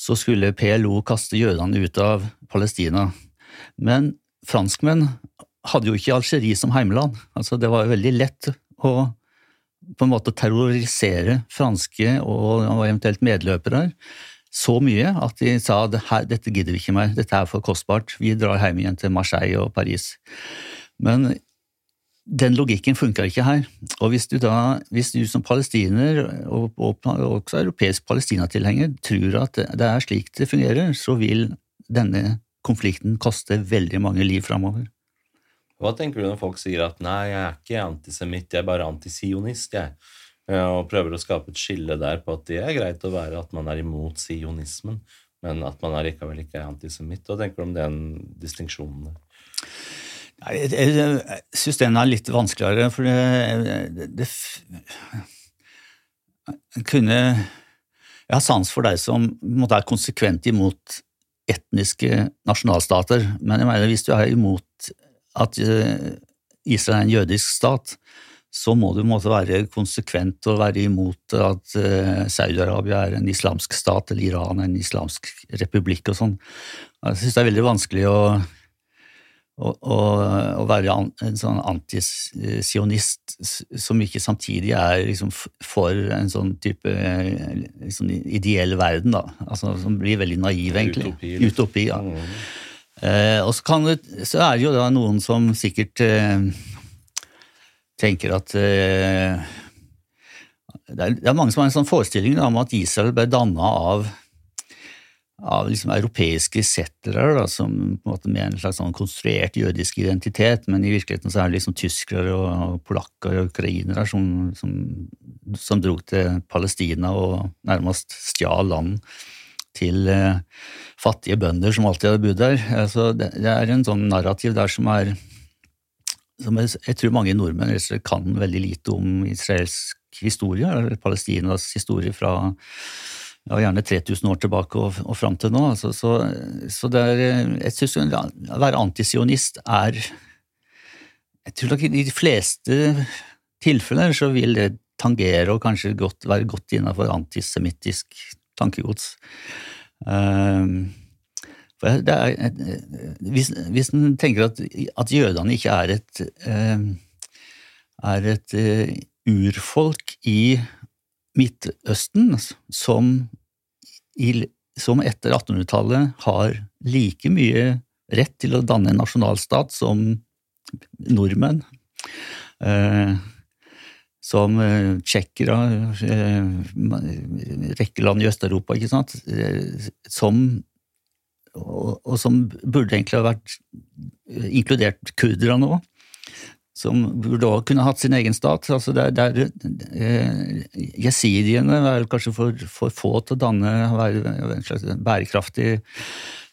så skulle PLO kaste jødene ut av Palestina. Men franskmenn hadde jo ikke Algerie som heimland. Altså, det var veldig lett å på en måte terrorisere franske og, og eventuelt medløpere så mye at de sa dette gidder vi ikke mer, dette er for kostbart, vi drar hjem igjen til Marseille og Paris. Men den logikken funka ikke her. Og hvis du da, hvis du som palestiner, og, og, også europeisk palestinatilhenger, tror at det er slik det fungerer, så vil denne konflikten koste veldig mange liv framover.
Hva tenker du når folk sier at 'nei, jeg er ikke antisemitt, jeg er bare antisionist', jeg'? Og prøver å skape et skille der på at det er greit å være at man er imot sionismen, men at man er likevel ikke er antisemitt. Hva tenker du om den distinksjonen?
Jeg, jeg, jeg syns den er litt vanskeligere, for det, det, det kunne Jeg har sans for deg som måtte er konsekvent imot etniske nasjonalstater, men jeg mener hvis du er imot at eh, Israel er en jødisk stat, så må du måtte være konsekvent og være imot at uh, Saudi-Arabia er en islamsk stat, eller Iran er en islamsk republikk og sånn. Jeg synes det er veldig vanskelig å, å, å være en sånn antisionist som ikke samtidig er liksom for en sånn type liksom ideell verden, da. Altså, som blir veldig naiv, egentlig. Utopi. Liksom. Utopi ja. Mm. Eh, og så, det, så, er det jo da noen som sikkert eh, tenker at eh, det, er, det, er, mange som har en sånn forestilling om at Israel ble danna av av liksom europeiske settlere som på en måte med en slags sånn konstruert jødisk identitet, men i virkeligheten så er det liksom tyskere og polakker og ukrainere som, som, som dro til Palestina og nærmest stjal land til eh, fattige bønder som alltid hadde bodd der. Altså, det, det, er en sånn narrativ der som er som jeg, jeg tror mange nordmenn kan veldig lite om israelsk historie, eller Palestinas historie fra ja, gjerne 3000 år tilbake og, og fram til nå. Altså, så, så er, jeg synes Å være antisionist er Jeg tror nok i de fleste tilfeller så vil det tangere og kanskje godt, være godt innenfor antisemittisk tankegods. Det er, hvis, hvis en tenker at, at, jødene ikke er et, uh, er et urfolk i Midtøsten som, som etter 1800-tallet har like mye rett til å danne en nasjonalstat som nordmenn. Eh, som eh, tsjekkere, eh, rekke land i Øst-Europa, eh, som og, og, som burde egentlig ha vært inkludert kurderne òg som burde også kunne hatt sin egen stat. Altså der, der, eh, Jesidiene er kanskje for, for, få til å danne en slags bærekraftig,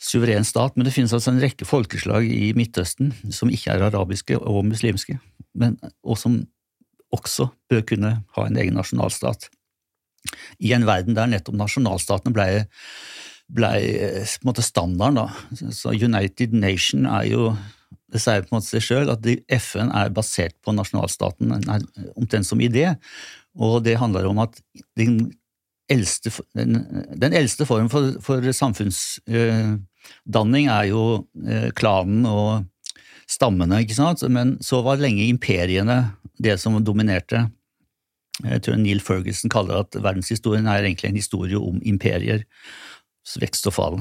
suveren stat, men det finnes altså en rekke folkeslag i Midtøsten som ikke er arabiske og muslimske, men, og som også bør kunne ha en egen nasjonalstat. I en verden der nettopp nasjonalstatene ble, ble eh, på en måte standarden. Da. Så United Nation er jo det sier på en måte seg sjøl at FN er basert på nasjonalstaten omtrent som idé, og det handler om at den eldste, den, den eldste form for, for samfunnsdanning er jo eh, klanen og stammene, ikke sant, men så var lenge imperiene det som dominerte. Jeg tror Neil Ferguson kaller at verdenshistorien er egentlig en historie om imperier vekst og fall.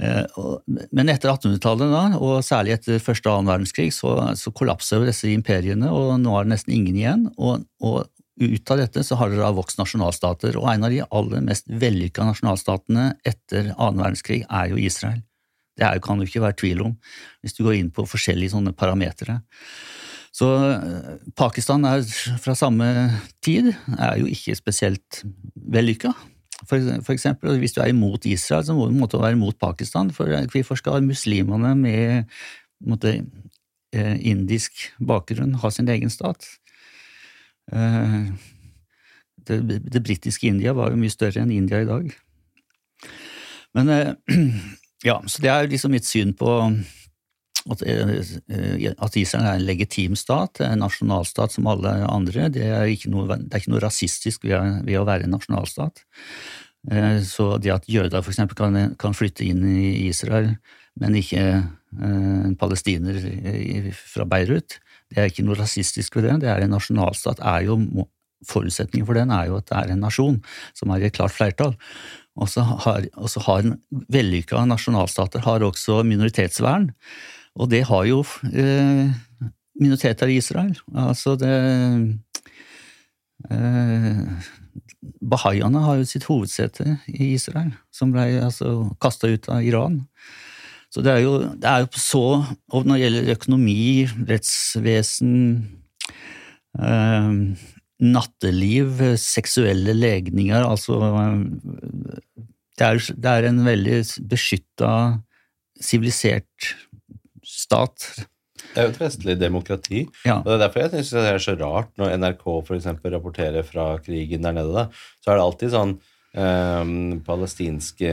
Eh, men etter 1800-tallet, og særlig etter første og annen verdenskrig, så, så kollapser disse imperiene, og nå er det nesten ingen igjen. Og, og ut av dette så har det da vokst nasjonalstater, og en av de aller mest vellykka nasjonalstatene etter annen verdenskrig er jo Israel. Det er, kan jo ikke være tvil om, hvis du går inn på forskjellige sånne parametere. Så eh, Pakistan er fra samme tid er jo ikke spesielt vellykka. For, for, eksempel, hvis du er imot Israel, så må du være imot Pakistan. For hvorfor skal muslimene med måtte, eh, indisk bakgrunn ha sin egen stat? Eh, det, det britiske India var jo mye større enn India i dag. Men eh, ja, så det er liksom mitt syn på at, eh, at, Israel er en legitim stat, en nasjonalstat som alle andre. Det er ikke noe, er ikke noe rasistisk ved, ved, å være en nasjonalstat. Eh, så det at jøder eksempel kan, kan flytte inn i Israel, men ikke eh, en palestiner fra Beirut, det er ikke noe rasistisk ved det. Det er en nasjonalstat. er jo Forutsetningen for den er jo at det er en nasjon som er i et klart flertall. Og så har, har vellykka nasjonalstater har også minoritetsvern. Og det har jo eh, minoriteter i Israel. Altså det eh, Bahaiene har jo sitt hovedsete i Israel, som ble altså, kasta ut av Iran. Så det er, jo, det er jo så Og når det gjelder økonomi, rettsvesen, eh, natteliv, seksuelle legninger Altså det er, det er en veldig beskytta, sivilisert stat.
Det er jo et vestlig demokrati. Ja. og Det er derfor jeg synes det er så rart når NRK for eksempel, rapporterer fra krigen der nede. Da, så er det alltid sånn eh, palestinske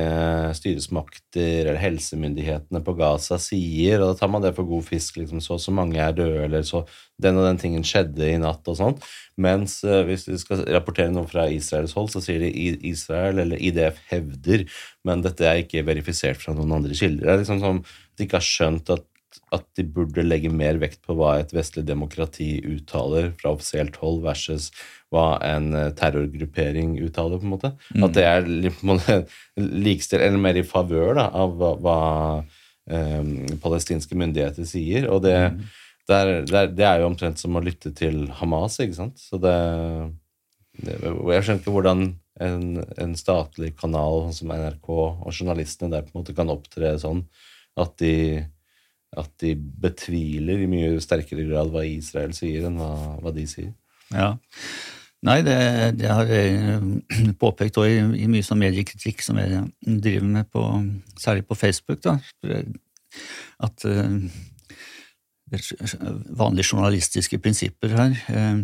styresmakter eller helsemyndighetene på Gaza sier, og da tar man det for god fisk. liksom Så så mange er døde, eller så den og den tingen skjedde i natt og sånn. Mens eh, hvis du skal rapportere noe fra Israels hold, så sier de Israel eller IDF hevder, men dette er ikke verifisert fra noen andre kilder. Det er liksom som de ikke har skjønt at at de burde legge mer vekt på hva et vestlig demokrati uttaler fra offisielt hold, versus hva en eh, terrorgruppering uttaler. på en måte. Mm. At det er likestilt, eller mer i favør av hva, hva um, palestinske myndigheter sier. Og det, mm. det, er, det, er, det, er, jo omtrent som å lytte til Hamas, ikke sant. Så det, Jeg skjønner ikke hvordan en, en, statlig kanal som NRK og journalistene der på en måte kan opptre sånn at de, at de betviler i mye sterkere grad hva Israel sier, enn hva, hva de sier.
Ja, Nei, det, det har jeg påpekt også i, i mye sånn mediekritikk som jeg driver med, på, særlig på Facebook. da, At uh, vanlige journalistiske prinsipper her uh,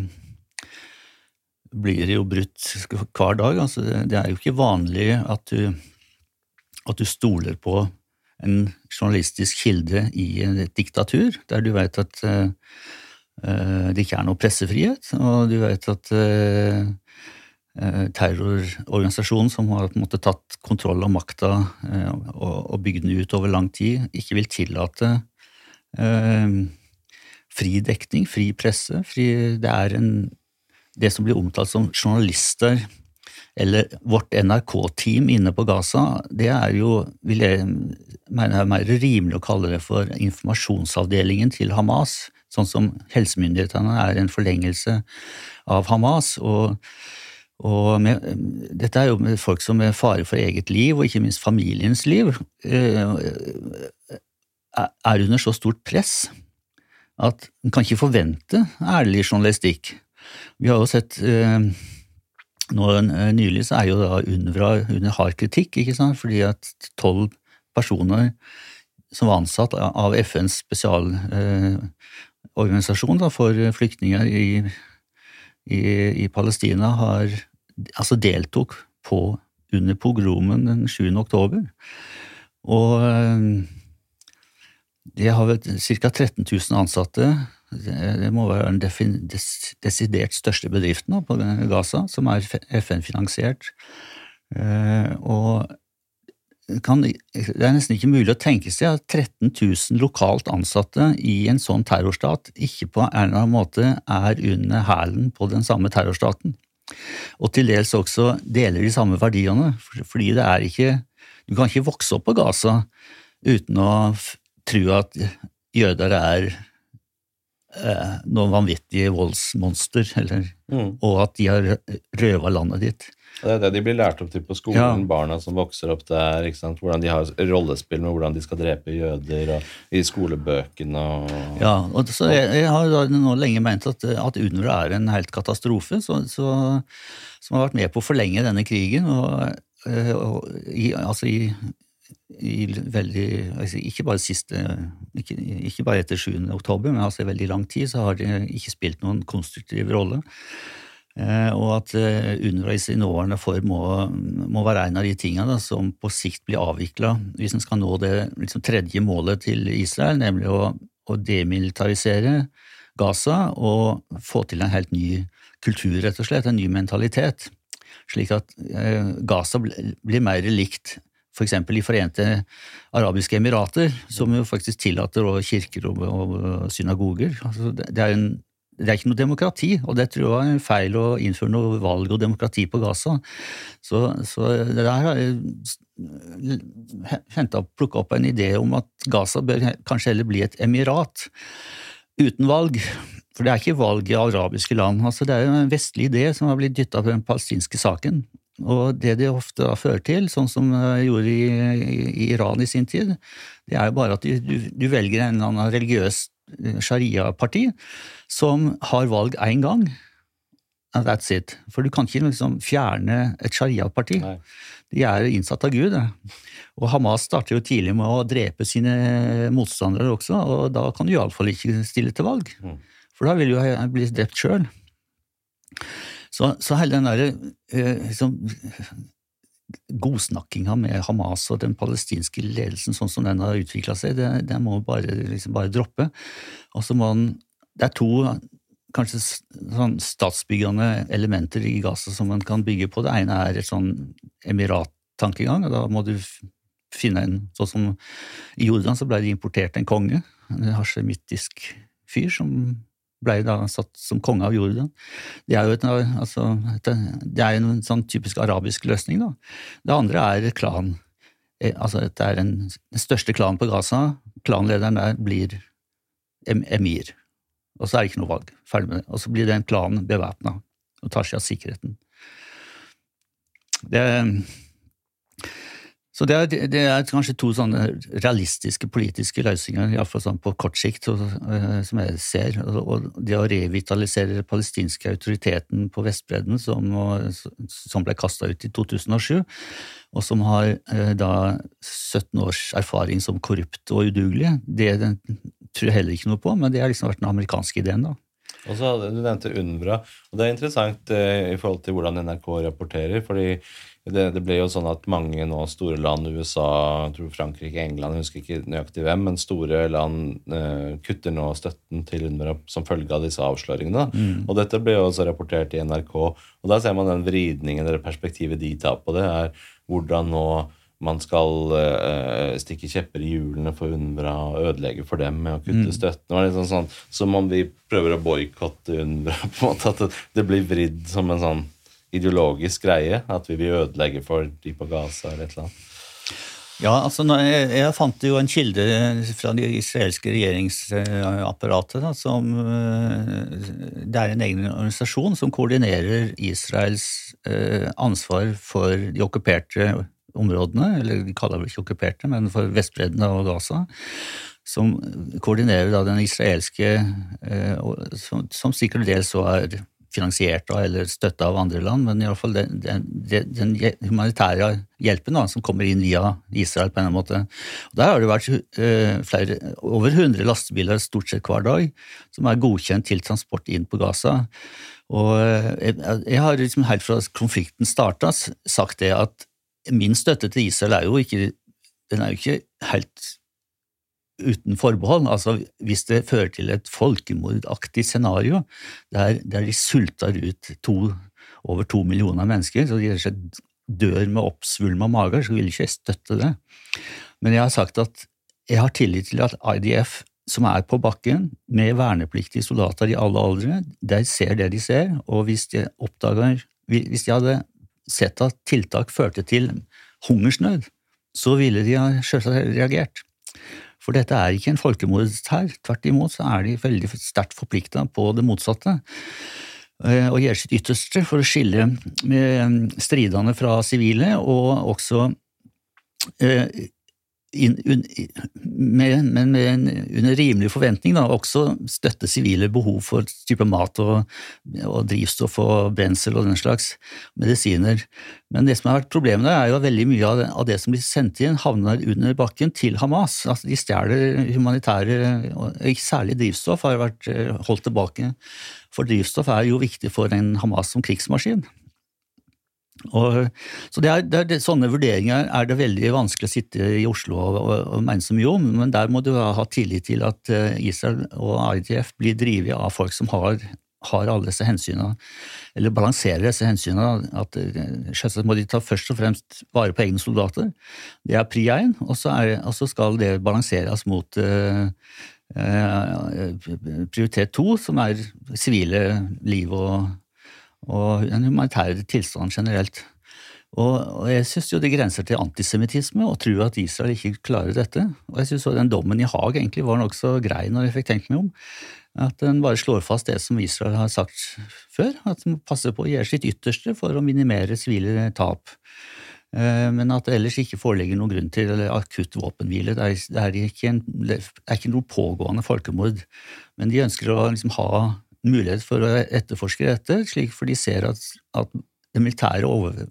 blir jo brutt hver dag. Altså, det er jo ikke vanlig at du, at du stoler på en journalistisk kilde i et diktatur, der du vet at uh, Eh, det ikke er noe pressefrihet, og du vet at eh, eh, terrororganisasjonen som har på en måte tatt kontroll av makta og bygd den ut over lang tid, ikke vil tillate fri dekning, fri presse. Fri, det er en, det som blir omtalt som journalister, eller vårt NRK-team inne på Gaza, det er jo, vil jeg mene er mer rimelig å kalle det for informasjonsavdelingen til Hamas sånn som helsemyndighetene er en forlengelse av Hamas. og, og med, dette er jo folk som med fare for eget liv, og ikke minst familiens liv, eh, er under så stort press at en kan ikke forvente ærlig journalistikk. Vi har jo sett eh, nå Nylig så er jo da UNRWA under hard kritikk, ikke sant? fordi at tolv personer som var ansatt av FNs spesialorganisasjon eh, for flyktninger i, i, i, Palestina har altså deltok på under pogromen den 7. oktober. Og eh, de har ca. 13 000 ansatte. Det må være den desidert største bedriften på Gaza, som er FN-finansiert. Eh, og kan, det er nesten ikke mulig å tenke seg at 13 000 lokalt ansatte i en sånn terrorstat ikke på en eller annen måte er under hælen på den samme terrorstaten. Og til dels også deler de samme verdiene, fordi det er ikke Du kan ikke vokse opp på Gaza uten å tro at jøder er eh, noen vanvittige voldsmonster, eller, mm. og at de har røva landet ditt.
Det er det de blir lært opp til på skolen, ja. barna som vokser opp der. Hvordan de har rollespill med hvordan de skal drepe jøder, og i skolebøkene og
Ja, og så jeg, jeg har nå lenge ment at, at UNRWA er en helt katastrofe, så, så, som har vært med på å forlenge denne krigen. og, eh, og i, altså i, i veldig altså Ikke bare siste ikke, ikke, bare etter 7. oktober, men altså i veldig lang tid så har de ikke spilt noen konstruktiv rolle. Eh, og at eh, UNRWA i sin nåværende form må, må, være en av de tingene da, som på sikt blir avvikla hvis en skal nå det liksom, tredje målet til Israel, nemlig å, å, demilitarisere Gaza og få til en helt ny kultur, rett og slett, en ny mentalitet. Slik at eh, Gaza blir mer likt f.eks. For De Forente arabiske emirater, som jo faktisk tillater kirker og, og synagoger. Altså, det er en det er ikke noe demokrati, og det tror jeg er feil å innføre noe valg og demokrati på Gaza. Så, så det der har jeg henta plukka opp en idé om at Gaza bør kanskje heller bli et emirat uten valg. For det er ikke valg i arabiske land. altså Det er jo en vestlig idé som har blitt dytta på den palestinske saken. Og det det ofte fører til, sånn som de gjorde i, i, Iran i sin tid, det er jo bare at du, du velger en eller annen religiøs sharia-parti som har valg én gang. And that's it. For du kan ikke liksom fjerne et sharia-parti. De er innsatt av Gud. Og Hamas starter jo tidlig med å drepe sine motstandere også, og da kan du iallfall ikke stille til valg. Mm. For da vil du jo bli drept sjøl. Så, så, hele den derre eh, liksom, godsnakkinga med Hamas og den palestinske ledelsen sånn som den har utvikla seg, det, det, må bare, liksom bare droppe. Og så må den Det er to kanskje sånn statsbyggende elementer i Gaza som man kan bygge på. Det ene er et sånn emirat-tankegang, og da må du finne en Sånn som i Jordan så ble det importert en konge, en hasjemittisk fyr som ble da satt som konge av Jordan. Det er jo et, altså, det er en sånn typisk arabisk løsning. Da. Det andre er klan. Eh, altså, det er en, den største klanen på Gaza. Klanlederen der blir emir. Og så er det ikke noe valg. Ferdig med det. Og så blir den klanen bevæpna og tar seg av sikkerheten. Det så det er, det er, kanskje to sånne realistiske politiske løsninger, iallfall sånn på kort sikt, og, uh, som jeg ser. Og, det å revitalisere den palestinske autoriteten på Vestbredden, som, som ble kasta ut i 2007, og som har uh, da 17 års erfaring som korrupt og udugelig, det den, tror jeg heller ikke noe på, men det har liksom vært den amerikanske ideen, da.
Og så Du nevnte UNBRA, og det er interessant eh, i forhold til hvordan NRK rapporterer. fordi det, det, ble jo sånn at mange nå store land, USA, jeg tror Frankrike, England, jeg husker ikke nøyaktig hvem, men store land eh, kutter nå støtten til UNRWA som følge av disse avsløringene. Mm. Og dette ble jo også rapportert i NRK. Og da ser man den vridningen eller perspektivet de tar på det, er hvordan nå man skal uh, stikke kjepper i hjulene for UNRWA og ødelegge for dem med å kutte mm. støtten. Liksom sånn, som om vi prøver å boikotte UNRWA. på en måte, At det, det blir vridd som en sånn ideologisk greie? At vi vil ødelegge for de på Gaza eller et eller annet?
Ja, altså jeg, jeg, fant jo en kilde fra det israelske regjeringsapparatet. Da, som, eh, det er en egen organisasjon som koordinerer Israels eh, ansvar for de okkuperte områdene. Eller de kaller det ikke okkuperte, men for Vestbredden og Gaza. Som koordinerer da den israelske eh, som, som sikkert dels er finansiert av eller støtta av andre land, men iallfall den, den, den humanitære hjelpen da, som kommer inn via Israel på en måte. Og der har det vært uh, flere, over 100 lastebiler stort sett hver dag som er godkjent til transport inn på Gaza. Og uh, jeg, jeg, har liksom helt fra konflikten starta sagt det at min støtte til Israel er jo ikke den er jo ikke helt uten forbehold. Altså hvis det fører til et folkemordaktig scenario der, der de sulter ut to, over to millioner mennesker, så de dør med oppsvulma mager, så vil ikke jeg støtte det. Men jeg har sagt at jeg har tillit til at IDF, som er på bakken med vernepliktige soldater i alle aldre, de ser det de ser, og hvis de oppdager Hvis de hadde sett at tiltak førte til hungersnød, så ville de selvsagt reagert. For dette er ikke en folkemordshær. Tvert imot så er de veldig sterkt forplikta på det motsatte. Eh, og gjør sitt ytterste for å skille stridende fra sivile, og også eh, in, un, med, men med en, under rimelig forventning da, også støtte sivile behov for type mat og, og, drivstoff og brensel og den slags medisiner. Men det som har vært problemet er jo at veldig mye av det, av det som blir sendt inn, havner under bakken til Hamas. Altså, de stjeler humanitære, og ikke særlig drivstoff, har vært eh, holdt tilbake. For drivstoff er jo viktig for en Hamas som krigsmaskin. Og, så det er, det er, Sånne vurderinger er det veldig vanskelig å sitte i Oslo og, og, og mene så mye om, men der må du ha tillit til at eh, Israel og IDF blir drevet av folk som har, har alle disse hensynene, eller balanserer disse hensynene. at eh, Selvsagt må de ta først og fremst vare på egne soldater, det er pri én, og, så skal det balanseres mot eh, prioritet to, som er sivile liv og og den humanitære tilstanden generelt. Og, og jeg jo det grenser til antisemittisme å tro at Israel ikke klarer dette. Og jeg syns den dommen i Haag egentlig var nokså grei når jeg fikk tenkt meg om. At den bare slår fast det som Israel har sagt før, at de passer på å gjøre sitt ytterste for å minimere sivile tap. Eh, men at det ellers ikke foreligger noen grunn til akutt våpenhvile. Det er, det er, ikke, en, det er ikke noe pågående folkemord. Men de ønsker å liksom ha mulighet for å etterforske dette, slik for de ser at, at det militære over,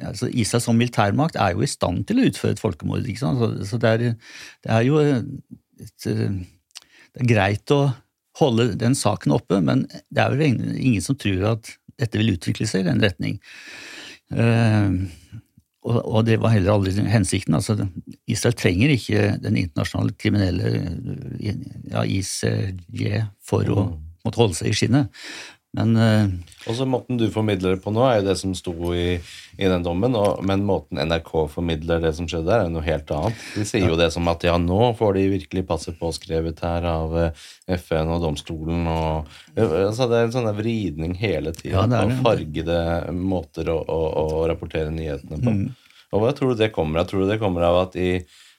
altså Israel som militærmakt er jo i stand til å utføre et folkemord. ikke? Så, så det, er, det, er, jo et, det er greit å holde den saken oppe, men det er vel ingen som tror at dette vil utvikle seg i den retning. Uh, og, og, det var heller aldri hensikten. altså Israel trenger ikke den internasjonale kriminelle ja, ICJ for å mm. måtte holde seg i skinnet. Men uh,
Også måten du formidler det på nå, er jo det som sto i, i den dommen. Og, men måten NRK formidler det som skjedde der, er noe helt annet. De sier ja. jo det som at ja, nå får de virkelig passet påskrevet her av eh, FN og domstolen og uh, altså Det er en sånn vridning hele tiden ja, på fargede måter å, å, å, rapportere nyhetene på. Mm. Og hva tror du det kommer av? Tror du det kommer av at i,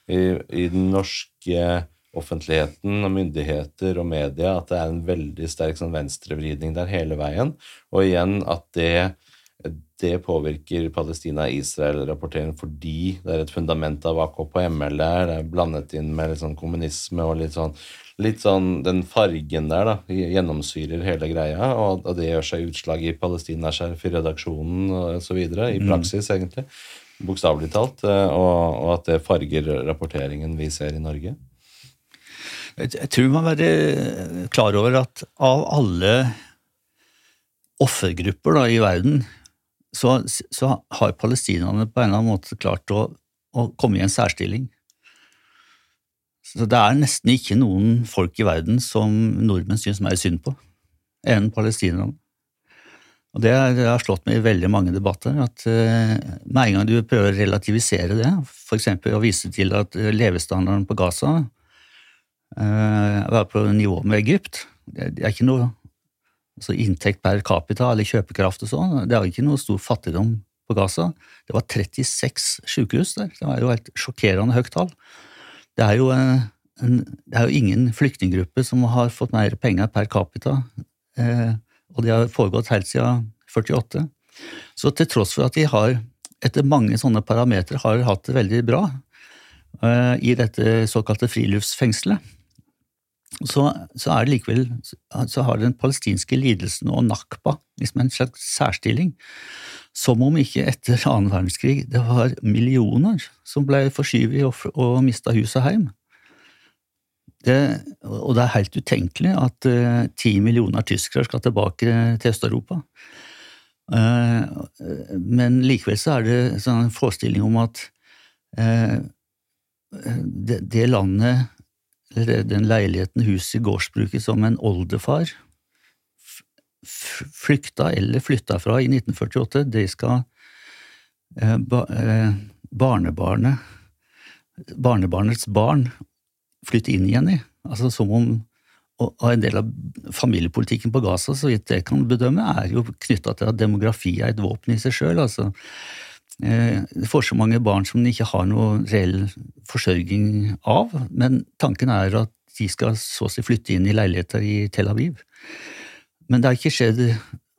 i, i den norske offentligheten og myndigheter og media at det er en veldig sterk sånn venstrevridning der hele veien. Og igjen at det, det påvirker Palestina-Israel-rapporteringen fordi det er et fundament av AKP-ML der, det er blandet inn med litt sånn kommunisme og litt sånn, litt sånn Den fargen der da, gjennomsyrer hele greia, og, og det gjør seg utslag i Palestina-skjerf i redaksjonen osv., i mm. praksis, egentlig. Bokstavelig talt. Og, og at det farger rapporteringen vi ser i Norge.
Jeg tror man må være klar over at av alle offergrupper da, i verden, så, så, har palestinerne på en eller annen måte klart å, å, komme i en særstilling. Så det er nesten ikke noen folk i verden som nordmenn syns mer synd på enn palestinerne. Og Det har slått meg i veldig mange debatter, at uh, med en gang du prøver å relativisere det, f.eks. å vise til at levestandarden på Gaza Eh, være på nivå med Egypt. Det er ikke noe altså inntekt per capita eller kjøpekraft og sånn. Det er ikke noe stor fattigdom på Gaza. Det var 36 sykehus der. Det var jo et sjokkerende høyt tall. Det er jo, en, en, det er jo ingen flyktninggruppe som har fått mer penger per capita, eh, og det har foregått helt siden 48. Så til tross for at de har, etter mange sånne parametere, har hatt det veldig bra eh, i dette såkalte friluftsfengselet, så, så, er det likevel så har den palestinske lidelsen og nakba liksom en slags særstilling. Som om ikke etter annen verdenskrig det var millioner som ble forskyvet og, og mista hus og heim. Det, og det er helt utenkelig at eh, ti uh, millioner tyskere skal tilbake til Øst-Europa. Uh, men likevel så er det sånn en forestilling om at uh, det, det, landet den leiligheten, huset, gårdsbruket som en oldefar flykta eller flytta fra i 1948, det skal eh, eh, barnebarnet, barnebarnets barn, flytte inn igjen i. Altså som om og en del av familiepolitikken på Gaza, så vidt jeg kan bedømme, er jo knytta til at demografi er et våpen i seg sjøl. Altså, det får så mange barn som de ikke har noe reell forsørging av, men tanken er at de skal så å si flytte inn i leiligheter i Tel Aviv. Men det er ikke skjedd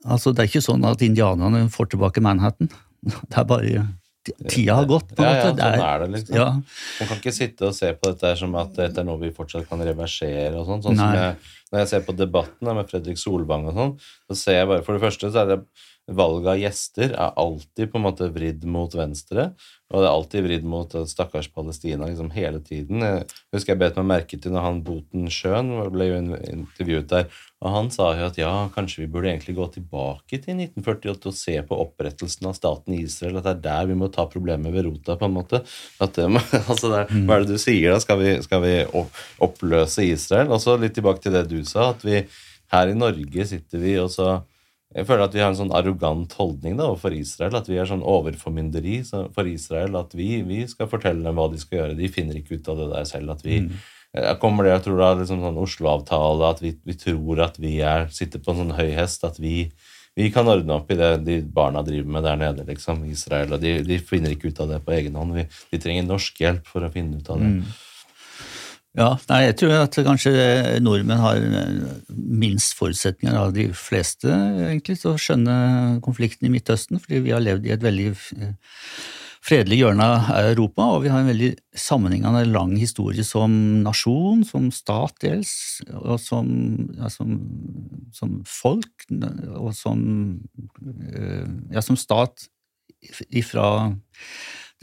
altså Det er ikke sånn at indianerne får tilbake Manhattan. Det er bare Tida har gått.
på en måte. Ja, ja, sånn er det, liksom. Ja. Man kan ikke sitte og se på dette som at dette er noe vi fortsatt kan reversere. og sånn, sånn som jeg, Når jeg ser på debatten med Fredrik Solvang og sånn, så ser jeg bare For det første så er det valget av gjester er alltid på en måte vridd mot venstre, og det er alltid vridd mot stakkars Palestina liksom hele tiden. Jeg husker jeg bet meg merke til når han Boten Schøn ble jo intervjuet der, og han sa jo at ja, kanskje vi burde egentlig gå tilbake til 1948 og se på opprettelsen av staten Israel, at det er der vi må ta problemet ved rota, på en måte. At det, altså det er, hva er det du sier da? Skal vi, skal vi oppløse Israel? Og så litt tilbake til det du sa, at vi her i Norge sitter vi og så jeg føler at vi har en sånn arrogant holdning da, overfor Israel. At vi er sånn overformynderi for Israel. At vi, vi, skal fortelle dem hva de skal gjøre. De finner ikke ut av det der selv. At vi, mm. Kommer det, jeg tror er liksom sånn Oslo-avtale, at vi, vi, tror at vi er, sitter på en sånn høy hest. At vi, vi kan ordne opp i det de barna driver med der nede, liksom. Israel. Og de, de finner ikke ut av det på egen hånd. de trenger norsk hjelp for å finne ut av det. Mm.
Ja, nei, jeg tror at kanskje nordmenn har minst forutsetninger av de fleste egentlig til å skjønne konflikten i Midtøsten, fordi vi har levd i et veldig fredelig hjørne av Europa, og vi har en veldig sammenhengende lang historie som nasjon, som stat dels, og som, ja, som, som folk, og som, ja, som stat ifra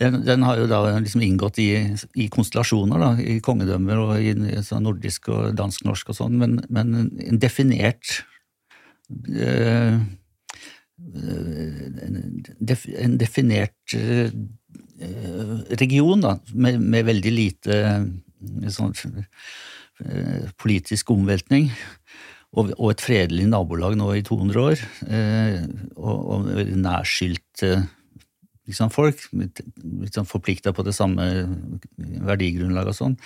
den, den, har jo da liksom inngått i, i konstellasjoner, da, i kongedømmer og i sånn nordisk og dansk-norsk og sånn, men, men, en definert øh, En definert region, da, med, med veldig lite sånn, politisk omveltning. og, og, et fredelig nabolag nå i 200 år, eh, og, og nærskilte liksom, folk, liksom forplikta på det samme verdigrunnlaget og sånn.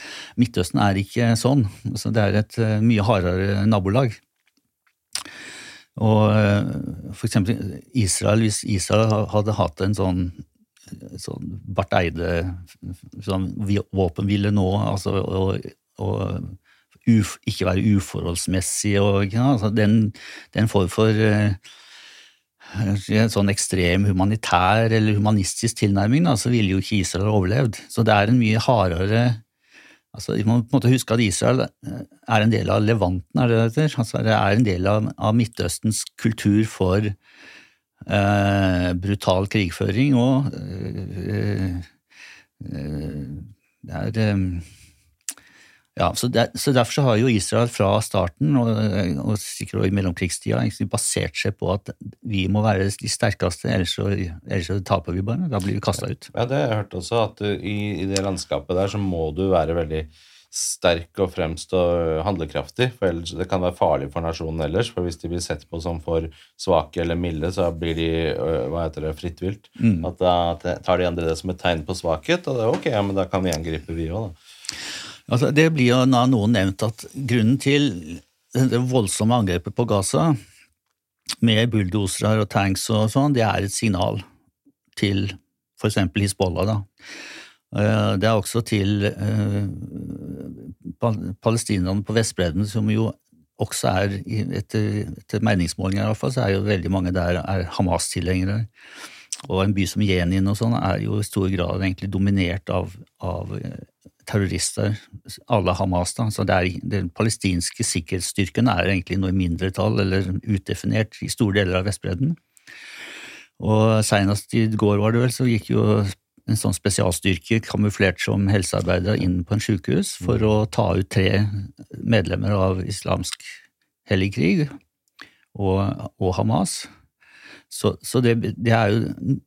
Midtøsten er ikke sånn. Altså, det er et uh, mye hardere nabolag. Og uh, for eksempel Israel, hvis Israel hadde hatt en sånn sånn Barth Eide sånn våpenhvile nå, altså, og, ikke være uforholdsmessig og ja, altså, den, den form for uh, en sånn ekstrem humanitær eller humanistisk tilnærming, da, så ville jo ikke Israel overlevd. Så det er en mye hardere altså Vi må på en måte huske at Israel eh, er en del av Levanten, er det det heter? Altså, det er en del av, av Midtøstens kultur for eh, brutal krigføring og eh, eh, det er ja, så, der, så, Derfor så har jo Israel fra starten, og, og sikkert i mellomkrigstida, basert seg på at vi må være de sterkeste, ellers så, ellers så taper vi bare. Da blir vi kasta ut.
Ja, det har jeg hørt også, at i, i, det landskapet der så må du være veldig sterk og fremst og handlekraftig, for ellers det kan være farlig for nasjonen ellers. For hvis de blir sett på som for svake eller milde, så blir de hva heter det, fritt vilt. Mm. At da tar de andre det som et tegn på svakhet, og det er ok, ja, men da kan vi angripe, vi òg, da.
Altså, det blir jo av noen nevnt at grunnen til det voldsomme angrepet på Gaza, med bulldosere og tanks og sånn, det er et signal til eksempel Hizbollah. da. Eh, det er også til uh, palestinerne på Vestbredden, som jo også er, etter, etter meningsmålinger iallfall, så er jo veldig mange der er Hamas-tilhengere. Og en by som Jenin og sånn er jo i stor grad egentlig dominert av, av terrorister, alle Hamas. da, så er, Den palestinske sikkerhetsstyrken er egentlig noe i mindretall eller utdefinert i store deler av Vestbredden. Og Senest i går var det vel, så gikk jo en sånn spesialstyrke kamuflert som helsearbeidere inn på en sykehus for å ta ut tre medlemmer av islamsk hellig krig og, og Hamas. Så, så det, det, er jo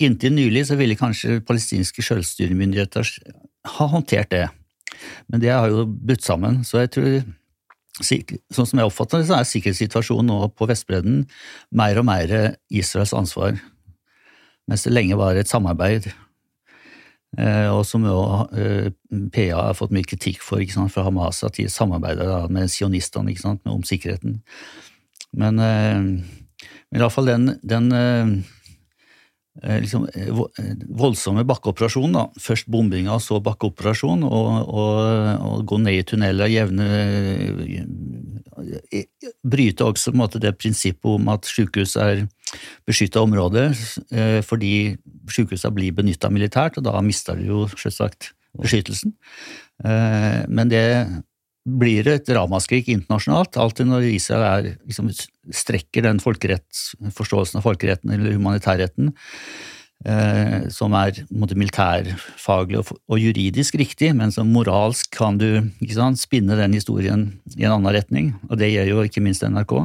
Inntil nylig så ville kanskje palestinske selvstyremyndigheter ha håndtert det, men det har jo budt sammen. Så jeg tror, sånn som jeg oppfatter det, så er sikkerhetssituasjonen nå på Vestbredden mer og mer Israels ansvar, mens det lenge var et samarbeid. Eh, og som jo eh, PA har fått mye kritikk for sant, fra Hamas, at de samarbeider med sionistene om sikkerheten. Men eh, men iallfall den, den liksom, eh, voldsomme bakkeoperasjon. da. først bombinga så bakkeoperasjon, og, og, og, gå ned i tunneler, jevne Bryte også måte det prinsippet om at sykehus er beskytta områder, fordi sykehusene blir benytta militært, og da mister de jo selvsagt beskyttelsen. Men det blir det et ramaskrik internasjonalt. Alltid når Israel er, liksom, strekker den forståelsen av folkeretten eller humanitærretten, eh, som er militærfaglig og, og, juridisk riktig, men som moralsk kan du sant, spinne den historien i en annen retning. Og det gjør jo ikke minst NRK.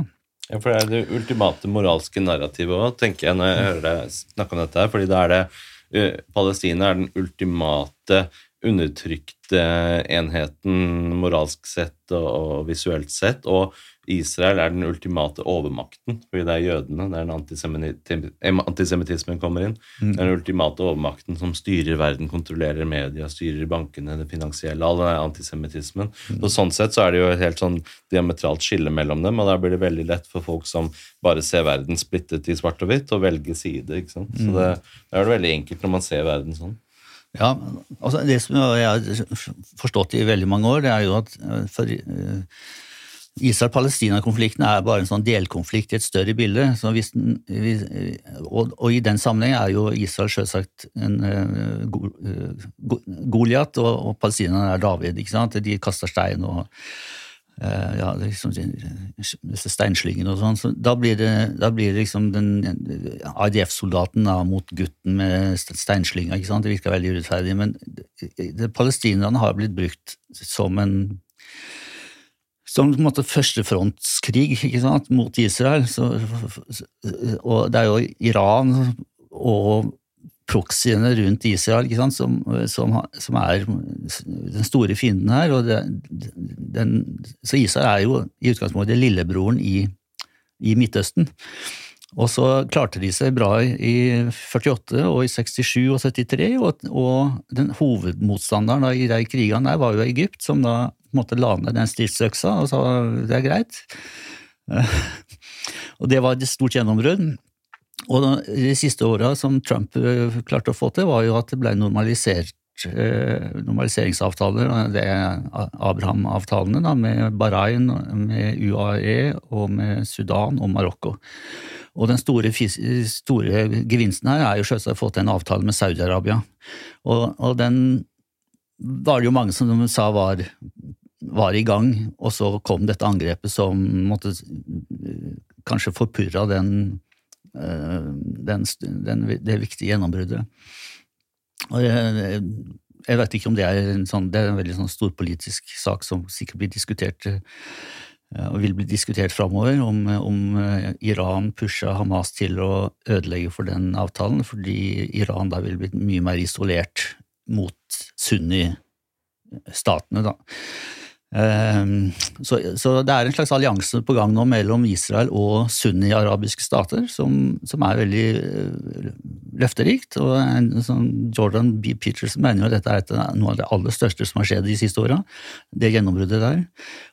Ja, for det er det ultimate moralske narrativet òg, tenker jeg når jeg hører deg snakke om dette. her, fordi da er det uh, Palestina er den ultimate undertrykte enheten moralsk sett og, visuelt sett. Og Israel er den ultimate overmakten, fordi det er jødene. der er antisemittismen kommer inn. Mm. Den ultimate overmakten som styrer verden, kontrollerer media, styrer bankene, det finansielle. All den antisemittismen. Mm. Sånn sett så er det jo et helt sånn diametralt skille mellom dem, og da blir det veldig lett for folk som bare ser verden splittet i svart og hvitt, å velge side. ikke sant? Så mm. det, det er det veldig enkelt når man ser verden sånn.
Ja, altså Det som jeg har forstått i veldig mange år, det er jo at eh, for eh, Israel-Palestina-konflikten er bare en sånn delkonflikt i et større bilde. Den, og, og, i den sammenheng er jo Israel selvsagt en uh, Goliat, og, og palestinerne er David. ikke sant? De kaster stein og ja, liksom, disse steinslingene og sånn. Så da blir det, da blir det liksom den IDF-soldaten mot gutten med steinslynga. ikke sant? Det virker veldig urettferdig. Men palestinerne har blitt brukt som en som på en måte førstefrontskrig ikke sant, mot Israel. Så, og det er jo Iran og proxyene rundt Israel, som, som, som, er den store fienden her. Det, den, så Israel er jo i utgangspunktet lillebroren i, i, Midtøsten. Og så klarte de seg bra i 48 og i 67 og 73, og, og den hovedmotstanderen i de krigene der var jo Egypt, som da måtte la ned den stridsøksa og sa det er greit. og det var et stort gjennombrudd. Og de siste åra som Trump eh, klarte å få til, var jo at det ble normalisert eh, normaliseringsavtaler, det er Abraham-avtalene med Bahrain, med UAE og med Sudan og Marokko. Og den store, store, gevinsten her er jo selvsagt å få til en avtale med Saudi-Arabia. Og, og, den var det jo mange som sa var, var, i gang, og så kom dette angrepet som måtte kanskje forpurra den Eh, den, den, det viktige gjennombruddet. Og jeg, jeg, vet ikke om det er en, sånn, det er en veldig sånn storpolitisk sak som sikkert blir diskutert eh, og vil bli diskutert framover, om, om, eh, Iran pusha Hamas til å ødelegge for den avtalen, fordi Iran da vil bli mye mer isolert mot sunni-statene. da. Ehm, så, så, det er en slags allianse på gang nå mellom Israel og sunni-arabiske stater, som, som, er veldig eh, løfterikt. og en, sånn Jordan B. Peterson mener jo at dette er noe av det aller største som har skjedd de siste åra. Det gjennombruddet der.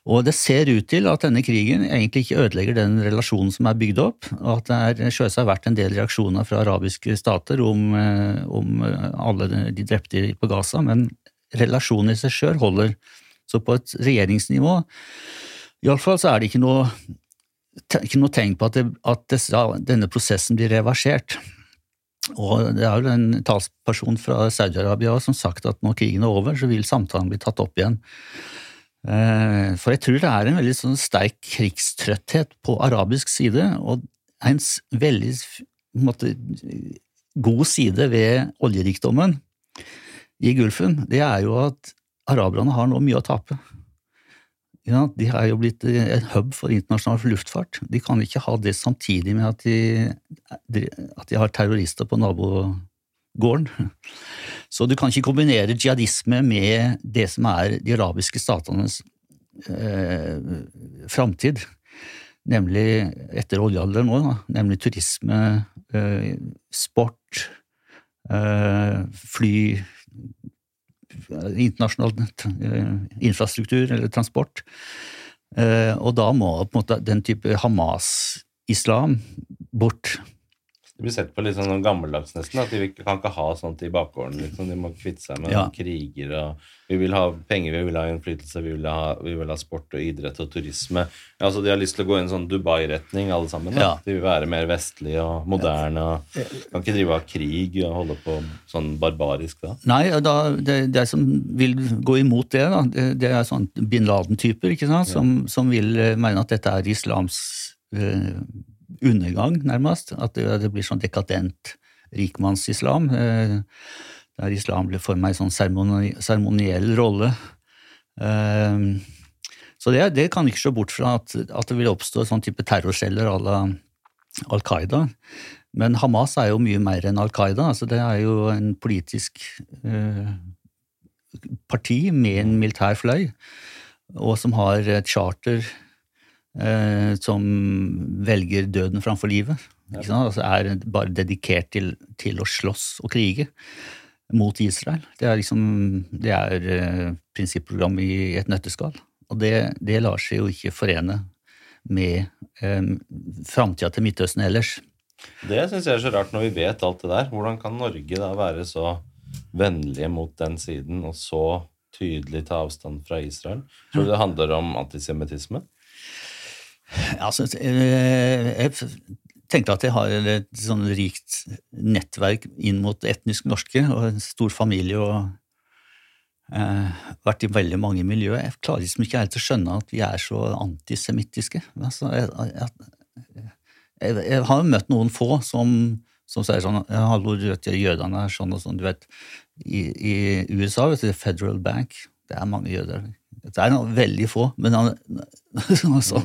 Og det ser ut til at denne krigen egentlig ikke ødelegger den relasjonen som er bygd opp. og At det er selvsagt vært en del reaksjoner fra arabiske stater om, eh, om alle de drepte på Gaza, men relasjonen i seg sjøl holder så på et regjeringsnivå iallfall så er det ikke noe, ikke noe tegn på at, det, at disse, denne prosessen blir reversert. Og det er jo en talsperson fra Saudi-Arabia som sagt at når krigen er over, så vil samtalen bli tatt opp igjen. Eh, for jeg tror det er en veldig sånn sterk krigstrøtthet på arabisk side, og en veldig en måte, god side ved oljerikdommen i Gulfen, det er jo at araberne har nå mye å tape. Ja, de er jo blitt en hub for internasjonal luftfart. De kan ikke ha det samtidig med at de, at de har terrorister på nabogården. Så du kan ikke kombinere jihadisme med det som er de arabiske statenes eh, framtid, nemlig etter oljealderen nå, nemlig turisme, eh, sport, eh, fly internasjonal eh, infrastruktur eller transport. Eh, og da må på en måte den type Hamas-islam bort.
Det blir sett på litt sånn gammeldags nesten, at de kan ikke ha sånt i bakgården. Liksom. De må kvitte seg med ja. kriger og Vi vil ha penger, vi vil ha innflytelse, vi vil ha, vi vil ha sport og idrett og turisme. Ja, altså De har lyst til å gå i en sånn Dubai-retning, alle sammen. Ja. De vil være mer vestlige og moderne. og Kan ikke drive av krig og holde på sånn barbarisk da?
Nei, da, det, det som vil gå imot det, da, det, det er sånn bin Laden-typer ikke sant, som, som, vil mene at dette er islams eh, undergang, nærmest. At det, blir sånn dekadent rikmannsislam. Eh, der islam blir for meg en sånn seremoniell rolle. Eh, så det, det, kan ikke se bort fra, at, at det vil oppstå sånn type terrorceller à la Al Qaida. Men Hamas er jo mye mer enn Al Qaida. Altså det er jo en politisk eh, parti med en militær fløy, og som har et charter eh, som velger døden framfor livet. Altså er bare dedikert til, til, å slåss og krige mot Israel. Det er liksom det er eh, prinsipprogram i et nøtteskall. Og det, det, lar seg jo ikke forene med eh, framtida til Midtøsten ellers.
Det syns jeg er så rart når vi vet alt det der. Hvordan kan Norge da være så vennlige mot den siden og så tydelig ta avstand fra Israel? Tror du det handler om antisemittisme?
Altså, eh, jeg tenkte at jeg har et sånn rikt nettverk inn mot etnisk norske og en stor familie og eh, vært i veldig mange miljøer. Jeg klarer liksom ikke helt å skjønne at vi er så antisemittiske. Altså, jeg, jeg, jeg, jeg, har møtt noen få som, som sier sånn 'Hallo, jødene er sånn og sånn.' Du vet, i, i USA, vet du, Federal Bank, det er mange jøder. Det er veldig få, men han, altså,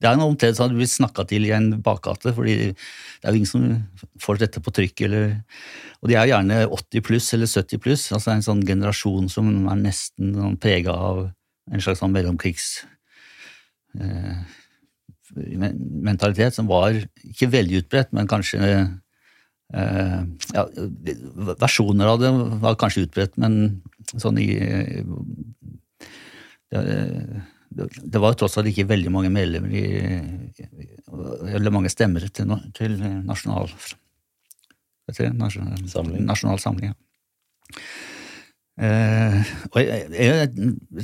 Det er omtrent sånn at du blir snakka til i en bakgate, fordi det er jo ingen som får dette på trykk. Eller, og de er jo gjerne 80 pluss eller 70 pluss, altså en sånn generasjon som er nesten sånn prega av en slags sånn mellomkrigs eh, som var ikke veldig utbredt, men kanskje eh, ja, Versjoner av det var kanskje utbredt, men sånn i det, det var tross alt ikke veldig mange medlemmer i Eller mange stemmer til, til nasjonal, til nasjonal samling. Nasjonal samling ja. Eh, og jeg, jeg,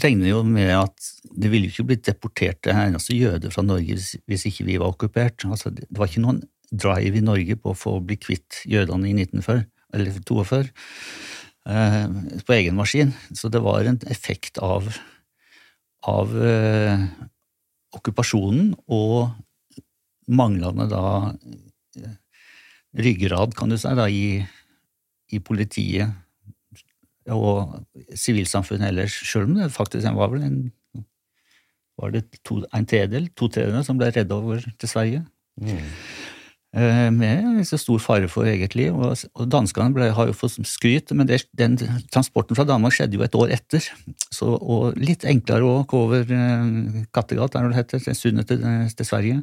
regner jo med at det ville jo ikke blitt deportert en eneste jøde fra Norge hvis, hvis ikke vi var okkupert. Altså, det, det var ikke noen drive i Norge på å få bli kvitt jødene i 1942. eller 42 eh, på egen maskin. Så det var en effekt av av eh, okkupasjonen og manglende da eh, ryggrad, kan du si, da, i, i politiet og sivilsamfunnet ellers, sjøl om det faktisk var vel en var det to, en tredel, to tredjedeler som ble redda over til Sverige. Mm. Eh, med så stor fare for eget liv. Og, og danskene ble, har jo fått skryt, men det, den transporten fra Danmark skjedde jo et år etter. Så, og litt enklere å gå over eh, Kattegat, er det heter, til sundet til, til, Sverige.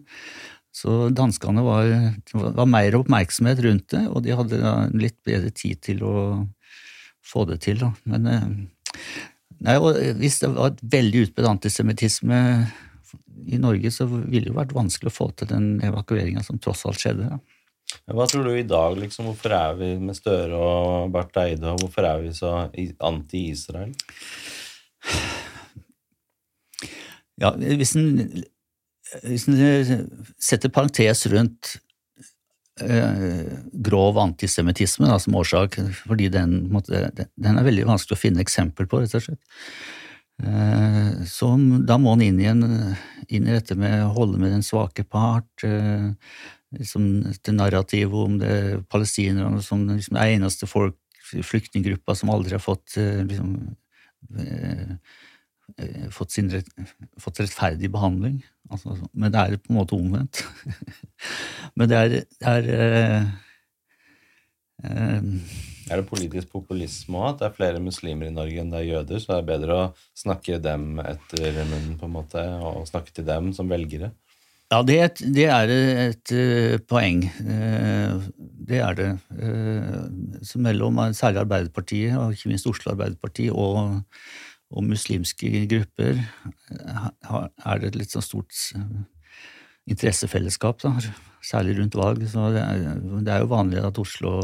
Så danskene var, var, mer oppmerksomhet rundt det, og de hadde litt bedre tid til å få det til. Da. Men eh, nei, hvis det var et veldig utbredt antisemittisme i Norge så ville det jo vært vanskelig å få til den evakueringa som tross alt skjedde. Ja.
Hva tror du i dag, liksom? Hvorfor er vi med Støre og Barth Eide, og hvorfor er vi så anti-Israel?
Ja, hvis en, hvis en setter parentes rundt eh, grov antisemittisme som årsak, fordi den, den, er veldig vanskelig å finne eksempel på, rett og slett. Eh, så da må han inn, igjen, inn i dette med å holde med den svake part, eh, liksom det narrativet om det palestinerne som liksom er eneste folk, flyktninggruppa som aldri har fått eh, liksom, fått, sin, fått rettferdig behandling. Altså, men det er på en måte omvendt. men det er, det er eh,
eh, er det politisk populisme òg? At det er flere muslimer i Norge enn det er jøder? Så det er bedre å snakke dem etter munnen, på en måte, og snakke til dem som velgere?
Ja, det er et, det er et uh, poeng. Uh, det er det. Uh, så mellom særlig Arbeiderpartiet, og ikke minst Oslo Arbeiderparti, og, og muslimske grupper er det et litt sånn stort interessefellesskap. Da særlig rundt valg. så Det er, det er jo vanlig at Oslo,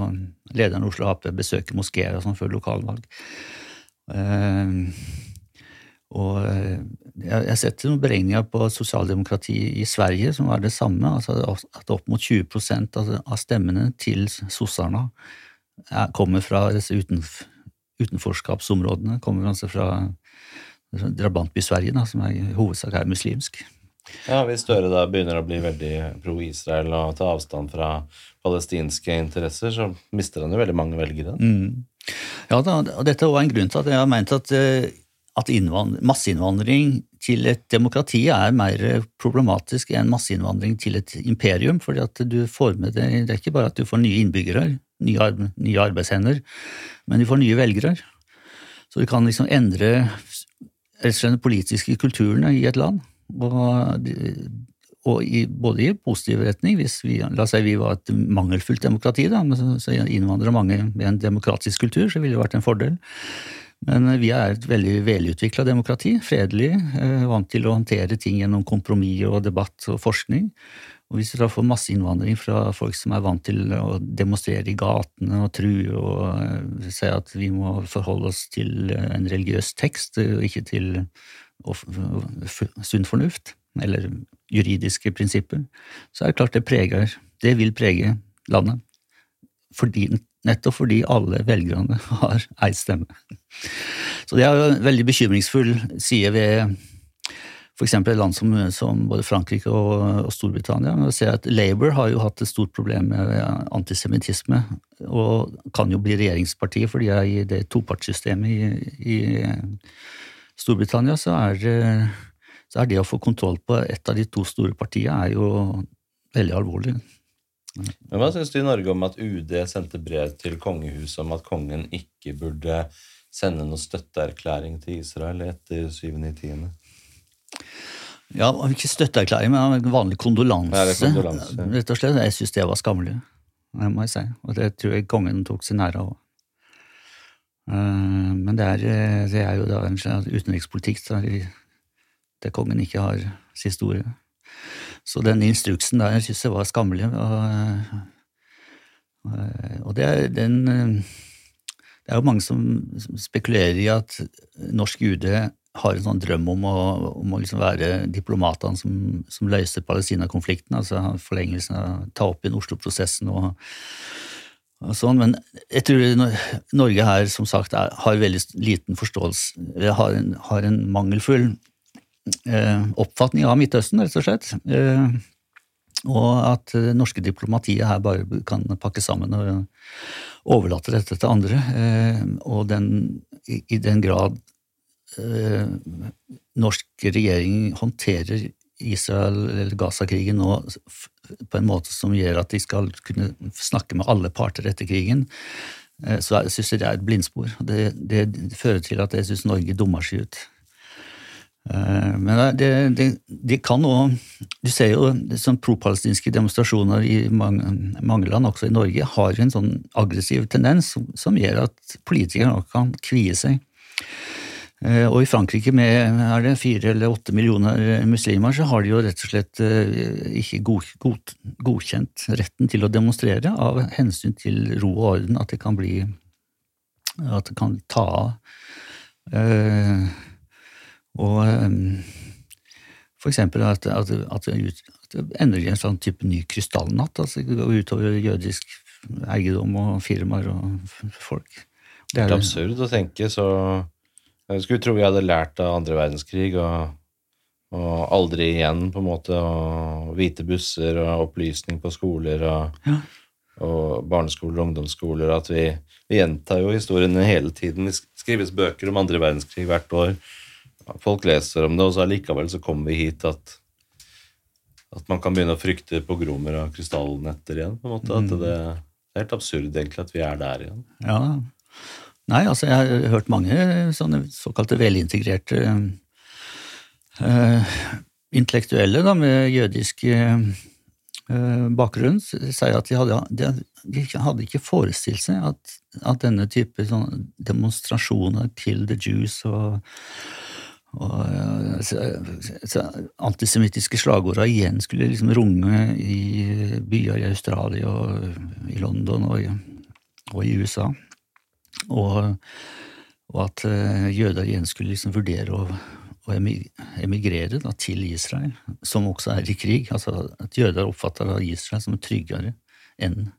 lederen Oslo Ap besøker moskeer sånn før lokalvalg. Uh, og jeg, jeg har noen beregninger på sosialdemokrati i Sverige som var det samme. altså At opp mot 20% av stemmene til sosserne kommer fra disse uten, utenforskapsområdene. Kommer altså fra drabantby Sverige, som er, i hovedsak er muslimsk.
Ja, Hvis Støre da begynner å bli veldig pro-Israel og ta avstand fra palestinske interesser, så mister han jo veldig mange velgere. Mm.
Ja, da, og dette er også en grunn til at jeg har ment at, eh, at masseinnvandring til et demokrati er mer problematisk enn masseinnvandring til et imperium. fordi at du får med det, det er ikke bare at du får nye innbyggere, nye, nye arbeidshender, men du får nye velgere. Så du kan liksom endre den politiske kulturen i et land. Og, og i, både i positiv retning, hvis vi, la oss si vi var et mangelfullt demokrati, da, så innvandrer mange med en demokratisk kultur, så ville det vært en fordel. Men vi er et veldig velutvikla demokrati, fredelig, eh, vant til å håndtere ting gjennom kompromiss og debatt og forskning. Og hvis vi da får masseinnvandring fra folk som er vant til å demonstrere i gatene og true og uh, si at vi må forholde oss til en religiøs tekst og ikke til sunn fornuft, eller juridiske prinsipper, så er det klart det preger Det vil prege landet. Fordi, nettopp fordi alle velgerne har ei stemme. Så det er jo en veldig bekymringsfull side ved f.eks. et land som, som, både Frankrike og, og Storbritannia. Man ser at Labour har jo hatt et stort problem med antisemittisme, og kan jo bli regjeringsparti, for de er i det topartssystemet i, i Storbritannia så er så er det å få kontroll på et av de to store partiene er jo veldig alvorlig.
Men Hva syns du i Norge om at UD sendte brev til kongehuset om at kongen ikke burde sende noen støtteerklæring til Israel etter 7.10.?
Ja, Ikke støtteerklæring, men en vanlig kondolanse.
Ja, kondolanse.
rett og slett. Jeg syns det var skammelig, det må jeg si. Og det tror jeg kongen tok seg ære av. Uh, men det er, det er, jo da en utenrikspolitikk der, der kongen ikke har siste ordet. Så den instruksen der syns jeg var skammelig. Og, og det, er, den, det er jo mange som spekulerer i at norsk UD har en sånn drøm om å, om å liksom være diplomatene som, som løser Palestina-konflikten, altså forlengelsen av ta opp igjen Oslo-prosessen og, sånn. Men jeg tror Norge her som sagt er, har veldig liten forståelse, har en, har en mangelfull eh, oppfatning av Midtøsten, rett og slett. Eh, og at det norske diplomatiet her bare kan pakke sammen og overlate dette til andre. Eh, og den, i, i den grad eh, norsk regjering håndterer Israel- eller Gaza-krigen nå på en måte som gjør at de skal kunne snakke med alle parter etter krigen, eh, så jeg det er et blindspor. Det, det fører til at jeg syns Norge dummer seg ut. Eh, men det, det, de kan òg Du ser jo sånn pro-palestinske demonstrasjoner i mange, mange, land, også i Norge, har en sånn aggressiv tendens som, som gjør at politikere kan kvie seg. Eh, og i Frankrike med er det fire eller åtte millioner muslimer, så har de jo rett og slett eh, ikke god, god, godkjent retten til å demonstrere av hensyn til ro og orden, at det kan bli At det kan ta av. Og for eksempel at, at, at, det ender i en sånn type ny krystallnatt. altså det går utover jødisk eiendom og firmaer og folk.
Det er absurd å tenke, så Jeg skulle tro vi hadde lært av andre verdenskrig og, og aldri igjen, på en måte, og hvite busser og opplysning på skoler og, ja. og barneskoler og ungdomsskoler. At vi, vi gjentar jo historiene hele tiden. Det skrives bøker om andre verdenskrig hvert år folk leser om det, og så allikevel så kommer vi hit at, at man kan begynne å frykte pogromer av krystallnetter igjen. på en måte, at det, det, er helt absurd egentlig at vi er der igjen.
Ja, Nei, altså jeg har hørt mange sånne såkalte velintegrerte uh, intellektuelle da, med jødisk uh, bakgrunn sier at de hadde, de, de hadde ikke forestilt seg at, at denne type sånn demonstrasjoner til the Jews og og så, antisemittiske slagorda igjen skulle liksom runge i byer i Australia og i London og i, og i USA. Og, og, at uh, jøder igjen skulle liksom vurdere å, å emigrere da, til Israel, som også er i krig. Altså at jøder oppfatter Israel som tryggere enn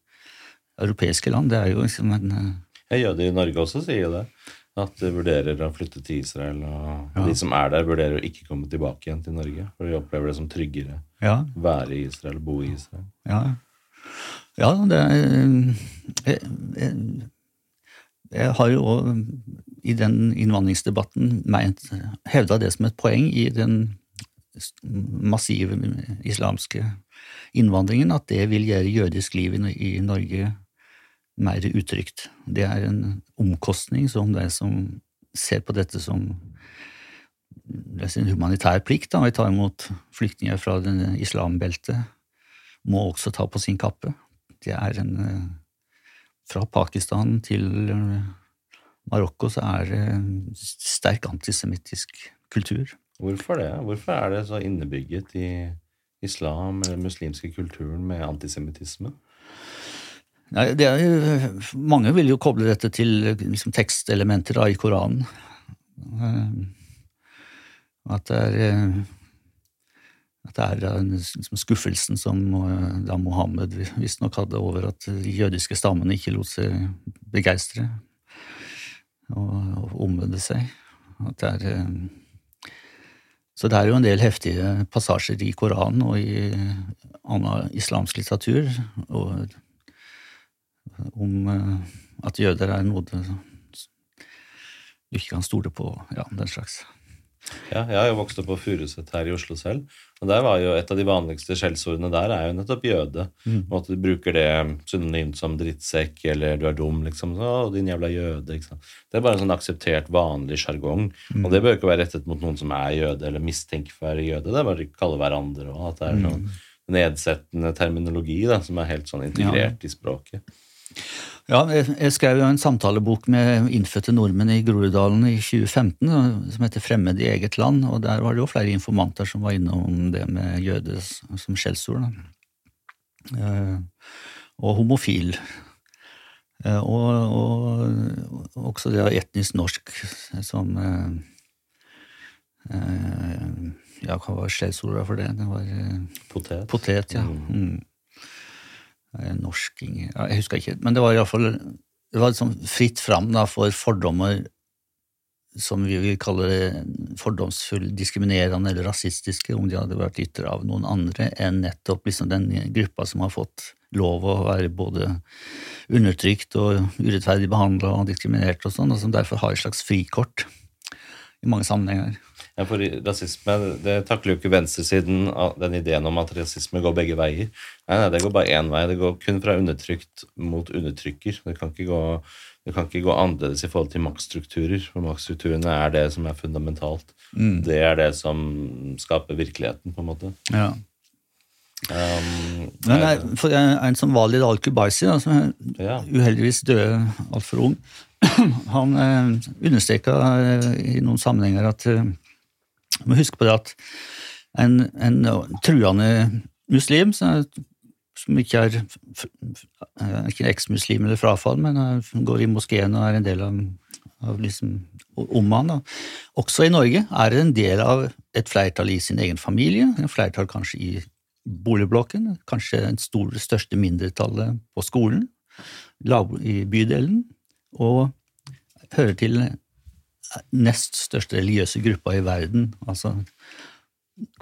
europeiske land. Det er jo liksom en uh,
ja, Jøder i Norge også sier jo det. At de vurderer å flytte til Israel. Og ja. de som er der, vurderer å ikke komme tilbake igjen til Norge. For de opplever det som tryggere
ja.
være i Israel, bo i Israel.
Ja, ja det er jeg, jeg, jeg har jo i den innvandringsdebatten meint hevda det som et poeng i den massive islamske innvandringen, at det vil gjøre jødisk liv i Norge mer utrygt. Det er en omkostning som de som ser på dette som det er sin humanitær plikt da, å ta imot flyktninger fra islambeltet, må også ta på sin kappe. Det er en eh, Fra Pakistan til eh, Marokko så er det sterk antisemittisk kultur.
Hvorfor det? Hvorfor er det så innebygget i islam eller muslimske kulturen med antisemittisme?
Nei, er, mange vil jo koble dette til liksom, tekstelementer da, i Koranen. Eh, at det er, eh, at det er den liksom, skuffelsen som eh, da Mohammed visstnok hadde over at de jødiske stammene ikke lot seg begeistre og, og omvende seg. Det er, så det er jo en del heftige passasjer i Koranen og i annen islamsk litteratur. og om eh, at jøder er noe du ikke kan stole på. Ja, den slags.
Ja, jeg har jo vokst opp på Furuset her i Oslo selv. Og der var jo Et av de vanligste skjellsordene der er jo nettopp jøde. Mm. Og at du bruker det synonymt som drittsekk eller du er dum. liksom, så, din jævla jøde, ikke sant? Det er bare en sånn akseptert, vanlig sjargong. Mm. Og det bør ikke være rettet mot noen som er jøde eller mistenker for å være jøde. Det er bare å kalle hverandre og at det er sånn nedsettende terminologi da, som er helt sånn integrert ja. i språket.
Ja, jeg skrev jo en samtalebok med innfødte nordmenn i Groruddalen i 2015 som heter 'Fremmed i eget land', og der var det jo flere informanter som var innom det med jøde som skjellsord. Eh, og homofil. Eh, og, og, også det etnisk norsk som eh, Ja, hva var skjellsordet for det? Det var
Potet.
Potet, ja. Mm. Eh, norsking Jeg husker ikke, men det var iallfall det var liksom fritt fram da, for fordommer som vi vil kalle fordomsfulle, fordomsfull, diskriminerende eller rasistiske, om de hadde vært ytre av noen andre enn nettopp liksom den gruppa som har fått lov å være både undertrykt og urettferdig behandla og diskriminert, og sånn, og som derfor har et slags frikort i mange sammenhenger.
Ja, for rasisme, Det takler jo ikke venstresiden den ideen om at rasisme går begge veier. Nei, nei, Det går bare én vei. Det går kun fra undertrykt mot undertrykker. Det kan ikke gå, det kan ikke gå annerledes i forhold til maktstrukturer. For maktstrukturene er det som er fundamentalt. Mm. Det er det som skaper virkeligheten, på en måte.
Ja. Um, Men nei, for En som Walid al-Kubaisi, som ja. uheldigvis døde altfor ung, han eh, understreka eh, i noen sammenhenger at eh, må huske på det at en, en truende muslim som, ikke er ikke eksmuslim eller frafall, men går i moskeen og er en del av, av liksom, ommaen, også i Norge, er en del av et flertall i sin egen familie, en flertall kanskje i boligblokken, kanskje det stor, største mindretallet på skolen, i bydelen, og hører til nest største religiøse gruppa i verden. Altså,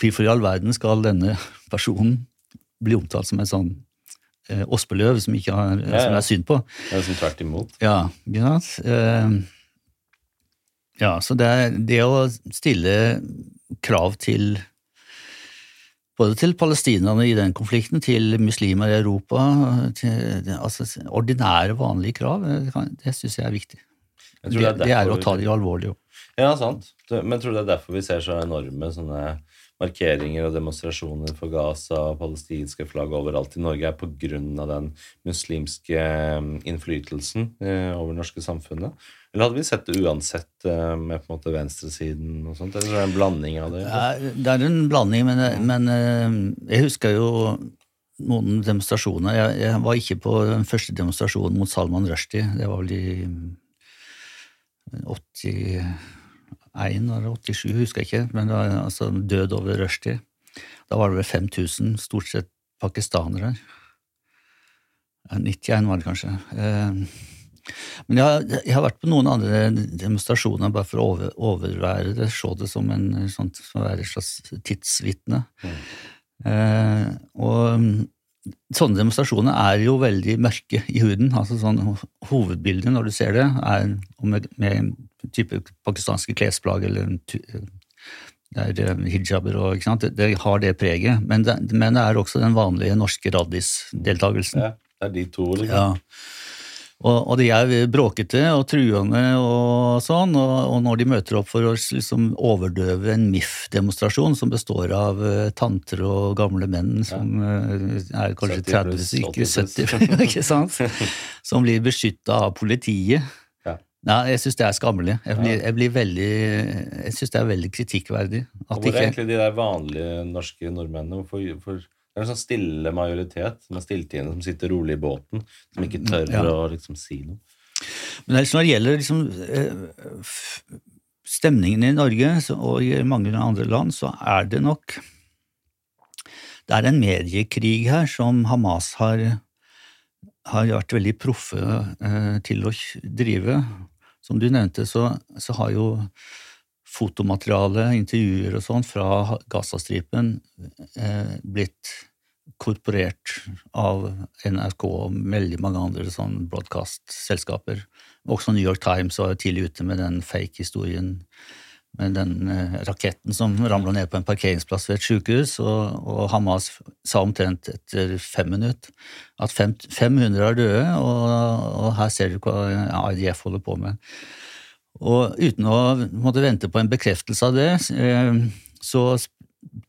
hvorfor i all verden skal denne personen bli omtalt som en sånn eh, ospeløv som, ikke har, ja, ja. som er synd på?
Ja, som tvert imot.
Ja, ikke? Eh, ja, så det, er, det å stille krav til både til palestinerne i den konflikten, til muslimer i Europa, til altså, ordinære, vanlige krav, det, det syns jeg er viktig. Det, det, er det, er å ta de alvorlig.
Ja, sant. Men tror du det er derfor vi ser så enorme sånne markeringer og demonstrasjoner for Gaza og palestinske flagg overalt i Norge, er av den muslimske mm, innflytelsen eh, over det norske samfunnet? Eller hadde vi sett det uansett eh, med på en måte venstresiden og sånt? Eller er det en blanding av det?
Ja, det er en blanding, men, men eh, jeg husker jo noen demonstrasjoner. Jeg, jeg, var ikke på den første demonstrasjonen mot Salman Rushdie. Det var vel i 81 eller 87, husker jeg ikke, men det var altså død over rushtid. Da var det vel 5000, stort sett pakistanere. 91 var det kanskje. Eh, men jeg har, jeg har, vært på noen andre demonstrasjoner bare for å over, overvære det, se det som, en, sånt, som et slags tidsvitne. Mm. Eh, og sånne demonstrasjoner er jo veldig mørke i huden. altså sånn Hovedbildet når du ser det, er med, med en type pakistanske klesplagg eller det er hijaber og ikke sant? Det, det har det preget. Men det, men det, er også den vanlige norske raddis-deltakelsen.
Ja, det er de to, liksom.
Ja. Og, de er bråkete og truende og sånn, og, når de møter opp for å liksom overdøve en MIF-demonstrasjon som består av uh, tanter og gamle menn som uh, er kanskje 30 ikke 70, ikke sant, som blir beskytta av politiet ja. Nei, jeg syns det er skammelig. Jeg blir, jeg blir veldig, jeg synes det er veldig kritikkverdig.
og hvor er egentlig de der vanlige norske nordmennene? Hvorfor, for det er en sånn stille majoritet med stilltiende, som sitter rolig i båten, som ikke tør ja. å liksom si noe.
Men når det gjelder liksom, eh, stemningen i Norge og i mange andre land, så er det nok Det er en mediekrig her som Hamas har, har vært veldig proffe eh, til å drive. Som du nevnte, så, så har jo fotomateriale, intervjuer og sånn fra Gazastripen eh, blitt korporert av NRK og veldig mange andre sånn broadcast-selskaper. Også New York Times var tidlig ute med den fake-historien med den eh, raketten som ramla ned på en parkeringsplass ved et sykehus, og, og, Hamas sa omtrent etter fem minutter at fem, 500 er døde, og, og, her ser du hva IDF holder på med. Og uten å måtte vente på en bekreftelse av det, eh, så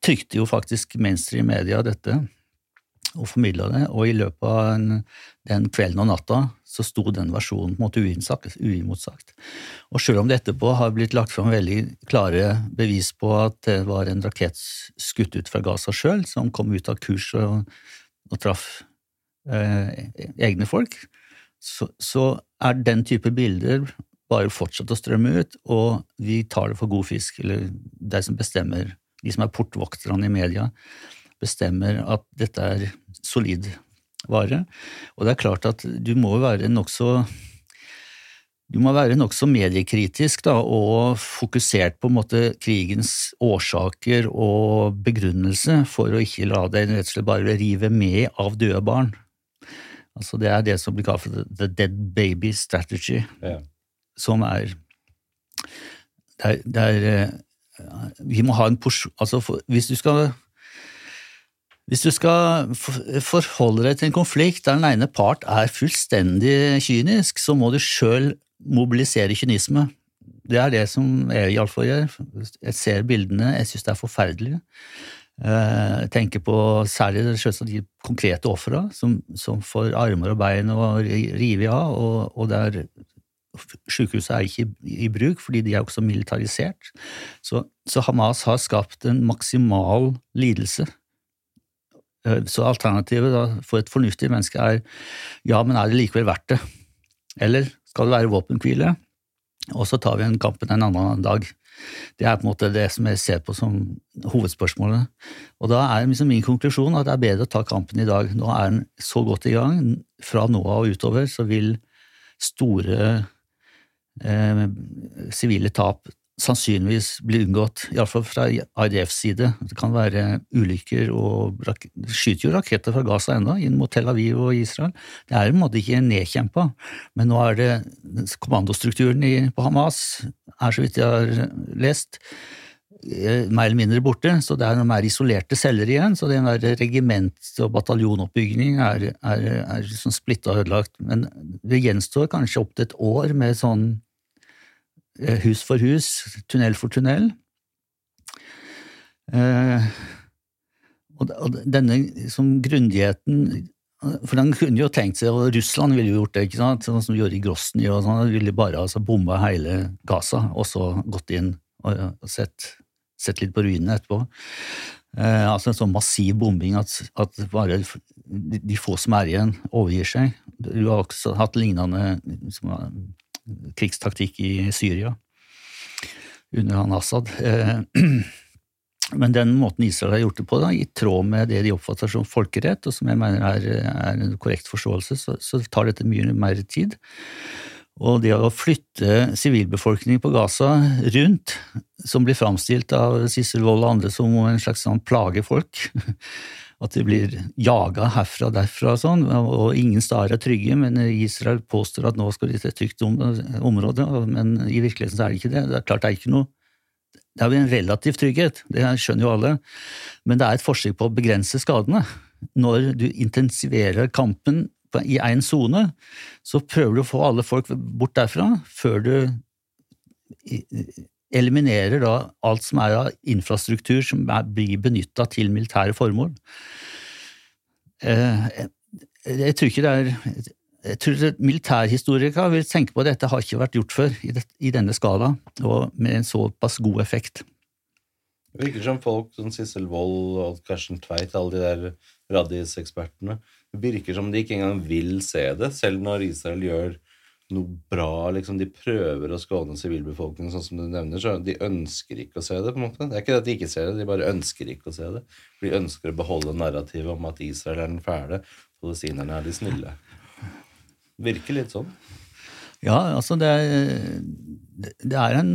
trykte jo faktisk mainstream media dette og formidla det, og i løpet av en, den kvelden og natta så sto den versjonen på en måte uimotsagt. Og selv om det etterpå har blitt lagt fram veldig klare bevis på at det var en rakett skutt ut fra Gaza sjøl, som kom ut av kurs og, og traff eh, egne folk, så, så, er den type bilder bare fortsatt å strømme ut, og vi tar det for god fisk, eller de som bestemmer, de som er portvokterne i media, bestemmer at dette er solid vare. Og det er klart at du må være nokså du må være nokså mediekritisk da, og fokusert på en måte, krigens årsaker og begrunnelse for å ikke la deg rett og slett bare rive med av døde barn. Altså, det er det som blir kalt for the dead baby strategy, ja. som er det er, det er, eh, Vi må ha en porsjon altså Hvis du skal hvis du skal forholde deg til en konflikt der den ene part er fullstendig kynisk, så må du sjøl mobilisere kynisme. Det er det som jeg iallfall gjør. Jeg ser bildene, jeg syns det er forferdelig. Eh, jeg tenker på særlig de konkrete ofra som, som, får armer og bein og rive av, og, og der Sykehuset er ikke i, bruk fordi de er også militarisert. Så, så Hamas har skapt en maksimal lidelse så alternativet da, for et fornuftig menneske er ja, men er det likevel verdt det? Eller skal det være våpenhvile, og så tar vi en kampen en annen dag? Det er på en måte det som jeg ser på som hovedspørsmålet. Og da er liksom min konklusjon at det er bedre å ta kampen i dag. Nå er den så godt i gang. Fra nå av og utover så vil store eh, sivile eh, tap sannsynligvis bli unngått, iallfall fra IDFs side. Det kan være ulykker og skyter jo raketter fra Gaza ennå, inn mot Tel Aviv og Israel. Det er på en måte ikke nedkjempa, men nå er det kommandostrukturen på Hamas, er så vidt jeg har lest, eh, mer eller mindre borte, så det er noen mer isolerte celler igjen. Så den der regiment- og bataljonoppbygging er, er, er sånn splitta og ødelagt. Men det gjenstår kanskje opptil et år med sånn hus for hus, tunnel for tunnel. Eh, og denne liksom, grundigheten For den kunne jo tenkt seg, og Russland ville jo gjort det, ikke sant? sånn som de gjorde i Grosny, og sånn, ville bare altså, bomba hele Gaza og så gått inn og, og sett, sett, litt på ruinene etterpå. Eh, altså en sånn massiv bombing at, at bare de, de, få som er igjen, overgir seg. Du har også hatt lignende liksom, krigstaktikk i Syria under han Assad. Eh, men den måten Israel har gjort det på, da, i tråd med det de oppfatter som folkerett, og som jeg mener er, er en korrekt forståelse, så, så, tar dette mye mer tid. Og det å flytte sivilbefolkningen på Gaza rundt, som blir framstilt av Sissel Wold og andre som en slags sånn plagefolk, at de blir jaga herfra og derfra og sånn, og ingen steder er trygge, men Israel påstår at nå skal de til et trygt område, men i virkeligheten så er det ikke det. Det er klart det er ikke noe det er jo en relativ trygghet, det skjønner jo alle, men det er et forsøk på å begrense skadene. Når du intensiverer kampen i én sone, så prøver du å få alle folk bort derfra før du eliminerer da alt som er av infrastruktur som er, blir benytta til militære formål. Eh, jeg tror ikke det er jeg tror Militærhistorikere vil tenke på at dette har ikke vært gjort før i, det, i denne skala, og med en såpass god effekt.
Det virker som folk som Sissel Wold og Karsten Tveit, alle de der Radis-ekspertene, det virker som de ikke engang vil se det, selv når Israel gjør noe bra. liksom De prøver å skåne sivilbefolkningen, sånn som du nevner. så De ønsker ikke å se det. på en måte. Det er ikke det at de ikke ser det, de bare ønsker ikke å se det. De ønsker å beholde narrativet om at Israel er den fæle, palestinerne er de snille. Virker litt sånn.
Ja, altså det er, det er en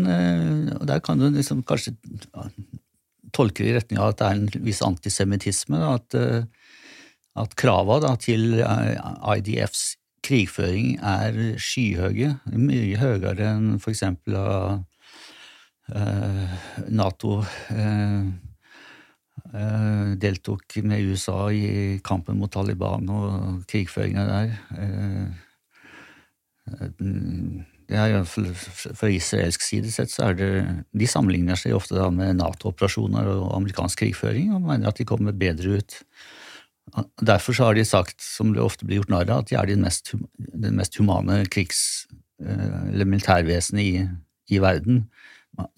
Og der kan du liksom kanskje tolke det i retning av at det er en viss antisemittisme. At, at krava til IDFs krigføring er skyhøye, mye høyere enn eksempel av Nato deltok med USA i kampen mot Taliban og krigføringa der. Det er iallfall Fra israelsk side sett så er det De sammenligner seg ofte med Nato-operasjoner og amerikansk krigføring og mener at de kommer bedre ut. Derfor har de sagt, som det ofte blir gjort narr av, at de er den mest, den mest humane krigs- eller militærvesenet i, i verden,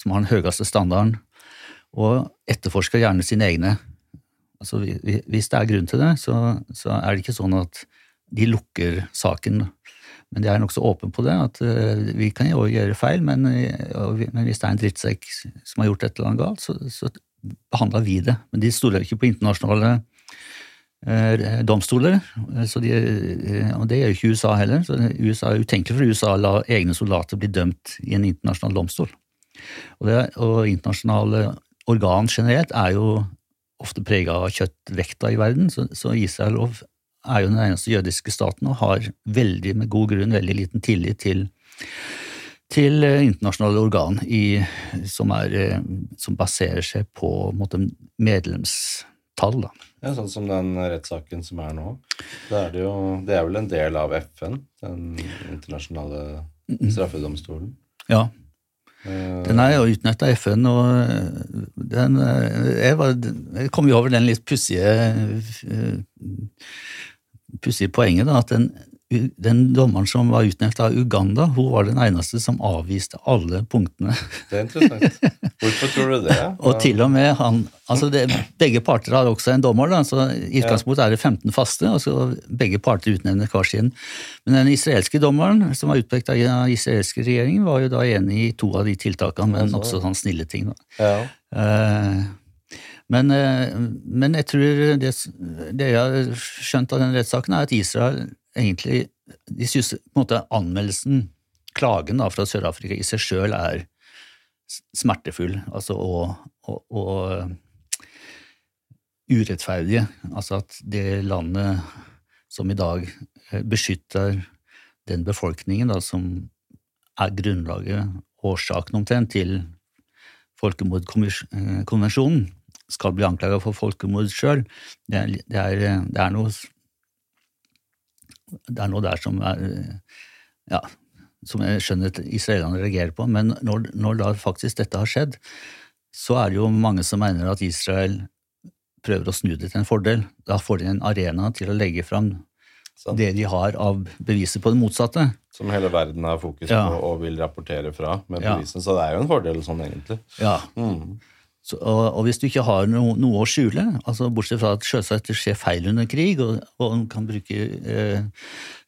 som har den høyeste standarden og etterforsker gjerne sine egne. Altså, hvis det er grunn til det, så, så, er det ikke sånn at de lukker saken. Men de er nokså åpne på det, at uh, vi kan jo gjøre feil, men, uh, men, hvis det er en drittsekk som har gjort et eller annet galt, så, så behandler vi det. Men de stoler ikke på internasjonale uh, domstoler, de, og det gjør ikke USA heller. så USA er utenkelig for USA å la egne soldater bli dømt i en internasjonal domstol. Og, det, og internasjonale organ generelt er jo ofte prega av kjøttvekta i verden, så, så Israel er jo den eneste jødiske staten og har veldig, med god grunn, veldig liten tillit til, til eh, internasjonale organ i, som, er, eh, som, baserer seg på måte, medlemstall. Da.
Ja, sånn som den rettssaken som er nå. Det er, det, jo, det er vel en del av FN, den internasjonale straffedomstolen?
Ja, den er jo utnytta FN, og eh, den, eh, jeg, var, jeg, kom jo over den litt pussige eh, pussige poenget da, at den den dommeren som var utnevnt av Uganda, hun var den eneste som avviste alle punktene.
Det er interessant. Hvorfor tror du det?
og til og med han, altså det, Begge parter har også en dommer, da, så i utgangspunktet er det 15 faste. og så Begge parter utnevner hver sin. Men den israelske dommeren, som var utpekt av den israelske regjeringen, var jo da enig i to av de tiltakene, men også sånn snille ting. da. Ja. Uh, men, eh, men, jeg tror det, det jeg har skjønt av den rettssaken, er at Israel egentlig De synes på en måte anmeldelsen, klagen da, fra Sør-Afrika, i seg sjøl er smertefull altså, og, og, og urettferdige. Altså at det landet som i dag eh, beskytter den befolkningen da, som er grunnlaget, årsaken omtrent, til folkemordkonvensjonen, skal bli anklaga for folkemord sjøl. Det, det, det, er noe det er noe der som er ja, som jeg skjønner at israelerne reagerer på, men når, når, da faktisk dette har skjedd, så er det jo mange som mener at Israel prøver å snu det til en fordel. Da får de en arena til å legge fram sånn. det de har av beviser på det motsatte.
Som hele verden har fokus ja. på og vil rapportere fra med bevisene. Ja. Så det er jo en fordel sånn, egentlig.
Ja. Mm. Så, og, og, hvis du ikke har no, noe å skjule, altså bortsett fra at selvsagt det skjer feil under krig, og, og kan bruke eh,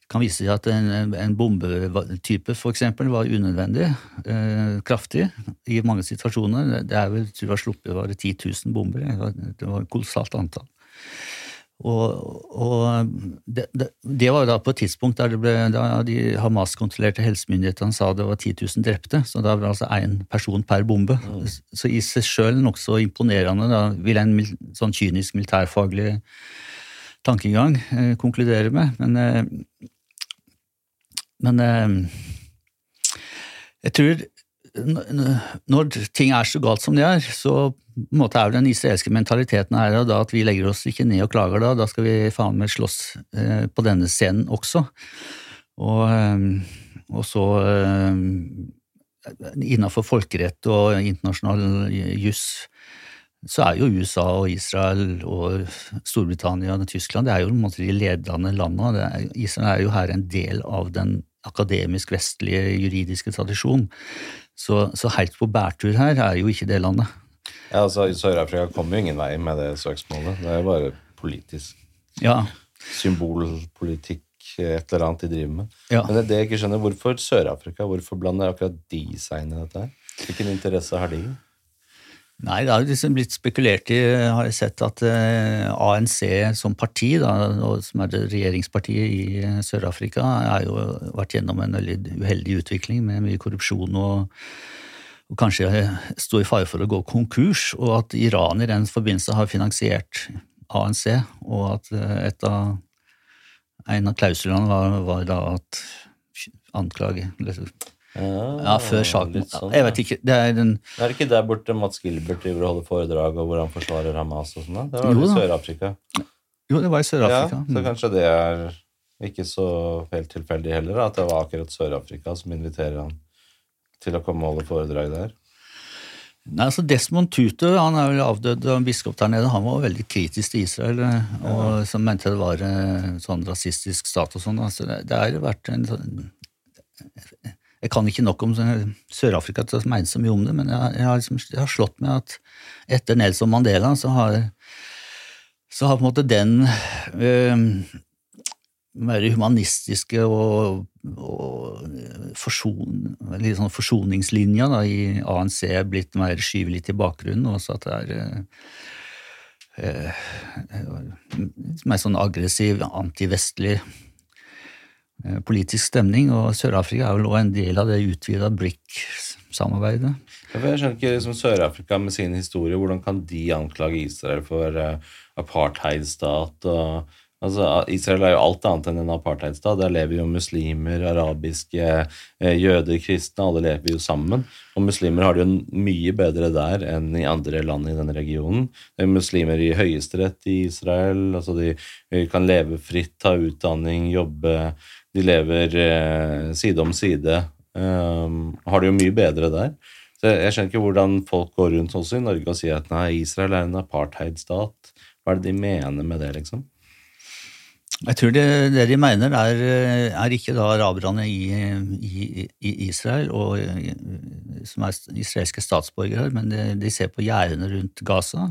kan vise seg at en, en bombetype eksempel, var unødvendig eh, kraftig i mange situasjoner. Det er vel, tror jeg sluppet var det 10 000 bomber. Det var et kolossalt antall. Og, og det, det, det, var da på et tidspunkt der det ble, da de Hamas-kontrollerte helsemyndighetene sa det var 10 000 drepte, så da var det altså én person per bombe. Mm. Så i seg sjøl nokså imponerende, da vil en sånn kynisk militærfaglig tankegang eh, konkludere med. Men, eh, men eh, jeg tror når ting er så galt som de er, så måte er den israelske mentaliteten her da at vi legger oss ikke ned og klager da, da skal vi faen meg slåss eh, på denne scenen også. Og, eh, og så eh, Innafor folkerett og internasjonal juss så er jo USA og Israel og Storbritannia og Tyskland det er jo de ledende landene. Israel er jo her en del av den akademisk vestlige juridiske tradisjon. Så, så helt på bærtur her er jo ikke det landet.
Ja, altså Sør-Afrika kommer jo ingen vei med det søksmålet. Det er jo bare politisk.
Ja.
Symbolpolitikk, et eller annet de driver med.
Ja.
Men det er det jeg ikke skjønner. Hvorfor Sør-Afrika? Hvorfor blander akkurat de seg inn i dette? her? Hvilken interesse har de?
Nei, det har liksom blitt spekulert i, har jeg sett, at eh, ANC som parti, da, som er det regjeringspartiet i Sør-Afrika, har jo vært gjennom en veldig uheldig utvikling med mye korrupsjon og, og kanskje stå i fare for å gå konkurs, og at Iran i den forbindelse har finansiert ANC, og at eh, et av, en av klausulene var, var da at anklage Ja, før saken Sånn, jeg vet ikke. Det er den
Er det ikke der borte Mats Gilbert driver og holder foredrag og hvor han forsvarer Hamas og sånn? Det var jo i Sør-Afrika.
Jo, det var i Sør-Afrika.
Ja, så kanskje det er ikke så helt tilfeldig heller, at det var akkurat Sør-Afrika som inviterer han til å komme og holde foredrag der.
Nei, altså Desmond Tutu han er vel avdød biskop der nede. Han var veldig kritisk til Israel og ja. som mente det var en sånn rasistisk stat og sånn. Altså, det, har vært en sånn jeg kan ikke nok om Sør-Afrika til å mene så mye om det, men jeg, jeg, har liksom, jeg, har slått med at etter Nelson Mandela så har, så har på en måte den øh, mer humanistiske og, og forson, sånn forsoningslinja da, i ANC blitt mer skyvet litt i bakgrunnen. Også at det er eh, øh, mer sånn aggressiv, antivestlig Eh, politisk stemning, og Sør-Afrika er vel også en del av det utvida BRIC-samarbeidet.
Jeg skjønner ikke liksom Sør-Afrika med sin historie, hvordan kan de anklage Israel for eh, apartheidstat? og Altså, Israel er jo alt annet enn en apartheidstat. Der lever jo muslimer, arabiske, eh, jøder, kristne. Alle lever jo sammen. Og muslimer har det jo mye bedre der enn i andre land i denne regionen. Det er muslimer i høyesterett i Israel. altså De kan leve fritt, ta utdanning, jobbe de lever eh, side om side. Um, har det jo mye bedre der. Så Jeg skjønner ikke hvordan folk går rundt også i Norge og sier at nei, Israel er en apartheidstat. Hva er det de mener med det, liksom?
Jeg tror det, det de mener, er, er ikke da araberne i, i, i, Israel, og, som er israelske statsborgere, men de, de ser på gjerdene rundt Gaza.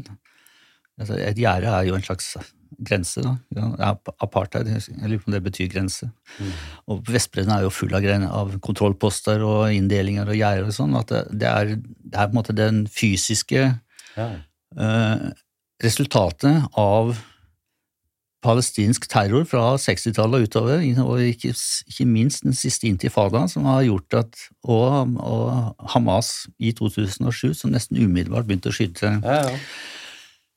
Altså, et gjerde er jo en slags grense. da. Apartheid, jeg lurer på om det betyr grense. Mm. Og Vestbredden er jo full av, av kontrollposter og inndelinger og gjerder og sånn. at det, det, er, det, er, på en måte den fysiske ja. uh, resultatet av palestinsk terror fra 60-tallet og utover, og ikke, ikke, minst den siste intifadaen, som har gjort at og, og Hamas i 2007, som nesten umiddelbart begynte å skyte ja, ja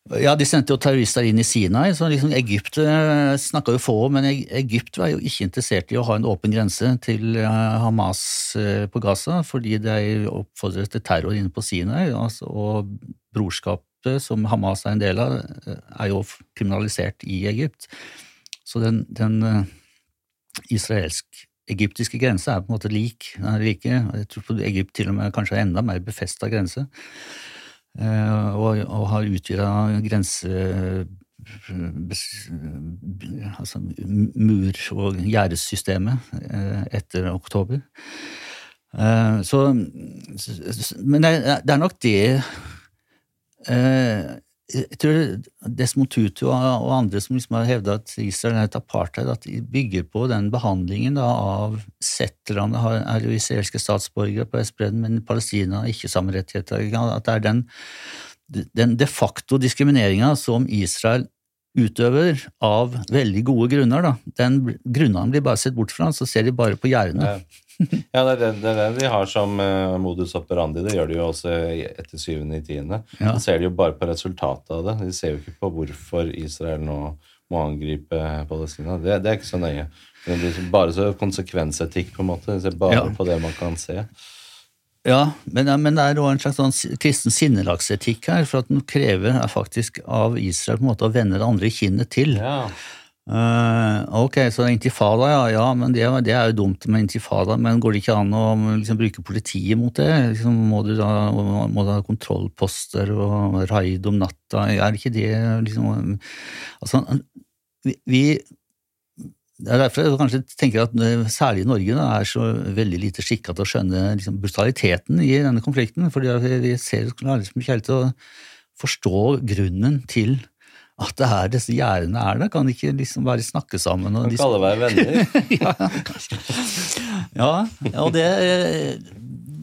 ja, De sendte jo terrorister inn i Sinai. så liksom Egypt eh, snakka jo få om, men Egypt var jo ikke interessert i å ha en åpen grense til eh, Hamas eh, på Gaza, fordi de oppfordret til terror inne på Sinai. Altså, og brorskapet som Hamas er en del av, er jo kriminalisert i Egypt. Så den, den israelsk-egyptiske grensa er på en måte lik. Den er like. Jeg tror Egypt til og med kanskje er enda mer befesta grense. Eh, og, og har utvida grense altså mur- og gjerdesystemet eh, etter oktober. Eh, så Men det er nok det jeg tror Desmond Tutu og andre som liksom har hevda at Israel er et apartheid, at de bygger på den behandlingen da, av settlerne er jo israelske statsborgere på Vestbredden, men Palestina har ikke samme rettigheter. At det er den, den de facto diskrimineringa som Israel utøver av veldig gode grunner. Da. Den Grunnene blir bare sett bort fra, så ser de bare på gjerdene.
Ja, det er det, det er det, de har som uh, modus operandi. Det gjør de jo også etter syvende i tiende. Ja. De ser de jo bare på resultatet av det. De ser jo ikke på hvorfor Israel nå må angripe Palestina. Det, det er ikke så nøye. Det er bare så konsekvensetikk, på en måte. De ser bare ja. på det man kan se.
Ja, men, men det er òg en slags sånn kristen sinnelagsetikk her, for at den krever faktisk av Israel på en måte å vende det andre kinnet til. Ja. Uh, ok, så intifada, ja, ja men det, det, er jo dumt med intifada, men går det ikke an å liksom, bruke politiet mot det? Liksom, må, du da, må du ha kontrollposter og raid om natta? Er ikke det liksom Altså, vi, det er derfor jeg kanskje tenker at eh, særlig Norge da, er så veldig lite skikka til å skjønne liksom, brutaliteten i denne konflikten. For vi ser liksom ikke helt til å forstå grunnen til at det er disse gjerdene er der. Kan de ikke liksom bare snakke sammen?
Og kan kalle være venner?
ja, ja, og det,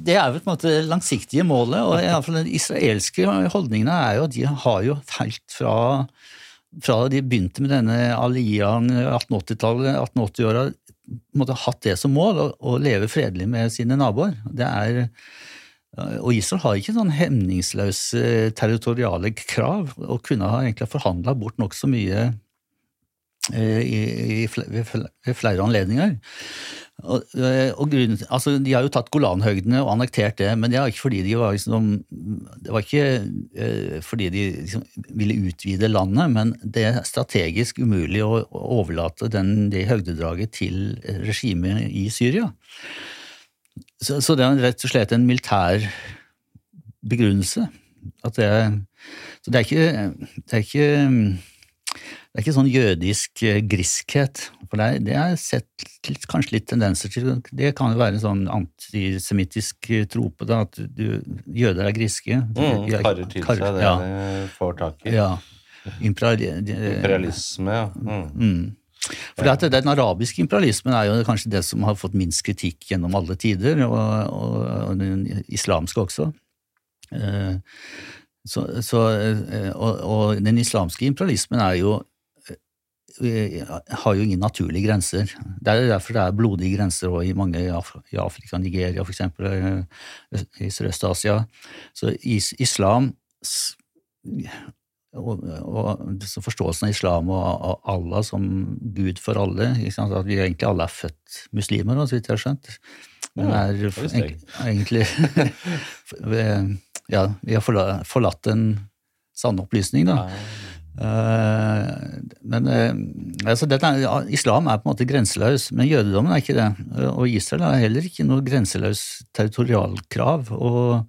det er vel på en måte langsiktige målet. og i fall Den israelske holdningene er jo at de har jo helt fra fra de begynte med denne aliaen 1880-tallet, 1880-åra, måtte hatt det som mål, å, å, leve fredelig med sine naboer. Det er, og Israel har ikke sånn hemningsløse territoriale krav, og kunne ha egentlig forhandla bort nokså mye eh, i, ved flere anledninger. Og, eh, og grunnen, altså, de har jo tatt Golanhøydene og annektert det, men det var ikke fordi de var liksom, det var ikke eh, fordi de liksom, ville utvide landet, men det er strategisk umulig å, å overlate den, det høgdedraget til regimet i Syria. Så, så, det er rett og slett en militær begrunnelse. At det, så det er ikke, det er ikke det er ikke sånn jødisk eh, griskhet. For det, det har jeg sett litt, kanskje litt tendenser til. Det kan jo være en sånn antisemittisk eh, trope, da, at du, jøder er griske.
Mm, karrer til seg det ja. de får tak i.
Ja.
Imperiali Imperialisme, ja. Mm.
Mm. For det, Den arabiske imperialismen er jo kanskje det som har fått minst kritikk gjennom alle tider, og, og, og den islamske også. Eh, så, så, og, og, den islamske imperialismen er jo har jo ingen naturlige grenser. Det er derfor det er blodige grenser i mange i Afrika, Nigeria f.eks., eh, i Sørøst-Asia. Så islam og, og forståelsen av islam og Allah som Gud for alle At vi egentlig alle er født muslimer, så vidt jeg har skjønt. Men er egentlig Ja, vi har forlatt en sanne opplysning, da. Eh, men eh, altså dette, Islam er på en måte grenseløs, men jødedommen er ikke det. Og Israel har heller ikke noe grenseløs territorialkrav. og,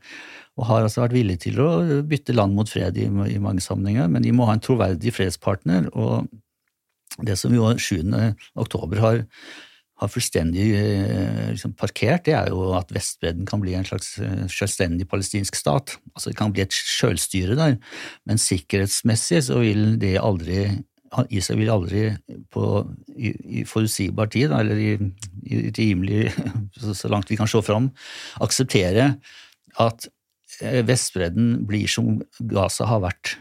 og har altså vært villig til å bytte land mot fred i, i, mange sammenhenger, men de må ha en troverdig fredspartner. og Det som jo 7. oktober har har fullstendig eh, liksom, parkert, det er jo at Vestbredden kan bli en slags eh, selvstendig palestinsk stat. Altså Det kan bli et sjølstyre der, men sikkerhetsmessig så vil det aldri Israel vil aldri på, i, i forutsigbar tid, eller i, i rimelig så, langt vi kan se fram, akseptere at Vestbredden blir som Gaza har vært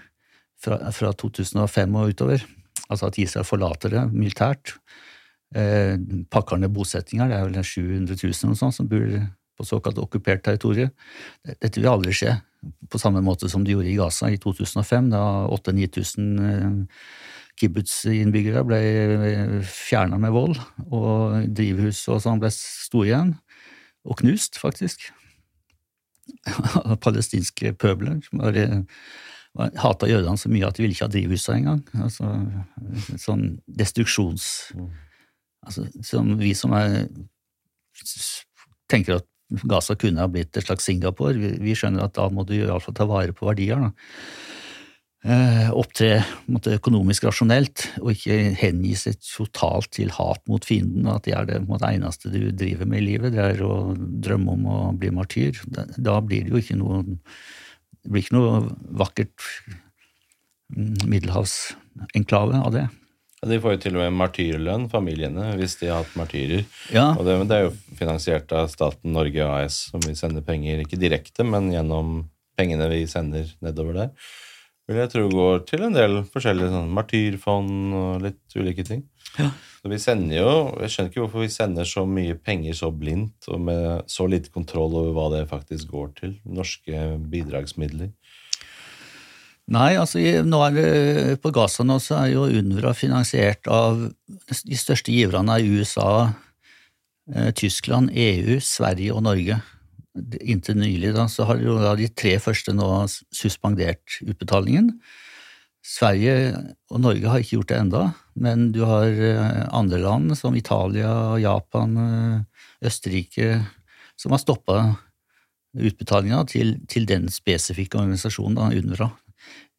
fra, fra 2005 og utover. Altså at Israel forlater det militært eh, pakker ned bosettinger. Det er vel 700 000 og sånt, som bor på såkalt okkupert territorium. Dette vil aldri skje på samme måte som det gjorde i Gaza i 2005, da 8000-9000 eh, kibbutz-innbyggere ble eh, fjerna med vold, og drivhus og sånn ble store igjen, og knust, faktisk. Palestinske pøbler som var, var hata jødene så mye at de ville ikke ha drivhusa engang. Altså, sånn destruksjons... Altså, som vi som er, tenker at Gaza kunne ha blitt et slags Singapore, vi, vi skjønner at da må du iallfall ta vare på verdier. da. Eh, opptre måtte, økonomisk rasjonelt, og ikke hengi seg totalt til hat mot fienden, og at det er det måtte, eneste du driver med i livet, det er å drømme om å bli martyr. Da, da blir det jo ikke noe det blir ikke noe vakkert mm, middelhavsenklave av det.
Ja, de får jo til og med martyrlønn, familiene, hvis de har hatt martyrer.
Ja.
Og det, det, er jo finansiert av staten Norge AS, som vi sender penger, ikke direkte, men gjennom pengene vi sender nedover der. Vil jeg tro går til en del forskjellige sånn martyrfond og litt ulike ting.
Ja.
Så vi sender jo Jeg skjønner ikke hvorfor vi sender så mye penger så blindt og med så lite kontroll over hva det faktisk går til. Norske bidragsmidler.
Nei, altså nå er det, på Gaza nå så er jo UNRWA finansiert av De største giverne er USA, eh, Tyskland, EU, Sverige og Norge. Inntil nylig da, så har da de tre første nå suspendert utbetalingen. Sverige og Norge har ikke gjort det enda, men du har eh, andre land som Italia, Japan, eh, Østerrike som har stoppa utbetalinga til, til, den spesifikke organisasjonen, UNRWA.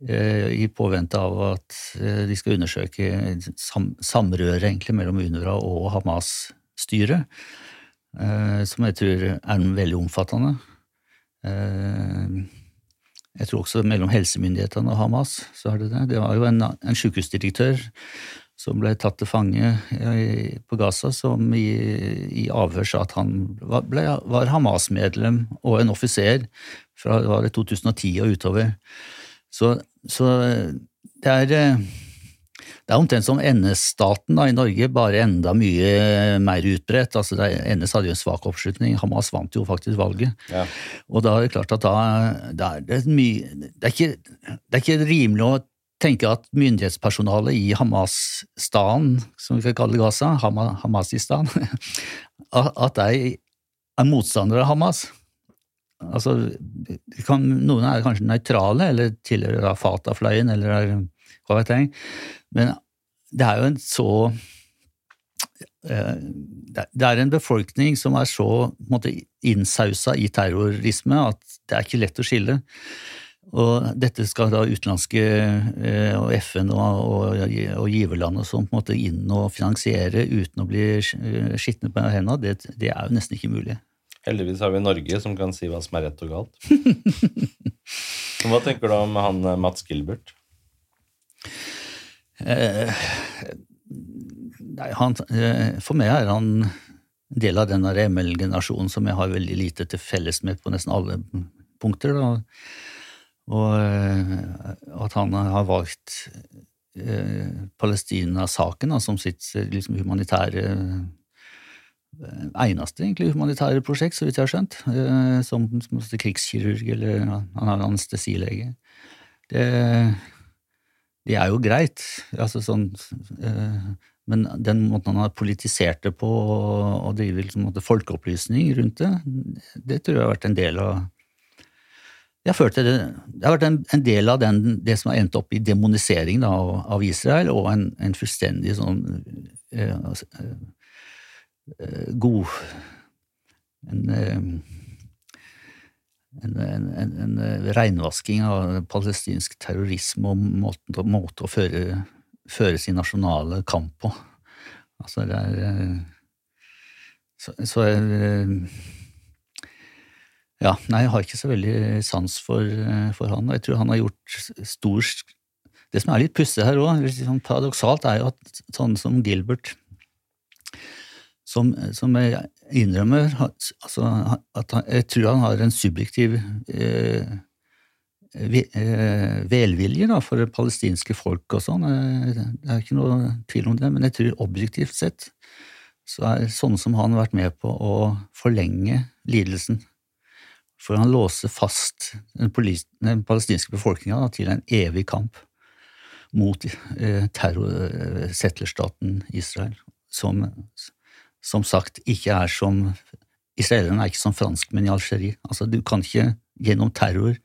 Eh, i påvente av at de skal undersøke sam samrøret mellom UNRWA og Hamas-styret, som jeg tror er veldig omfattende. Jeg tror også mellom helsemyndighetene og Hamas så er det det. Det var jo en, en sykehusdirektør som ble tatt til fange på Gaza, som i, i avhør sa at han var, var Hamas-medlem og en offiser fra 2010 og utover. Så, så det er eh, det er omtrent som NS-staten i Norge, bare enda mye mer utbredt. Altså, NS hadde jo en svak oppslutning, Hamas vant jo faktisk valget.
Ja.
Og da er det klart at da, da er det mye det er, ikke, det er ikke rimelig å tenke at myndighetspersonalet i Hamas-staden, som vi kan kalle Gaza, Hamasistan, at de er motstandere av Hamas. Altså, kan, noen er kanskje nøytrale, eller tilhører Fatah-fløyen, eller hva vet jeg, men det er jo en så eh, Det er en befolkning som er så måte, innsausa i terrorisme at det er ikke lett å skille. Og dette skal da utenlandske eh, og FN og, og, og giverland og sånn på en måte inn og finansiere uten å bli eh, skitne på hendene. Det, det, er jo nesten ikke mulig.
Heldigvis har vi Norge som kan si hva som er rett og galt. hva tenker du om han Mats Gilbert?
Eh, nei, han, for meg er han en del av den ML-generasjonen som jeg har veldig lite til felles med på nesten alle punkter. Da. Og eh, at han har valgt eh, Palestina-saken som sitt liksom, humanitære eh, eneste egentlig humanitære prosjekt, så vidt jeg har skjønt, som, som krigskirurg eller han er anestesilege. Det, det, er jo greit, altså sånn, men den måten han har politisert det på og driver liksom, folkeopplysning rundt det, det tror jeg har vært en del av jeg følte det, det har vært en, en del av den, det som har endt opp i demonisering da, av, Israel, og en, en fullstendig sånn altså, eh, god en, en, en, en, reinvasking av palestinsk terrorisme og måte, måte å føre, føre, sin nasjonale kamp på. Altså, det er eh, Så, så ja, nei, jeg har ikke så veldig sans for, eh, for han. og Jeg tror han har gjort stor Det som er litt pussig her òg, sånn paradoksalt, er jo at sånn som Gilbert som, som innrømmer altså, at han, Jeg tror han har en subjektiv eh, eh velvilje da, for det palestinske folk og sånn. Eh, det er ikke noe tvil om det, men jeg tror objektivt sett så er sånne som han vært med på å forlenge lidelsen for han låser fast den, den palestinske befolkninga til en evig kamp mot eh, terrorsettlerstaten Israel, som som sagt ikke er som Israelerne er ikke som franskmenn i Algerie. Altså, du kan ikke gjennom terror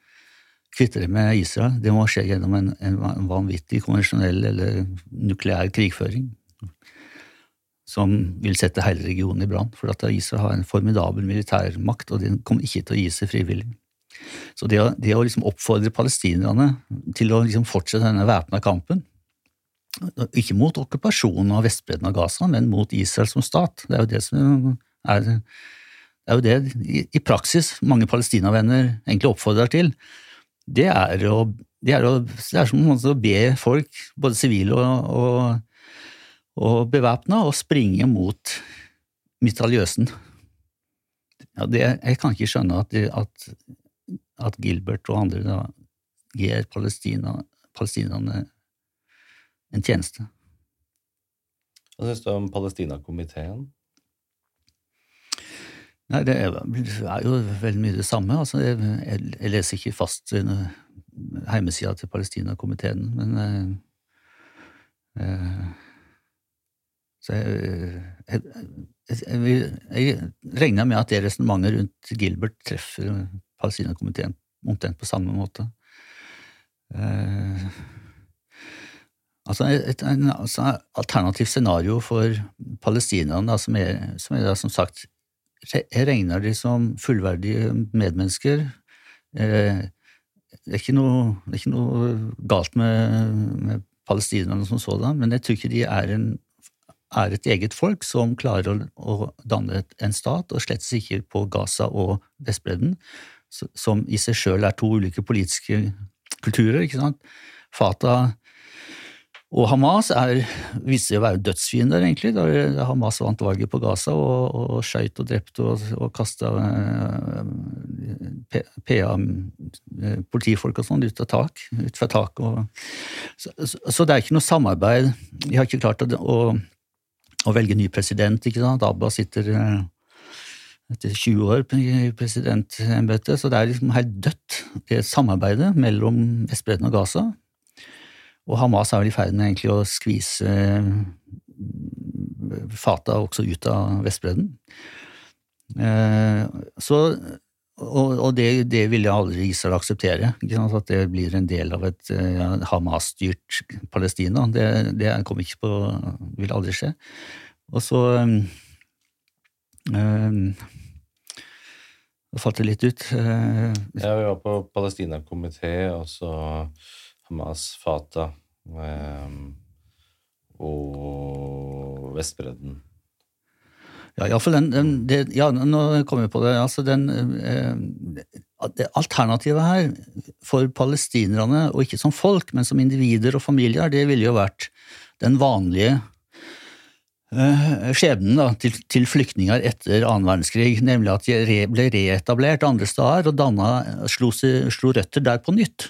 kvitte deg med Israel. Det må skje gjennom en, en vanvittig konvensjonell eller nukleær krigføring som vil sette hele regionen i brann. For at Israel har en formidabel militærmakt, og den kommer ikke til å gi seg frivillig. Så det å, det å liksom oppfordre palestinerne til å liksom fortsette denne væpna kampen, ikke mot okkupasjonen av Vestbredden av Gaza, men mot Israel som stat, det er jo det som er, det er jo det i, praksis mange palestinavenner egentlig oppfordrer til. Det er, å, det er, å, det er som å be folk, både sivile og, og og bevæpna å springe mot mitraljøsen. Ja, jeg kan ikke skjønne at, at, at Gilbert og andre da gir palestinerne en tjeneste.
Hva syns du om Palestinakomiteen?
Nei, det er, er, jo veldig mye det samme. Altså, jeg, jeg, leser ikke fast hjemmesida til Palestinakomiteen, men eh, eh, så jeg, jeg, jeg, jeg, regner med at det resonnementet rundt Gilbert treffer Palestinakomiteen omtrent på samme måte. Eh, altså et, en, altså alternativt scenario for palestinerne, som, er, som er da, som sagt Jeg regner de som fullverdige medmennesker. Eh, det, er noe, det er ikke noe galt med, med palestinerne som sådan, men jeg tror ikke de er en er et eget folk som klarer å, å danne en stat, og slett ikke på Gaza og Vestbredden, som i seg sjøl er to ulike politiske kulturer. ikke sant? Fatah og Hamas er, viser seg å være dødsfiender, egentlig, da Hamas vant valget på Gaza og, og skøyt og drepte og, og kasta eh, PA, eh, og sånn ut av tak, ut fra taket. Så, så, så, det er ikke noe samarbeid. De har ikke klart å, å å velge ny president. ikke sant? Abba sitter eh, etter 20 år i presidentembetet, så det er liksom helt dødt, det samarbeidet mellom Vestbredden og Gaza. Og Hamas er vel i ferd med egentlig å skvise Fata også ut av Vestbredden. Så, og, det, det, vil aldri Israel akseptere, at det blir en del av et ja, Hamas-styrt Palestina. Det, det kommer ikke på, vil aldri skje. Og så det falt det litt ut.
ja, vi var på Palestina-komité, og så Hamas, Fatah eh, og Vestbredden.
Ja, iallfall den, den det, Ja, nå kommer vi på det. Altså den eh, det Alternativet her for palestinerne, og ikke som folk, men som individer og familier, det ville jo vært den vanlige Eh, skjebnen da, til, til, flyktninger etter annen verdenskrig, nemlig at de ble reetablert andre steder og danna, slo, slo, røtter der på nytt.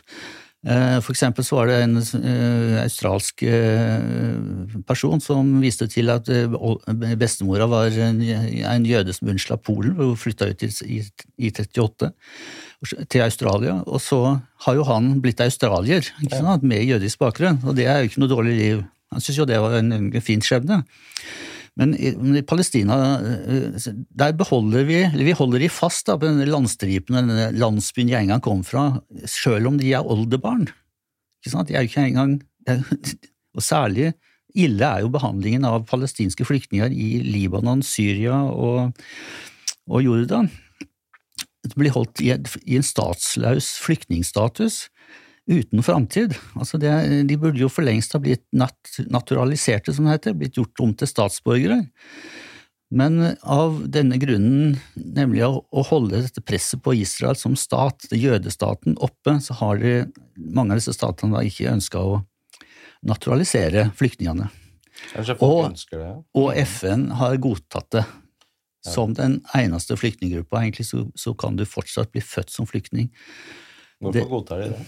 Eh, for eksempel så var det en uh, australsk uh, person som viste til at bestemora var en, en jøde som unnslapp Polen og flytta ut i, i, i 38 til Australia. Og så har jo han blitt australier med jødisk bakgrunn, og det er jo ikke noe dårlig liv han syntes jo det var en, en fin skjebne. Men i, i, Palestina eh, der beholder vi vi holder de fast da, på denne landstripen, denne landsbyen jeg en gang kom fra, selv om de er oldebarn. Ikke sant? De er jo ikke engang Og særlig ille er jo behandlingen av palestinske flyktninger i Libanon, Syria og, og Jordan. Det blir holdt i en statsløs flyktningstatus uten framtid. Altså de burde jo for lengst ha blitt nat naturaliserte, som det heter, blitt gjort om til statsborgere. Men av denne grunnen, nemlig å holde dette presset på Israel som stat, jødestaten, oppe, så har de, mange av disse statene da ikke ønska å naturalisere flyktningene.
Og,
og, FN har godtatt det. Som den eneste flyktninggruppa, egentlig, så, så, kan du fortsatt bli født som flyktning.
Hvorfor godtar de det?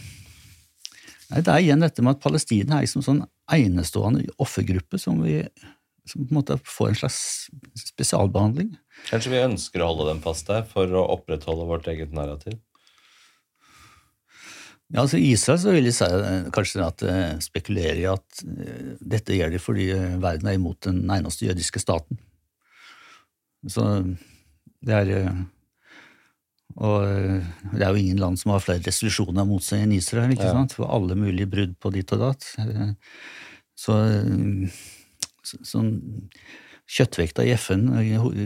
Nei, Det er igjen dette med at Palestina er liksom sånn enestående offergruppe som vi som på en måte får en slags spesialbehandling.
Kanskje vi ønsker å holde dem fast der for å opprettholde vårt eget narrativ?
Ja, altså I Israel så vil de si eh, kanskje at uh, spekulerer i at uh, dette gjør de fordi verden er imot den eneste jødiske staten. Så det er og eh, det er jo ingen land som har flere resolusjoner mot seg enn Israel, ikke sant? for alle mulige brudd på ditt og datt. Eh, så, så sånn Kjøttvekta i FN,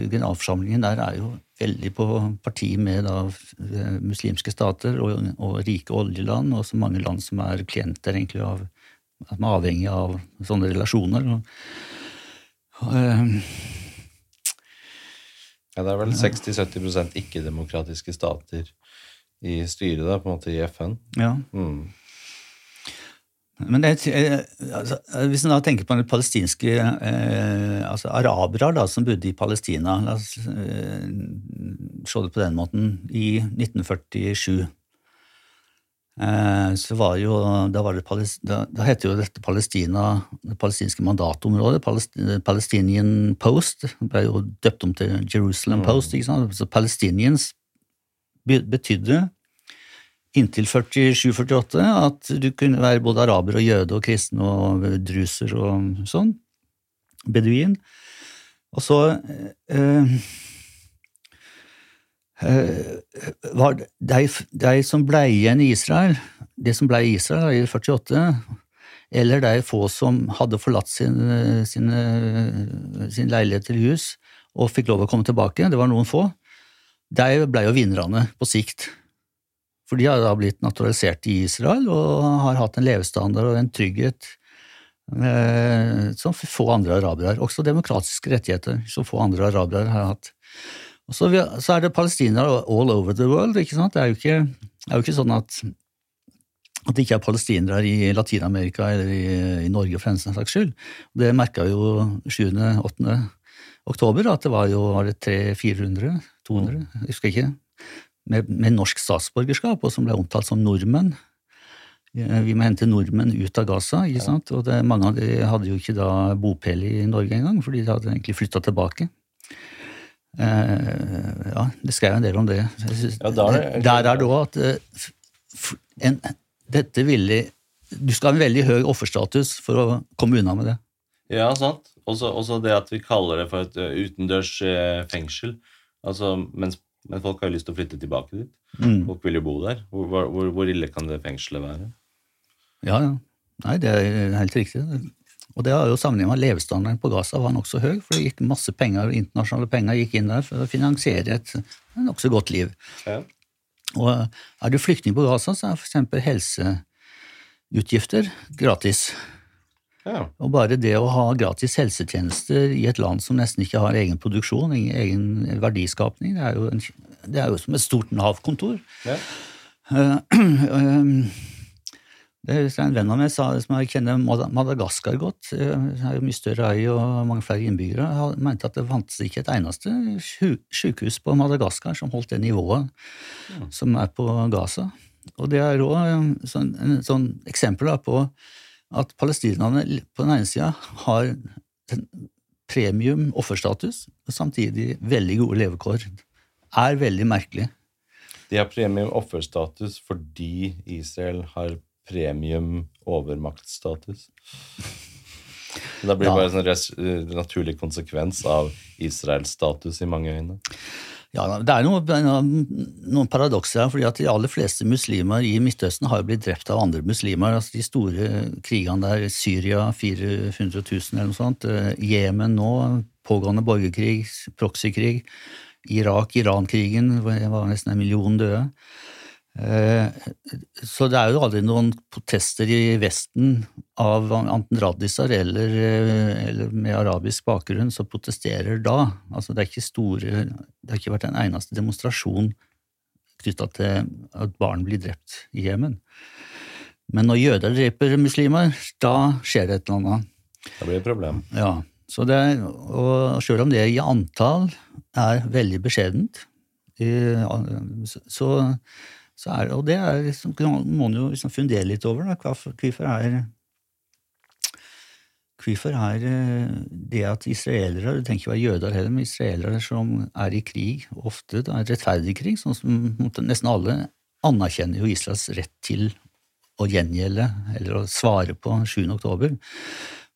generalforsamlingen der, er jo veldig på parti med da, eh, muslimske stater og, og, rike oljeland, og så mange land som er klienter egentlig av som er avhengig av sånne relasjoner. Og, og,
ja, det er vel 60-70% ikke-demokratiske stater i styret, da, på en måte, i FN.
Ja. Mm. Men det, altså, Hvis en da tenker på den palestinske eh, altså arabere da, som bodde i Palestina La oss eh, se det på den måten. I 1947 Eh, så var jo, da, var det, da, da het jo dette Palestina, det palestinske mandatområdet, Palestinian Post, ble jo døpt om til Jerusalem Post. ikke sant? Så Palestinians betydde inntil 47-48 at du kunne være både araber og jøde og kristen og druser og sånn. Beduin. Og så eh, Eh, var de, de som ble igjen i Israel, de som ble i Israel i 48, eller de få som hadde forlatt sin, sin, sin leilighet eller hus og fikk lov å komme tilbake, det var noen få, de ble jo vinnerne på sikt. For de har da blitt naturalisert i Israel og har hatt en levestandard og en trygghet eh, som få andre arabere har. Også demokratiske rettigheter som få andre arabere har hatt. Og så, så, er det palestinere all over the world. ikke sant? Det er jo ikke, er jo ikke sånn at, at det ikke er palestinere i Latin-Amerika eller i, i, Norge for den saks skyld. Det merka jo 7.-8. oktober, at det var jo var det 300-400, 200, jeg husker ikke, med, med, norsk statsborgerskap, og som ble omtalt som nordmenn. Vi må hente nordmenn ut av Gaza, ikke sant? og det, mange av de hadde jo ikke da bopel i Norge engang, fordi de hadde egentlig flytta tilbake. Uh, ja, det skrev en del om det. Ja, der, er, der er det òg at uh, en, dette ville Du skal ha en veldig høy offerstatus for å komme unna med det.
Ja, sant. også, det at vi kaller det for et uh, utendørs fengsel. Altså, mens, men folk har jo lyst til å flytte tilbake dit. Mm. Folk vil jo bo der. Hvor, hvor, hvor, ille kan det fengselet være?
Ja, ja. Nei, det er helt riktig. Og det har jo sammenheng med levestandarden på Gaza var nokså høy, for det gikk masse penger, internasjonale penger gikk inn der for å finansiere et nokså godt liv. Ja. Og er du flyktning på Gaza, så er f.eks. helseutgifter gratis. Ja. Og bare det å ha gratis helsetjenester i et land som nesten ikke har egen produksjon, egen verdiskapning, det er jo, en, det er jo som et stort Nav-kontor. Ja. Uh, Det er en venn av meg som kjenner Madagaskar godt, det er jo mye større øy og mange flere innbyggere, han mente at det fantes ikke et eneste sykehus på Madagaskar som holdt det nivået ja. som er på Gaza. Og det er òg en sånn, sånn eksempel på at palestinerne på den ene sida har premium offerstatus, og samtidig veldig gode levekår. Er veldig merkelig.
De har premium offerstatus fordi Israel har premium overmaktstatus. Det blir bare en sånn naturlig konsekvens av Israels status i mange øyne.
Ja, Det er noen, noen paradokser her, fordi at de aller fleste muslimer i Midtøsten har blitt drept av andre muslimer. altså De store krigene der, Syria 400 000 eller noe sånt, eh, Jemen nå, pågående borgerkrig, proxykrig, Irak, Iran-krigen, det var nesten en million døde. Eh, så det er jo aldri noen protester i Vesten av enten radiser eller, eh, eller, med arabisk bakgrunn som protesterer da. Altså det, er ikke store, det har ikke vært en eneste demonstrasjon knytta til at barn blir drept i Jemen. Men når jøder dreper muslimer, da skjer det et eller annet.
Da blir det et problem.
Ja, så det, og selv om det i antall er veldig beskjedent, så er, og det liksom, må man jo liksom fundere litt over. Da. Hvorfor er Hvorfor er eh, det at israelere Det trenger ikke være jøder heller, men israelere som er i krig, ofte da, er rettferdig krig, sånn som nesten alle anerkjenner jo Israels rett til å gjengjelde eller å svare på 7. oktober.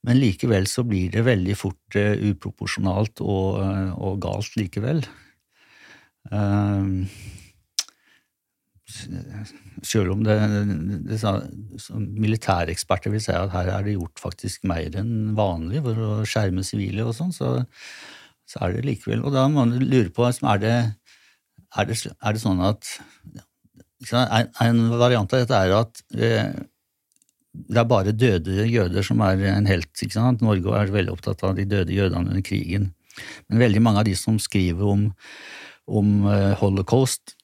Men likevel så blir det veldig fort uh, uproporsjonalt og, uh, og, galt likevel. Uh, selv om det, det, militæreksperter vil si at her er det gjort faktisk mer enn vanlig for å skjerme sivile og sånn, så, så, er det likevel Og da må man lure på er det, er det, er det sånn at En variant av dette er at eh, det er bare døde jøder som er en helt. Norge er veldig opptatt av de døde jødene under krigen. Men veldig mange av de som skriver om, om eh, holocaust,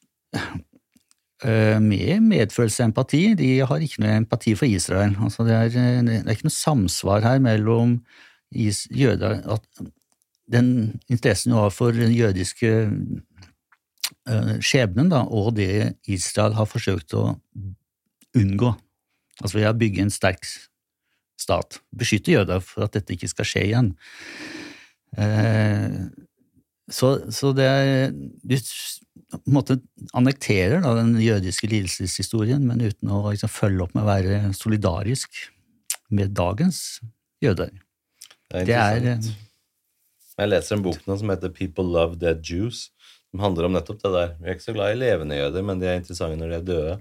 med medfølelse og empati. De har ikke noe empati for Israel. Altså det, er, eh, det, er, ikke noe samsvar her mellom jøder at Den interessen du har for den jødiske uh, skjebnen da, og det Israel har forsøkt å unngå. Altså ved å bygge en sterk stat. Beskytte jøder for at dette ikke skal skje igjen. Uh, så, så, det er på en måte annekterer da, den jødiske lidelseshistorien, men uten å liksom, følge opp med å være solidarisk med dagens jøder.
Det er interessant. Det er, jeg leser en bok nå som heter People Love Dead Jews, som handler om nettopp det der. Vi er ikke så glad i levende jøder, men de er interessante når de er døde.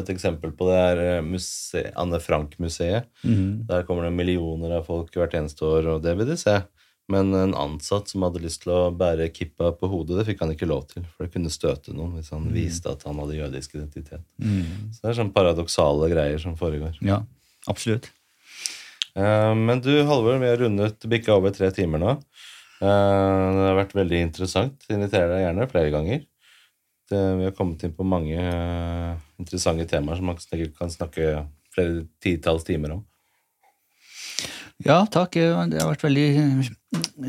Et eksempel på det er eh, muse, Anne Frank-museet. Mm. Der kommer det millioner av folk hvert eneste år, og det vil de se. Men en ansatt som hadde lyst til å bære kippa på hodet, det fikk han ikke lov til. For det kunne støte noen hvis han mm. viste at han hadde jødisk identitet. Mm. Så det er sånne paradoksale greier som foregår.
Ja, absolutt.
Uh, men du, Halvor, vi har rundet bikka over tre timer nå. Uh, det har vært veldig interessant. Inviterer deg gjerne flere ganger. Det, vi har kommet inn på mange uh, interessante temaer som man sikkert kan snakke flere titalls timer om.
Ja, takk. Det har vært veldig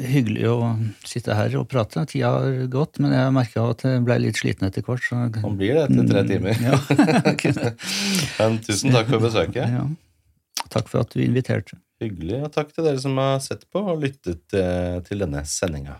hyggelig å sitte her og prate. Tida har gått, men jeg merka at jeg ble litt sliten etter hvert. Så...
Man blir det etter tre timer. Ja. men tusen takk for besøket. Ja.
Takk for at du inviterte.
Hyggelig, og takk til dere som har sett på og lyttet eh, til denne sendinga.